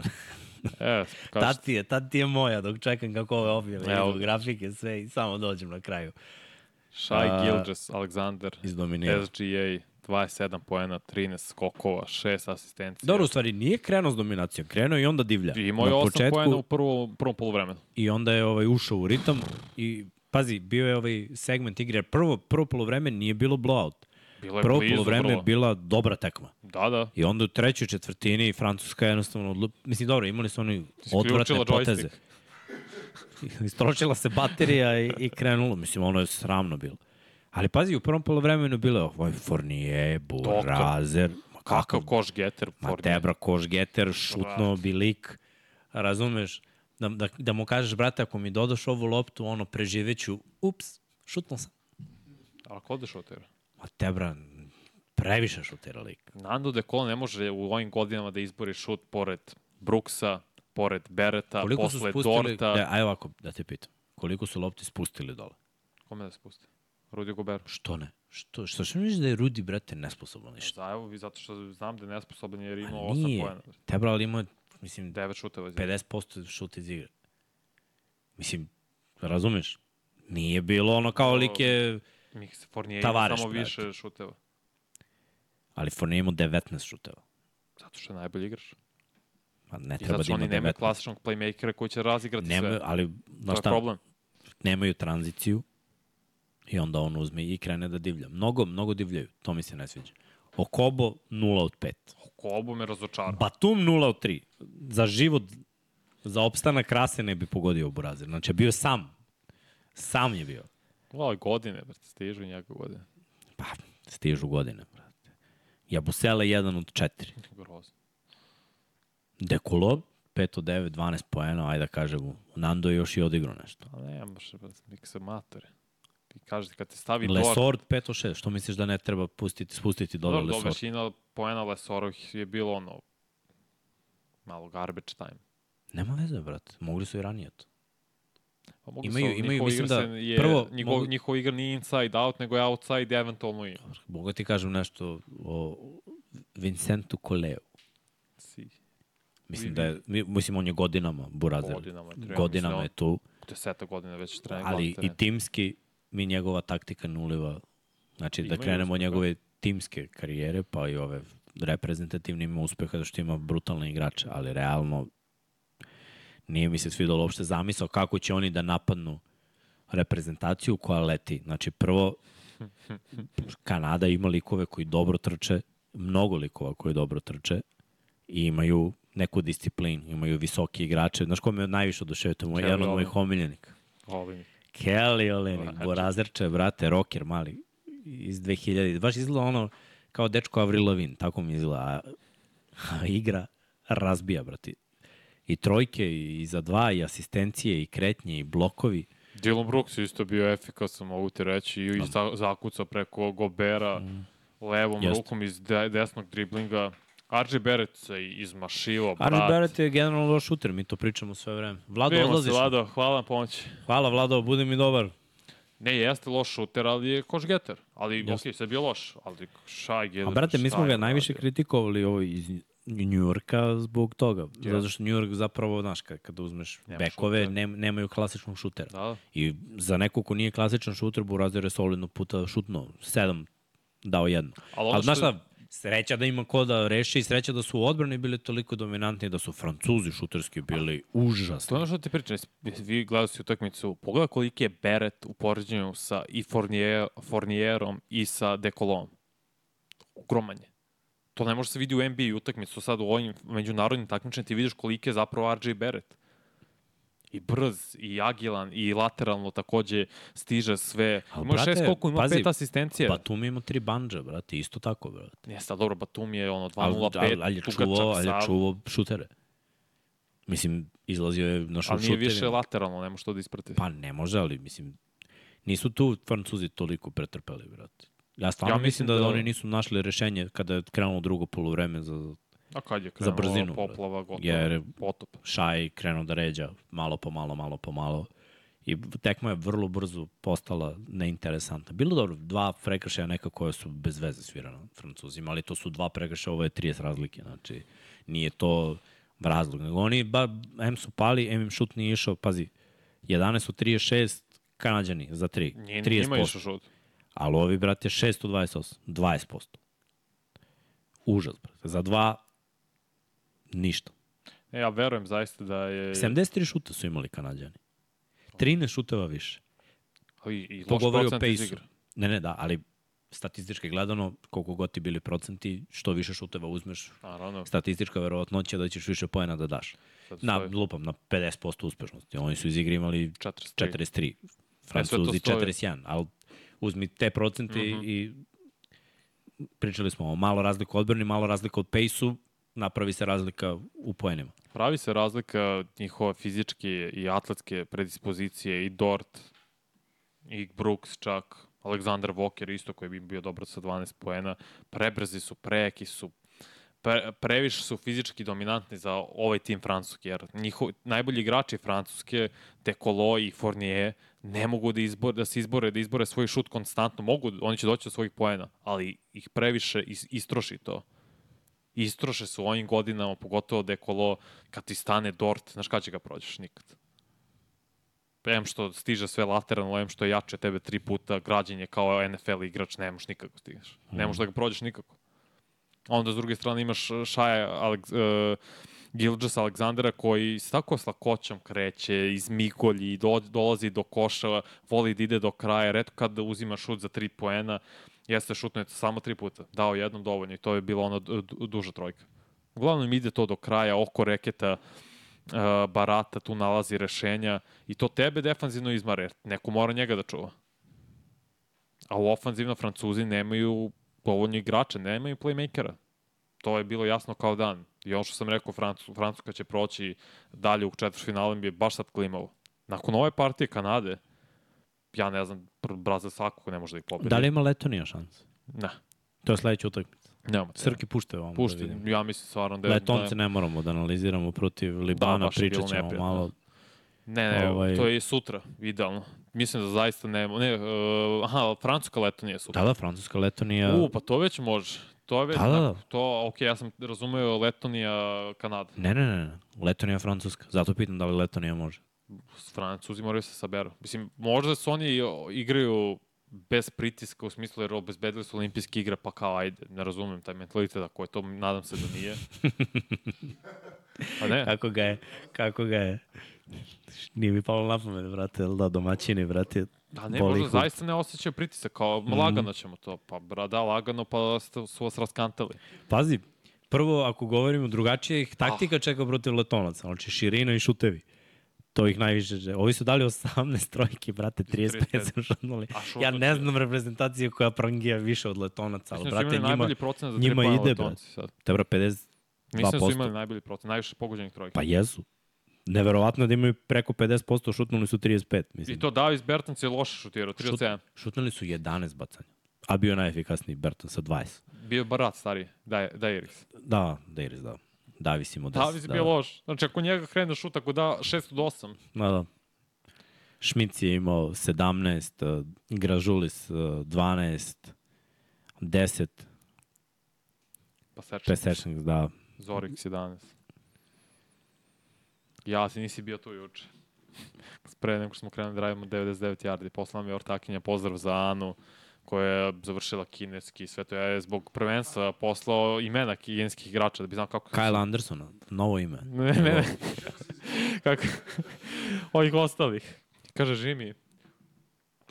E, (laughs) kaži, tad, ti je, tad ti je moja dok čekam kako ove objave, Evo. grafike, sve i samo dođem na kraju. Shai Gilgis, Alexander. SGA, 27 poena, 13 skokova, 6 asistencija. Dobro, u stvari, nije krenuo s dominacijom, krenuo i onda divlja. I imao je Na 8 početku- poena u prvom, prvom polovremenu. i onda je ovaj ušao u ritam i pazi, bio je ovaj segment igre, prvo, prvo polovreme nije bilo blowout. Bilo je Prvo blizu, polovreme je vrlo. bila dobra tekma. Da, da. I onda u trećoj četvrtini Francuska je jednostavno odlu... Mislim, dobro, imali su oni odvratne poteze. (laughs) Istročila se baterija i, i krenulo. Mislim, ono je sramno bilo. Ali pazi, u prvom polovremenu bilo je ovaj Fournier, Burazer, Kakav kakav, koš getter. ma Fournier. Debra Košgeter, šutno bilik, razumeš? Da, da, da mu kažeš, brate, ako mi dodaš ovu loptu, ono, preživeću, ups, šutno sam. Ali ko da šutira? Ma Debra, previše šutira lik. Nando De Colo ne može u ovim godinama da izbori šut pored Brooksa, pored Bereta, Koliko posle spustili, Dorta. da, aj ovako, da te pitam, koliko su lopti spustili dole? Kome da spusti? Rudy Gobert. Što ne? Što, što što misliš da je Rudi, brate, nesposoban ništa? Zajevo vi zato što znam da je nesposoban jer je imao Ma 8 nije. poena. Tebra, ali ima, mislim, 9 šuteva. iz igre. 50% šut iz igre. Mislim, razumeš? Nije bilo ono kao lik je, Mih se Fournier ima Tavares, samo brate. više šuteva. ali Fournier imao 19 šuteva. Zato što je najbolji igrač. Pa ne I treba zato da ima oni nemaju 19. klasičnog playmakera koji će razigrati Nema, sve. ali, To je šta, problem. nemaju tranziciju i onda on uzme i krene da divlja. Mnogo, mnogo divljaju, to mi se ne sviđa. Okobo 0 od 5. Kobo me razočara. Batum 0 od 3. Za život, za opstanak rase ne bi pogodio Burazir. Znači, bio sam. Sam je bio. Ove godine, brate, stižu njegove godine. Pa, stižu godine, brate. Jabusele 1 od 4. Grozno. Dekulo 5 od 9, 12 poena, ajde da kažemo. Nando je još i odigrao nešto. A ne, baš nek se matore. Ti kažete, kad te stavi Dort... Lesort 5 od 6. Što misliš da ne treba pustiti, spustiti dole Dobro, dobro, Lesort? većina poena Lesorovih je bilo ono malo garbage time. Nema veze, brate. Mogli su i ranije to. Pa mogu Imaju- se, imaju, mislim igra da, je, prvo njihov, mogu- njihova igra nije inside out, nego je outside eventualno i. Mogu da ti kažem nešto o Vincentu Koleu. Si, Mislim da je, mi- mislim on je godinama Burazer. Godinama je Godinama je tu, deseta godina već trener. ali i timski mi njegova taktika ne uliva. Znači da krenemo od njegove timske karijere, pa i ove reprezentativne ima uspeha zato što ima brutalne igrače, ali realno nije mi se svidalo uopšte zamisao kako će oni da napadnu reprezentaciju koja leti. Znači prvo Kanada ima likove koji dobro trče, mnogo likova koji dobro trče i imaju neku disciplinu, imaju visoki igrače. Znaš ko me najviše oduševio? To je moj, jedan od mojih omiljenika. Ovim. Kelly Olenik. Borazerče, brate, rocker mali iz 2000. Baš izgleda ono kao dečko Avril Lavigne, tako mi izgleda. A, igra razbija, brate. I trojke, i za dva, i asistencije, i kretnje, i blokovi. Dylan Brooks isto bio efikasan, mogu ti reći, i za, zakucao preko Gobera levom Mm. Jeste. rukom iz de, desnog driblinga. RJ Barrett se izmašivo, brat. Arne Barrett je generalno loš šuter, mi to pričamo sve vreme. Vlado, Vidimo se, odlaziš? Vlado, hvala na pomoći. Hvala, Vlado, budi mi dobar. Ne, jeste loš šuter, ali je koš getter. Ali, Jeste. okej, sve je bio loš. Ali šaj, A brate, mi smo ga najviše kritikovali ovo iz Njujorka zbog toga. Ja. Zato što Njujork zapravo, znaš, kad, kada uzmeš Nema bekove, nem, nemaju klasičnog šutera. Da, da. I za neko ko nije klasičan šuter, Burazer je solidno puta šutno. Sedam dao jedno. Ali Ali znaš šta, sreća da ima ko da reši i sreća da su u odbrani bili toliko dominantni da su Francuzi šuterski bili To je užasni. ono što ti pričam, vi gledali si utakmicu, pogledaj koliki je Beret u poređenju sa i Fournier, Fournierom i sa Dekolom. Ogroman je. To ne može se vidi u NBA utakmicu, sad u ovim međunarodnim takmičenjima ti vidiš koliki je zapravo RJ Barrett. I brz, i agilan, i lateralno takođe stiže sve. Ali, Ima šest brate, koliko, ima pazi, pet asistencije. Batum ima tri banđa, brate, isto tako, brate. Jeste, dobro, Batum je ono Ali, 2.05, ali, ali je ali je sav, čuvao šutere. Mislim, izlazio je na šut ali nije više lateralno, ne može to da isprati. Pa ne može, ali mislim, nisu tu Francuzi toliko pretrpeli, brate. Ja stvarno ja mislim mislim da, da- oni nisu našli rešenje kada je krenulo drugo polovreme za A kad je Za krenula brzinu, poplava, gotovo, jer- potop. Šaj krenuo da ređa malo po malo, malo po malo. I tekma je vrlo brzo postala neinteresantna. Bilo dobro, dva prekršaja neka koja su bez veze svirana Francuzima, ali to su dva prekršaja, ovo je 30 razlike, znači nije to razlog. Nego oni, ba, M su pali, M im šut nije išao, pazi, 11 od 36, Kanadjani za 3, Nije, 30%. njima išao šut. Ali ovi, brate, 628, 20%. Užas, brate. Za dva, ništa. E, ja verujem zaista da je... 73 šuta su imali Kanadjani. 13 šuteva više. I, i To govori o pejsu. Ne, ne, da, ali statistički gledano, koliko god ti bili procenti, što više šuteva uzmeš, Naravno. statistička verovatnoća da ćeš više poena da daš. Na, lupam, na 50% uspešnosti. Oni su iz igre imali 43. 43. E, Francuzi to stoji. 41. Ali uzmi te procente mm -hmm. i pričali smo o malo razlika u odbrani, malo razlika od pejsu, napravi se razlika u poenima. Pravi se razlika njihove fizičke i atletske predispozicije i Dort i Brooks čak, Aleksandar Walker isto koji bi bio dobro sa 12 poena. Prebrzi su, prejaki su, pre, previše su fizički dominantni za ovaj tim Francuske, jer njihov, najbolji igrači Francuske, Dekolo i Fournier, ne mogu da, izbor, da se izbore, da izbore svoj šut konstantno. Mogu, oni će doći do svojih poena, ali ih previše is, istroši to istroše su u ovim godinama, pogotovo Dekolo, kad ti stane Dort, znaš kada će ga prođeš? Nikad. Em što stiže sve lateralno, em što je jače tebe tri puta, građen je kao NFL igrač, ne možeš nikako stigneš. Ne možeš da ga prođeš nikako. Onda s druge strane imaš Šaja Alex, uh, Gilgis Aleksandra koji s tako s lakoćom kreće, izmigolji, do, dolazi do koša, voli da ide do kraja, redko kad uzima šut za tri poena, jeste šutnuo samo tri puta, dao jednom dovoljno i to je bila ona du- du- duža trojka. Uglavnom ide to do kraja, oko reketa, uh, Barata tu nalazi rešenja i to tebe defanzivno izmare, jer neko mora njega da čuva. A u ofanzivno Francuzi nemaju povoljni igrače, nemaju playmakera. To je bilo jasno kao dan. I ono što sam rekao, Francu, Francuska će proći dalje u četvrtfinalu mi je baš sad klimavo. Nakon ove partije Kanade, ja ne znam, Brazil svakako ne može da ih pobedi. Da li ima Letonija šans? Ne, To je sledeća utakmica. nemamo. Srki pušte vam. Pušti, Da vidimo. ja mislim stvarno da je... Letonce ne moramo da analiziramo protiv Libana, baš je bilo pričat ćemo neprijatno. malo. Ne, ne, Ovaj- to je i sutra, idealno. Mislim da zaista nema. Ne, uh, aha, Francuska leto nije sutra. Da, da, Francuska Letonija. U, pa to već može. To je već, Da, da, da. to, ok, ja sam razumeo Letonija, Kanada. Ne, ne, ne, ne. Letonija Francuska. Zato pitam da li Letonija može. Francuzi moraju se saberu. Mislim, možda su oni igraju bez pritiska u smislu jer obezbedili su olimpijske igre, pa kao ajde, ne razumem taj mentalitet, ako je to, nadam se da nije. Pa ne, (laughs) Kako ga je, kako ga je. Nije mi palo na pamet, brate, da, domaćini, brate. da ne, možda zaista ne osjećaju pritisak, kao Mhm. lagano ćemo to, pa bra, da, lagano, pa su vas raskantali. Pazi, prvo, ako govorimo drugačije, ih Ah. taktika čeka protiv letonaca, znači širina i šutevi. To ih najviše. Ovi su dali 18 trojki, brate, 35 35. su šutnuli. Ja ne znam reprezentacije koja prangija više od letonaca, ali da brate, njima, njima ide, sad. tebra 52%. Mislim da su imali najbolji procent, najviše pogođenih trojki. Pa jesu. Neverovatno da imaju preko 50%, šutnuli su 35, mislim. I to Davis Bertans je loše šutirao, 3 od Šut- 7. Šutnuli su 11 bacanja. A bio je najefikasniji Berton sa 20. Bio Barat stariji, Daj, Dairis. Da, Deiris, da. Davis imao 10. Davis je da. bio loš. Znači, ako njega krene šut, ako da 6 od 8, Da, da. Šmic je imao 17, uh, Gražulis uh, 12, 10, pa seče. Pesečnik, da. Zorix 11. Ja, ti nisi bio tu juče. Pre nego smo krenuli da radimo 99 yardi, poslala mi je ortakinja pozdrav za Anu, koja je završila kineski sve to. Ja je zbog prvenstva poslao imena kineskih igrača, da bi znao kako... Kyle Anderson, novo ime. (laughs) Ne, ne, ne. Kako? Ovih ostalih. Kaže Jimmy.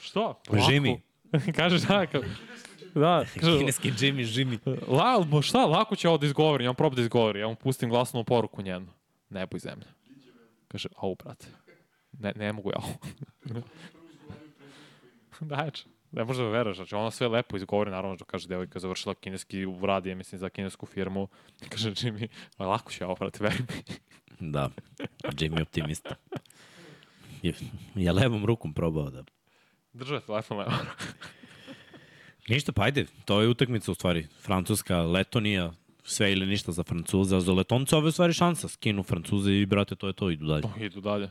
Što? Lako. Jimmy. (laughs) kaže da, ka... da, kaže, Kineski Jimmy, Jimmy. La, bo šta, lako će ovo da izgovori, ja mu probam da izgovori, ja mu pustim glasnu poruku njenu. Nebo i zemlja. Kaže, au, brate, ne, ne mogu ja ovo. (laughs) Daječ, ne može da veruješ, znači ona sve lepo izgovori, naravno da kaže devojka završila kineski, radi je, mislim, za kinesku firmu. (laughs) Kaže Jimmy, lako će ja ovo, brate, veruj mi. (laughs) Da, Jimmy optimista. Je, je levom rukom probao da... Držao je telefon levo. (laughs) Ništa, pa ajde, to je utakmica u stvari. Francuska, Letonija, sve ili ništa za Francuza. Za Letonca ove u stvari šansa. Skinu Francuze i brate, to je to, idu dalje. Idu dalje.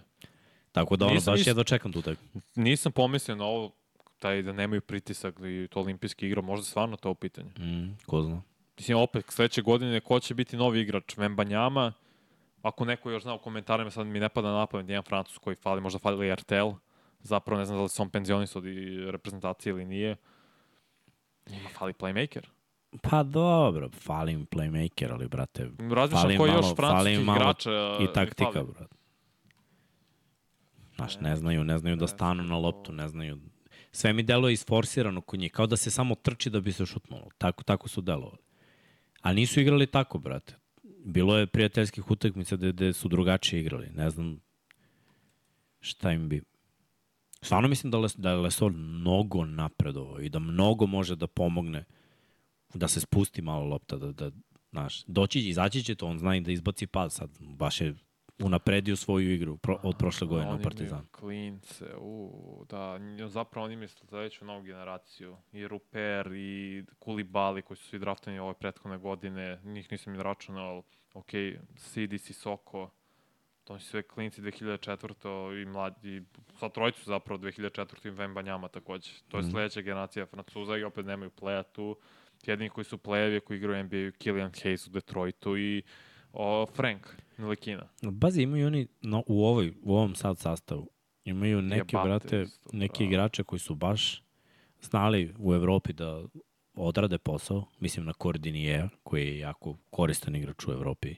Tako da ono, Nisam baš ist- jedva čekam tu utakmicu. Nisam pomislio na ovo, taj da nemaju pritisak i to olimpijski igra, možda stvarno to u pitanju. Mm, ko zna. Mislim, opet, sledeće godine, ko će biti novi igrač? Vembanjama, ako neko još zna u komentarima, sad mi ne pada na pamet, jedan Francus koji fali, možda fali Artel, zapravo ne znam da li se on penzionis od reprezentacije ili nije. Njima fali playmaker. Pa dobro, fali im playmaker, ali brate, Razmišljam Fali im koji malo- još francuskih im malo igrača i taktika, fali. brate. Znaš, ne znaju, ne znaju da stanu na loptu, ne znaju. Sve mi deluje isforsirano kod njih, kao da se samo trči da bi se šutnulo. Tako, tako su delovali. A nisu igrali tako, brate. Bilo je prijateljskih utakmica gde, gde su drugačije igrali. Ne znam šta im bi... Stvarno mislim da, Les, da je Lesor mnogo napredovao i da mnogo može da pomogne da se spusti malo lopta, da, da znaš, doći, izaći će to, on zna i da izbaci pad sad, baš je unapredio svoju igru pro, od prošle godine u Partizanu. Klince, u, da, zapravo oni misle sledeću novu generaciju. I Ruper, i Kulibali, koji su svi draftani ove prethodne godine, njih nisam ni računao, ali, ok, Sidis i Soko, to su sve klinci 2004. i mladi, sa trojicu zapravo 2004. i Vembanjama takođe. To je Mhm. sledeća generacija Francuza i opet nemaju pleja tu. Jedini koji su plejevi koji igraju u NBA, Killian Hayes u Detroitu i o, Frank Nilekina. Bazi, imaju oni no, u, ovoj, u ovom sad sastavu, imaju neke, Jebate brate, isto, bravo. igrače koji su baš znali u Evropi da odrade posao, mislim na Cordinier, koji je jako koristan igrač u Evropi,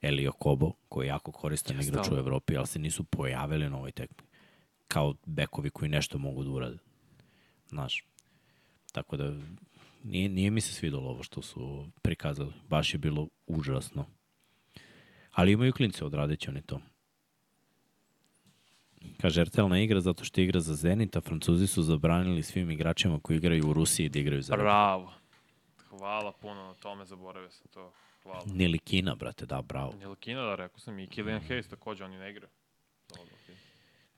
Elio Kobo, koji je jako koristan Jeste, igrač u ali- Evropi, ali se nisu pojavili na ovoj tekmi. Kao bekovi koji nešto mogu da urade. Znaš. Tako da nije, nije mi se svidalo ovo što su prikazali. Baš je bilo užasno. Ali imaju klince, odradit će oni to. Kaže, RTL ne igra zato što igra za Zenit, a Francuzi su zabranili svim igračima koji igraju u Rusiji da igraju za. Bravo. Hvala puno na tome, zaboravio sam to. Hvala. Nili Kina, brate, da, bravo. Njelkina, da, rekao sam i Killian Hayes, takođe, oni ne igraju. Dobro.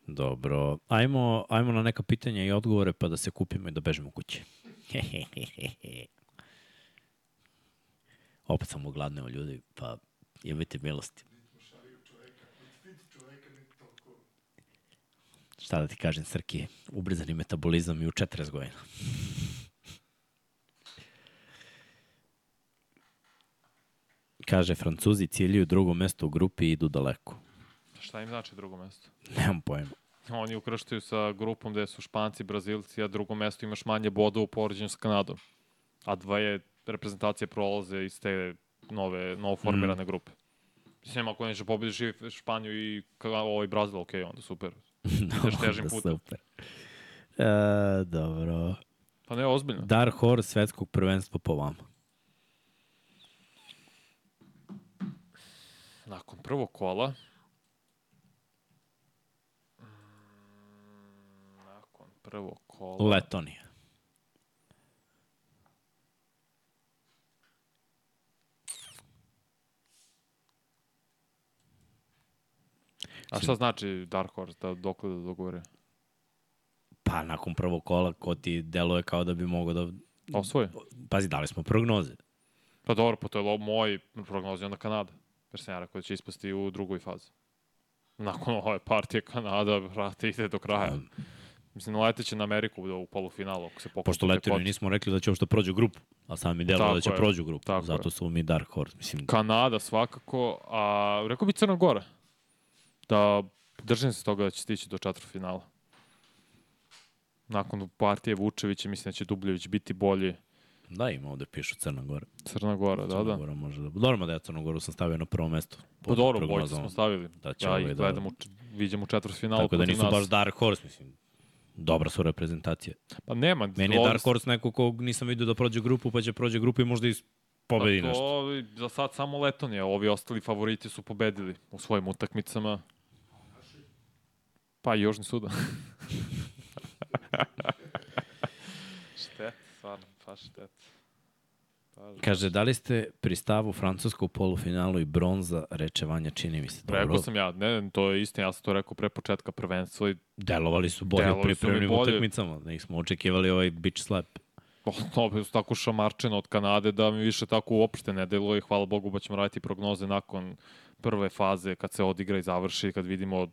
Dobro. Ajmo, ajmo na neka pitanja i odgovore pa da se kupimo i da bežimo kući. (laughs) Opet sam ogladneo ljudi, pa imajte milosti. Šta da ti kažem, Srki, ubrzani metabolizam i u 40 godina. Kaže, Francuzi ciljuju drugo mesto u grupi i idu daleko. Šta im znači drugo mesto? Nemam pojma. Oni ukrštaju sa grupom gde su Španci, Brazilci, a drugo mesto imaš manje boda u poređenju sa Kanadom. A dvoje reprezentacije prolaze iz te nove, novo formirane mm. grupe. Mislim, ako neće pobediš i Španiju i ovaj Brazil, okej, onda super. (laughs) Ideš težim putem. Super. E, dobro. Pa ne, ozbiljno. Dark Horse svetskog prvenstva po vama. Nakon prvog kola... Mm, Nakon prvog kola... Letonija. A šta znači Dark Horse, da dokle da dogovore? Pa nakon prvog kola, ko ti deluje kao da bi mogao da... Osvoje? Pazi, dali smo prognoze. Pa dobro, pa to je moj prognoz onda Kanada. Jer sam ja rekao da će ispasti u drugoj fazi. Nakon ove partije Kanada, vrate, ide do kraja. Mislim, leteće na Ameriku da u polufinalu, ako se pokupi. Pošto letimo, nismo rekli da će uopšte prođu grupu, a sami deluje Tako da će je. prođu grupu. Tako Zato je. su mi Dark Horse. Mislim, Kanada svakako, a rekao bi Crna Gora. Da držim se toga da će stići do četvrtfinala. Nakon partije Vučevića mislim da će Dubljević biti bolji. da ima ovde pišu Crna Gora. Crna Gora, da, Crna da. Gora može da... Dobro, da ja Crnu Goru sam stavio na prvo mesto. Pa dobro, prognozama. smo stavili. Da će ja ovaj ih da- gledam, u, č- viđam u četvrtfinalu Tako da nisu nas. baš Dark Horse, mislim. Dobra su reprezentacije. Pa nema. Meni je Dark Horse neko kog nisam vidio da prođe grupu, pa će prođe grupu i možda i pobedi nešto. to, za sad samo Letonija, ovi ostali favoriti su pobedili u svojim utakmicama. Pa i Južni Sudan. štet, stvarno, pa štet. Pa, Kaže, da li ste pri stavu Francuska u polufinalu i bronza, reče Vanja, čini mi se. Dobro, Rekao sam ja, ne, to je istina, ja sam to rekao pre početka prvenstva i delovali su bolje u pripremnim utakmicama. Da ih smo očekivali ovaj bitch slap. to su tako šamarčeno od Kanade da mi više tako uopšte ne deluje. Hvala Bogu pa ćemo raditi prognoze nakon prve faze kad se odigra i završi, kad vidimo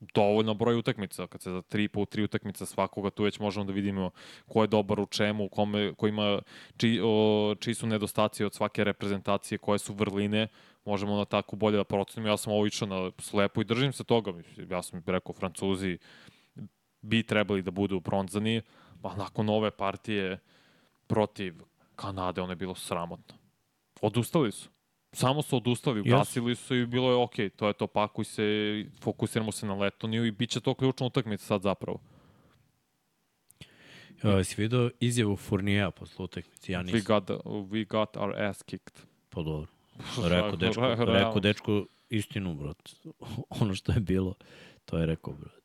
dovoljno broj utakmica, kad se za tri po tri utakmica svakoga tu već možemo da vidimo ko je dobar u čemu, u kome, ko ima, či, o, čiji su nedostaci od svake reprezentacije, koje su vrline, možemo na tako bolje da procenimo. Ja sam ovo išao na slepo i držim se toga. Ja sam rekao, Francuzi bi trebali da budu bronzani, pa nakon ove partije protiv Kanade, ono je bilo sramotno. Odustali su. Samo su odustali, ugasili su i bilo je okej, to je to, pakuj se, fokusiramo se na Letoniju i bit će to ključna utakmica sad zapravo. Uh, si vidio izjavu Furnijeja posle utakmice? Ja We nisam. got, the, we got our ass kicked. Pa dobro. (laughs) Rekao dečko, rekao dečko istinu, brat. (laughs) ono što je bilo, to je rekao, brat.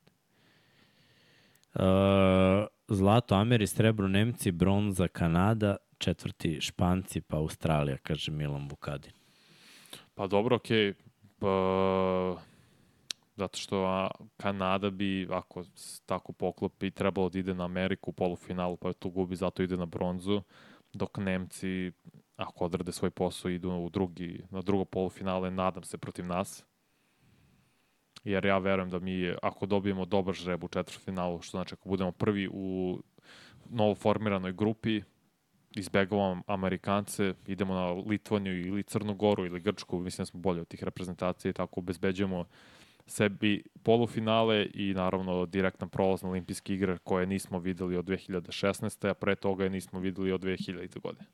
Uh, zlato Ameri, srebro Nemci, bronza Kanada, četvrti Španci, pa Australija, kaže Milan Vukadin. Pa dobro, okej. Pa, zato što a, Kanada bi, ako tako poklopi, trebalo da ide na Ameriku u polufinalu, pa tu gubi, zato ide na bronzu, dok Nemci, ako odrade svoj posao, idu u drugi, na drugo polufinale, nadam se, protiv nas. Jer ja verujem da mi, ako dobijemo dobar žreb u četvrtfinalu, što znači ako budemo prvi u novoformiranoj grupi, izbegavamo Amerikance, idemo na Litvaniju ili Crnu Goru ili Grčku, mislim da smo bolji od tih reprezentacija i tako obezbeđujemo sebi polufinale i naravno direktan prolaz na olimpijske igre koje nismo videli od 2016. a pre toga je nismo videli od 2000. godine.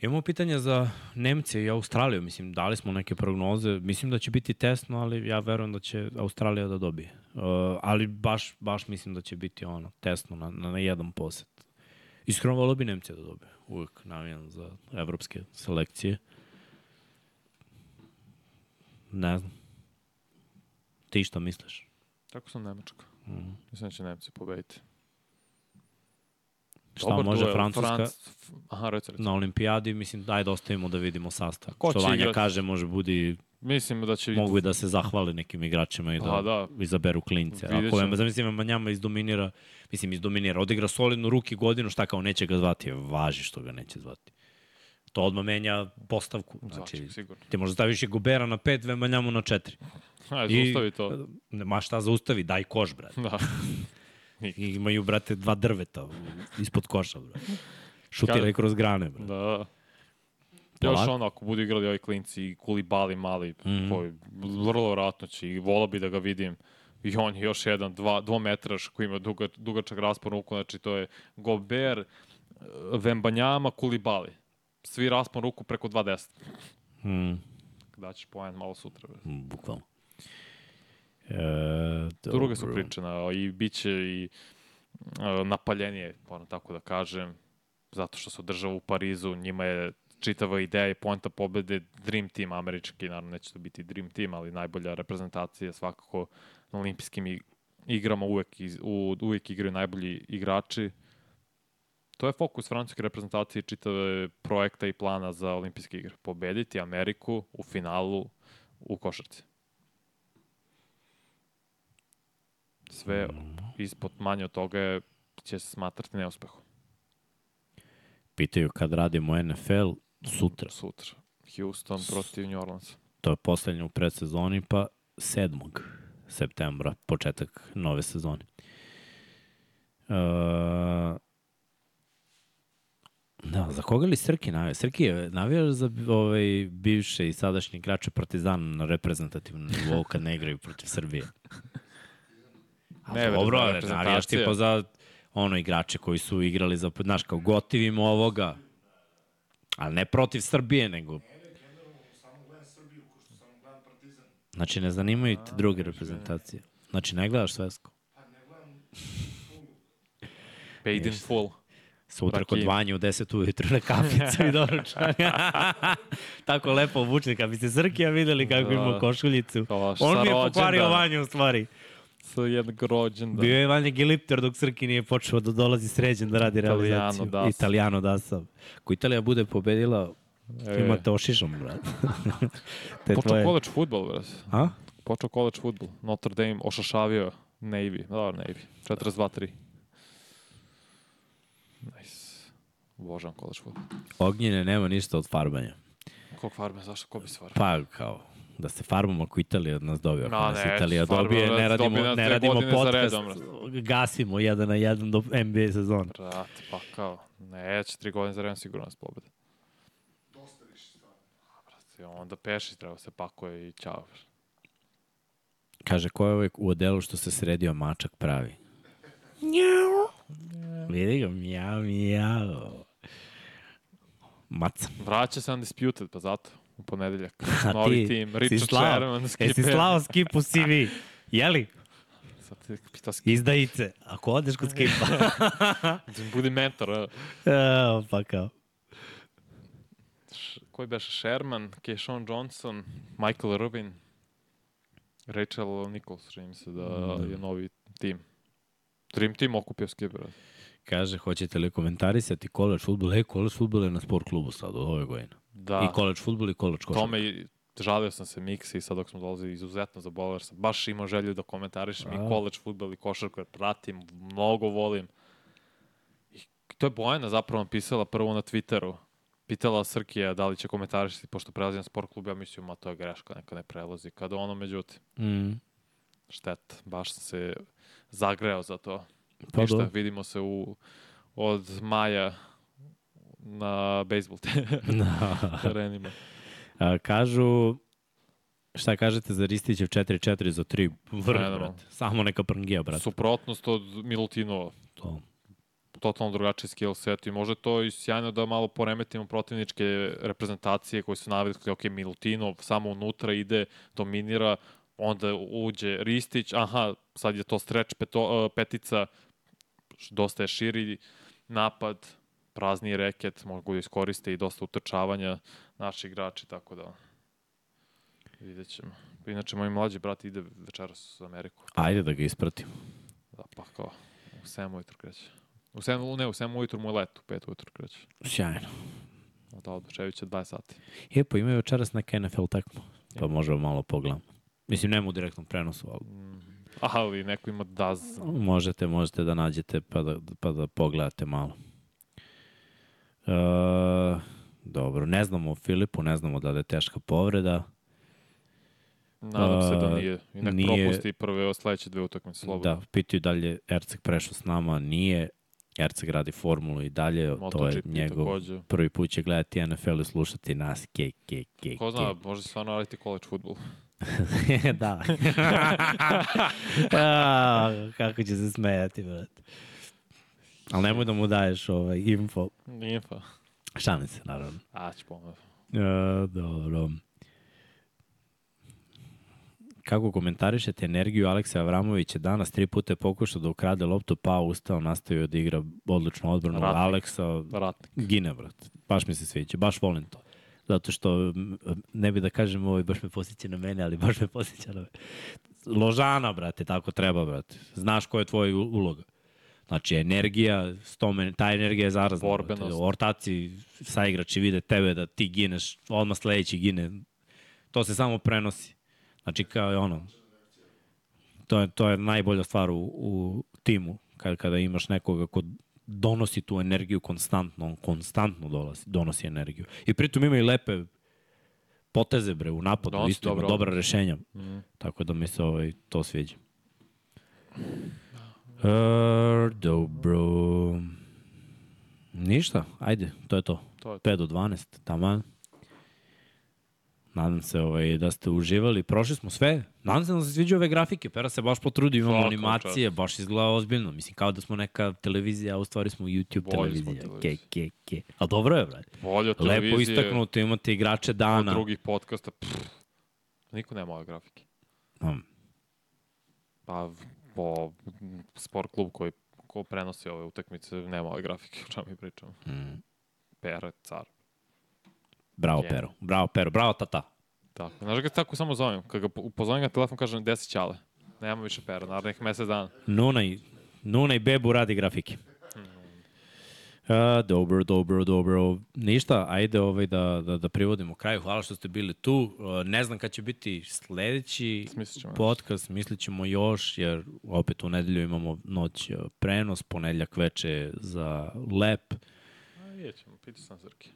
Imamo pitanja za Nemce i Australiju. Mislim, dali smo neke prognoze. Mislim da će biti tesno, ali ja verujem da će Australija da dobije. Uh, ali baš, baš mislim da će biti ono, tesno na, na, jedan poset. Iskreno volio bi Nemce da dobije. Uvijek navijam za evropske selekcije. Ne znam. Ti šta misliš? Tako sam Nemačka. Mm. Mislim da će Nemci pobediti. Šta Dobar može duel, Francuska Franc... Aha, reci, reci. na olimpijadi, mislim, daj da ostavimo da vidimo sastav. Ko Što Vanja igrati? kaže, može budi, Mislim da će... mogu i da se zahvale nekim igračima i da, Pa da. izaberu klince. Ako je, zamislim, Manjama izdominira, mislim, izdominira, odigra solidnu ruki godinu, šta kao neće ga zvati, važi što ga neće zvati. To odmah menja postavku. Znači, Znači, sigurno. ti možda staviš i Gobera na pet, Vemanjamu na četiri. Ajde, zaustavi to. Ma šta zaustavi, daj koš, brate. Da. I (laughs) imaju, brate, dva drveta ispod koša, brate. Šutiraj kroz grane, brate. Da. Još Polako. ono, ako budu igrali ovi klinci i Kulibali mali, mm koji vrlo vratno će i volao bi da ga vidim. I on je još jedan dva, dvometraš koji ima duga, dugačak raspon ruku, znači to je Gober, eh, Vembanjama, Kulibali. Svi raspon ruku preko 2.10. Hmm, Daćeš poen malo sutra. bre. bukvalno. E, Druge su dobro. priče, na, i bit će i e, napaljenije, moram tako da kažem, zato što se održava u Parizu, njima je čitava ideja i poenta pobede Dream Team američki, naravno neće to biti Dream Team, ali najbolja reprezentacija svakako na olimpijskim igrama uvek, iz, u, uvek igraju najbolji igrači. To je fokus francuske reprezentacije čitave projekta i plana za olimpijske igre. Pobediti Ameriku u finalu u košarci. Sve ispod manje od toga će se smatrati neuspehom. Pitaju kad radimo NFL, sutra. Sutra. Houston protiv New Orleans. To je poslednje u predsezoni, pa 7. septembra, početak nove sezone. E, da, za koga li Srki navija? Srki je navija za ovaj, bivše i sadašnje igrače Partizana na reprezentativnom nivou kad ne igraju protiv Srbije. A Ne, dobro, navijaš tipa za ono igrače koji su igrali za, znaš, kao gotivimo ovoga, ali ne protiv Srbije, nego Samo gledam Srbiju, ko što samo gledam Partizan. Znači, ne zanimaju te druge reprezentacije. Znači, ne gledaš svesku. Pa ne gledam (laughs) full. Paid in full. Sutra kod. Vanje u 10 ujutru na kaficu i doručanja. (laughs) Tako lepo obučen, kad bi se Srkija videli kako Da. ima košuljicu. Kao On mi je pokvario. Vanju u stvari. Sa jednog rođenda. Bio je Vanja Gilipter dok Srki nije počeo da dolazi sređen da radi Italijano realizaciju. da. Italijano da sam. Ako Italija bude pobedila, E, imate ošišom, brad. (laughs) Te Počeo tvoje... college futbol, brate. A? Počeo college futbol. Notre Dame ošašavio Navy. Dobro, Navy. 42-3. Nice. Obožavam college futbol. Ognjene nema ništa od farbanja. Kog farbe, zašto? Ko bi se farbe? Pa, kao, da se farbamo ako Italija od nas dobije. Ako Ma, nas ne, Italija dobije, nas, ne radimo, ne radimo podcast, redom, gasimo jedan na jedan do NBA sezona. Brate, pa kao. Neće, tri godine za redom sigurno nas pobede. Dosta više stvarno. Brate, onda peši treba se pakuje i ćao. Kaže, ko je uvijek u odelu što se sredio mačak pravi? Njau. Vidi ga, mjau, mjau. Maca. Vraća se Undisputed, pa zato. U ponedeljak. (laughs) A Novi ti tim. Richard slao, Sherman, jesi Skipper. slao skip u CV? Jeli? Pitao Skip. Izdajice. Ako odeš kod skipa. (laughs) Budi mentor. Evo, pa kao. Koji beše? Sherman, Keyshawn Johnson, Michael Rubin, Rachel Nichols, čini se da je novi tim. Dream Team okupio Skipper. Kaže, hoćete li komentarisati college futbol? E, college futbol je na sport klubu sad od ove godine. Da, I college futbol i college košarka. tome i žalio sam se Miksi sad dok smo dolazili izuzetno zabolao, jer sam baš imao želju da komentarišem i A. college futbol i košarku, jer pratim, mnogo volim. I to je Bojana zapravo napisala prvo na Twitteru. Pitala Srkija da li će komentarišiti, pošto prelazi na sport klub, ja mislim, ma to je greška, neka ne prelazi. Kada ono, međutim, Mm. šteta, baš sam se zagreo za to. Pa Ništa, vidimo se u, od maja na bejsbol (laughs) Da. (laughs) terenima. A, kažu, šta kažete za Ristićev 4-4 za 3 vrh, Fenomenalno. brate. Samo neka prngija, brate. Suprotnost od Milutinova. To. totalno drugačiji skill set i može to i sjajno da malo poremetimo protivničke reprezentacije koje su navikli, ok, Milutinov samo unutra ide, dominira, onda uđe Ristić, aha, sad je to streč peto, uh, petica, dosta je širi napad, prazni reket, mogu da iskoriste i dosta utrčavanja naši igrači, tako da vidjet ćemo. Inače, moj mlađi brat ide večeras u Ameriku. Ajde da ga ispratim. Da, pa kao, u 7 ujutru kreće. U 7, ne, u 7 ujutru mu je let, u 5 ujutru kreće. Sjajno. Od Oduševića 20 sati. Je, pa imaju večeras neka NFL tekma. Pa možemo malo pogledamo. Mislim, nema u direktnom prenosu, ali Ali neko ima daz. možete, možete da nađete pa da, pa da pogledate malo. E, dobro, ne znamo o Filipu, ne znamo da li je teška povreda. Nadam se da A, nije. I nek nije- propusti prve sledeće dve utakmice slobodno. Da, pitaju da li je Erceg prešao s nama, nije. Erceg radi formulu i dalje, to je njegov takođe. prvi put će gledati NFL i slušati nas. Ke, ke, ke, Ko zna, ke. može se stvarno raditi college futbol. (laughs) da. (laughs) (laughs) A, kako će se smejati, brate. Ali nemoj da mu daješ ovaj info. Pa. Šalim se, naravno. A, ću pomoći. E, dobro. Kako komentarišete energiju Aleksa Avramovića danas tri puta je pokušao da ukrade loptu, pa ustao, nastavio da igra odličnu odbranu. Ratnik. Aleksa Ratnik. gine, brat. Baš mi se sviđa, baš volim to. Zato što, ne bi da kažem ovo, baš me posjeća na mene, ali baš me posjeća na mene. Ložana, brate, tako treba, brate. Znaš koja je tvoja uloga. Znači, energija, stome, ta energija je zarazna. Borbenost. Ortaci, saigrači vide tebe da ti gineš, odmah sledeći gine. To se samo prenosi. Znači, kao je ono, to je, to je najbolja stvar u, u timu, kada, kada imaš nekoga ko donosi tu energiju konstantno, on konstantno dolazi, donosi energiju. I pritom ima i lepe poteze bre u napadu, Donosi isto ima dobra rešenja. Mm. Tako da mi se ovaj, to sviđa. E, dobro. Ništa, ajde, to je to. To je to. 5 do 12, taman. Nadam se ovaj, da ste uživali. Prošli smo sve. Nadam se da vam se sviđa ove grafike. Pera se baš potrudio, imamo Svaka animacije, baš izgleda ozbiljno. Mislim, kao da smo neka televizija, a u stvari smo YouTube Bolji smo televizija. Ke, televizija. ke, ke. A dobro je, brate. Bolje od Lepo televizije, istaknuto, imate igrače od dana. drugih podcasta. Pff, niko nema ove grafike. Um, Pa, po sport klub koji ko prenosi ove utakmice, nema ove grafike, o čemu mi pričamo. mm. Pera, car. Bravo, Je. Pero. Bravo, Pero. Bravo, tata. Tako. Znaš ga tako samo zovem. Kad ga po- pozovem ga na telefon, kažem, gde si ćale? Nema više pera, narednih mesec dana. Nuna i, Nuna i Bebu radi grafike. A, dobro, dobro, dobro. Ništa, ajde ovaj da, da, da privodimo kraju. Hvala što ste bili tu. Ne znam kad će biti sledeći Smislit ćemo. podcast, mislit ćemo još, jer opet u nedelju imamo noć prenos, ponedljak veče za lep. A, vidjet ćemo, pitao sam Zrke.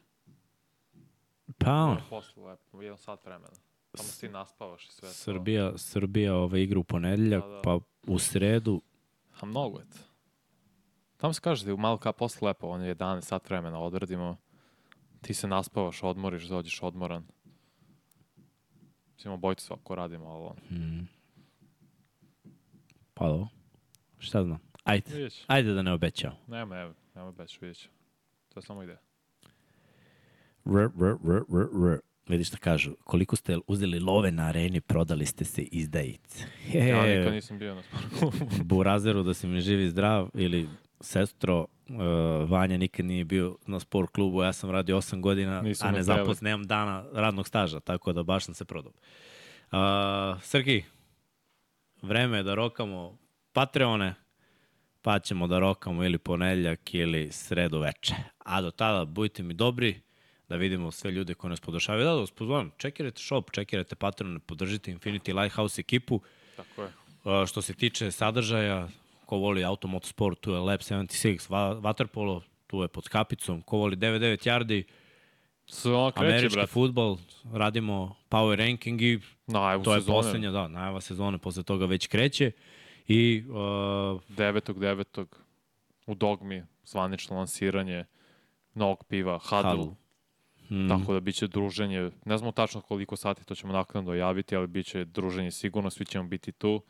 Pa, ono, Posle lepo, jedan sat vremena. Samo ti naspavaš i sve to. Srbija, Srbija ovaj, igra u ponedljak, Da, da. pa u sredu A mnogo je to. Tamo se kaže da je malo kao posle lepo, on je 11 sat vremena odradimo. Ti se naspavaš, odmoriš, dođeš odmoran. Mislim, obojci svako radimo, ali on. Mm. Pa dobro. Šta znam. Ajde. Ajde da ne obećao. Nema, evo, nema već, vidjet ću. To je samo ideja. R, r, r, r, r. Vidiš šta kažu. Koliko ste uzeli love na areni, prodali ste se izdajice. Ja nikad nisam bio na sportu. (laughs) Burazeru da si mi živi zdrav ili sestro, uh, Vanja nikad nije bio na sport klubu, ja sam radio 8 godina, Nisu a ne zapos, nemam dana radnog staža, tako da baš sam se prodao. Uh, Srki, vreme je da rokamo Patreone, pa ćemo da rokamo ili ponedljak ili sredu veče. A do tada budite mi dobri, da vidimo sve ljude koji nas podešavaju. Da, da vas pozvolim, čekirajte shop, čekirajte Patreone, podržite Infinity Lighthouse ekipu. Tako je. Uh, što se tiče sadržaja, ko voli automotosport, tu je Lab 76, va, Waterpolo, tu je pod kapicom, ko voli 99 yardi, Sve ono kreće, američki brate. futbol, radimo power ranking i Najavu to je sezone. poslednja, da, najava sezone, posle toga već kreće. I uh, 9.9. u Dogmi, zvanično lansiranje novog piva, Huddle. Huddle. mm, Tako da biće druženje, ne znamo tačno koliko sati, to ćemo naknadno javiti, ali biće druženje sigurno, svi ćemo biti tu.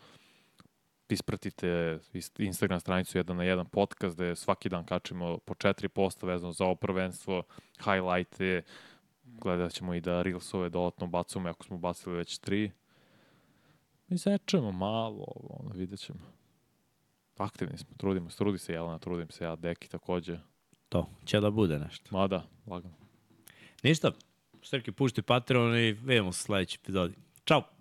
Ispratite Instagram stranicu 1 na 1 podcast gde svaki dan kačimo po 4 posta vezano za ovo prvenstvo, highlighte, gledat ćemo i da Reelsove dodatno bacujemo, ako smo bacili već 3. Mi sečemo malo, ono, vidjet ćemo. Aktivni smo, trudimo se, trudi se Jelena, trudim se ja, Deki takođe. to, će da bude nešto. Ma da, lagano. Ništa, Srki, pušti Patreon i vidimo se u sledećoj epizodi. Ćao!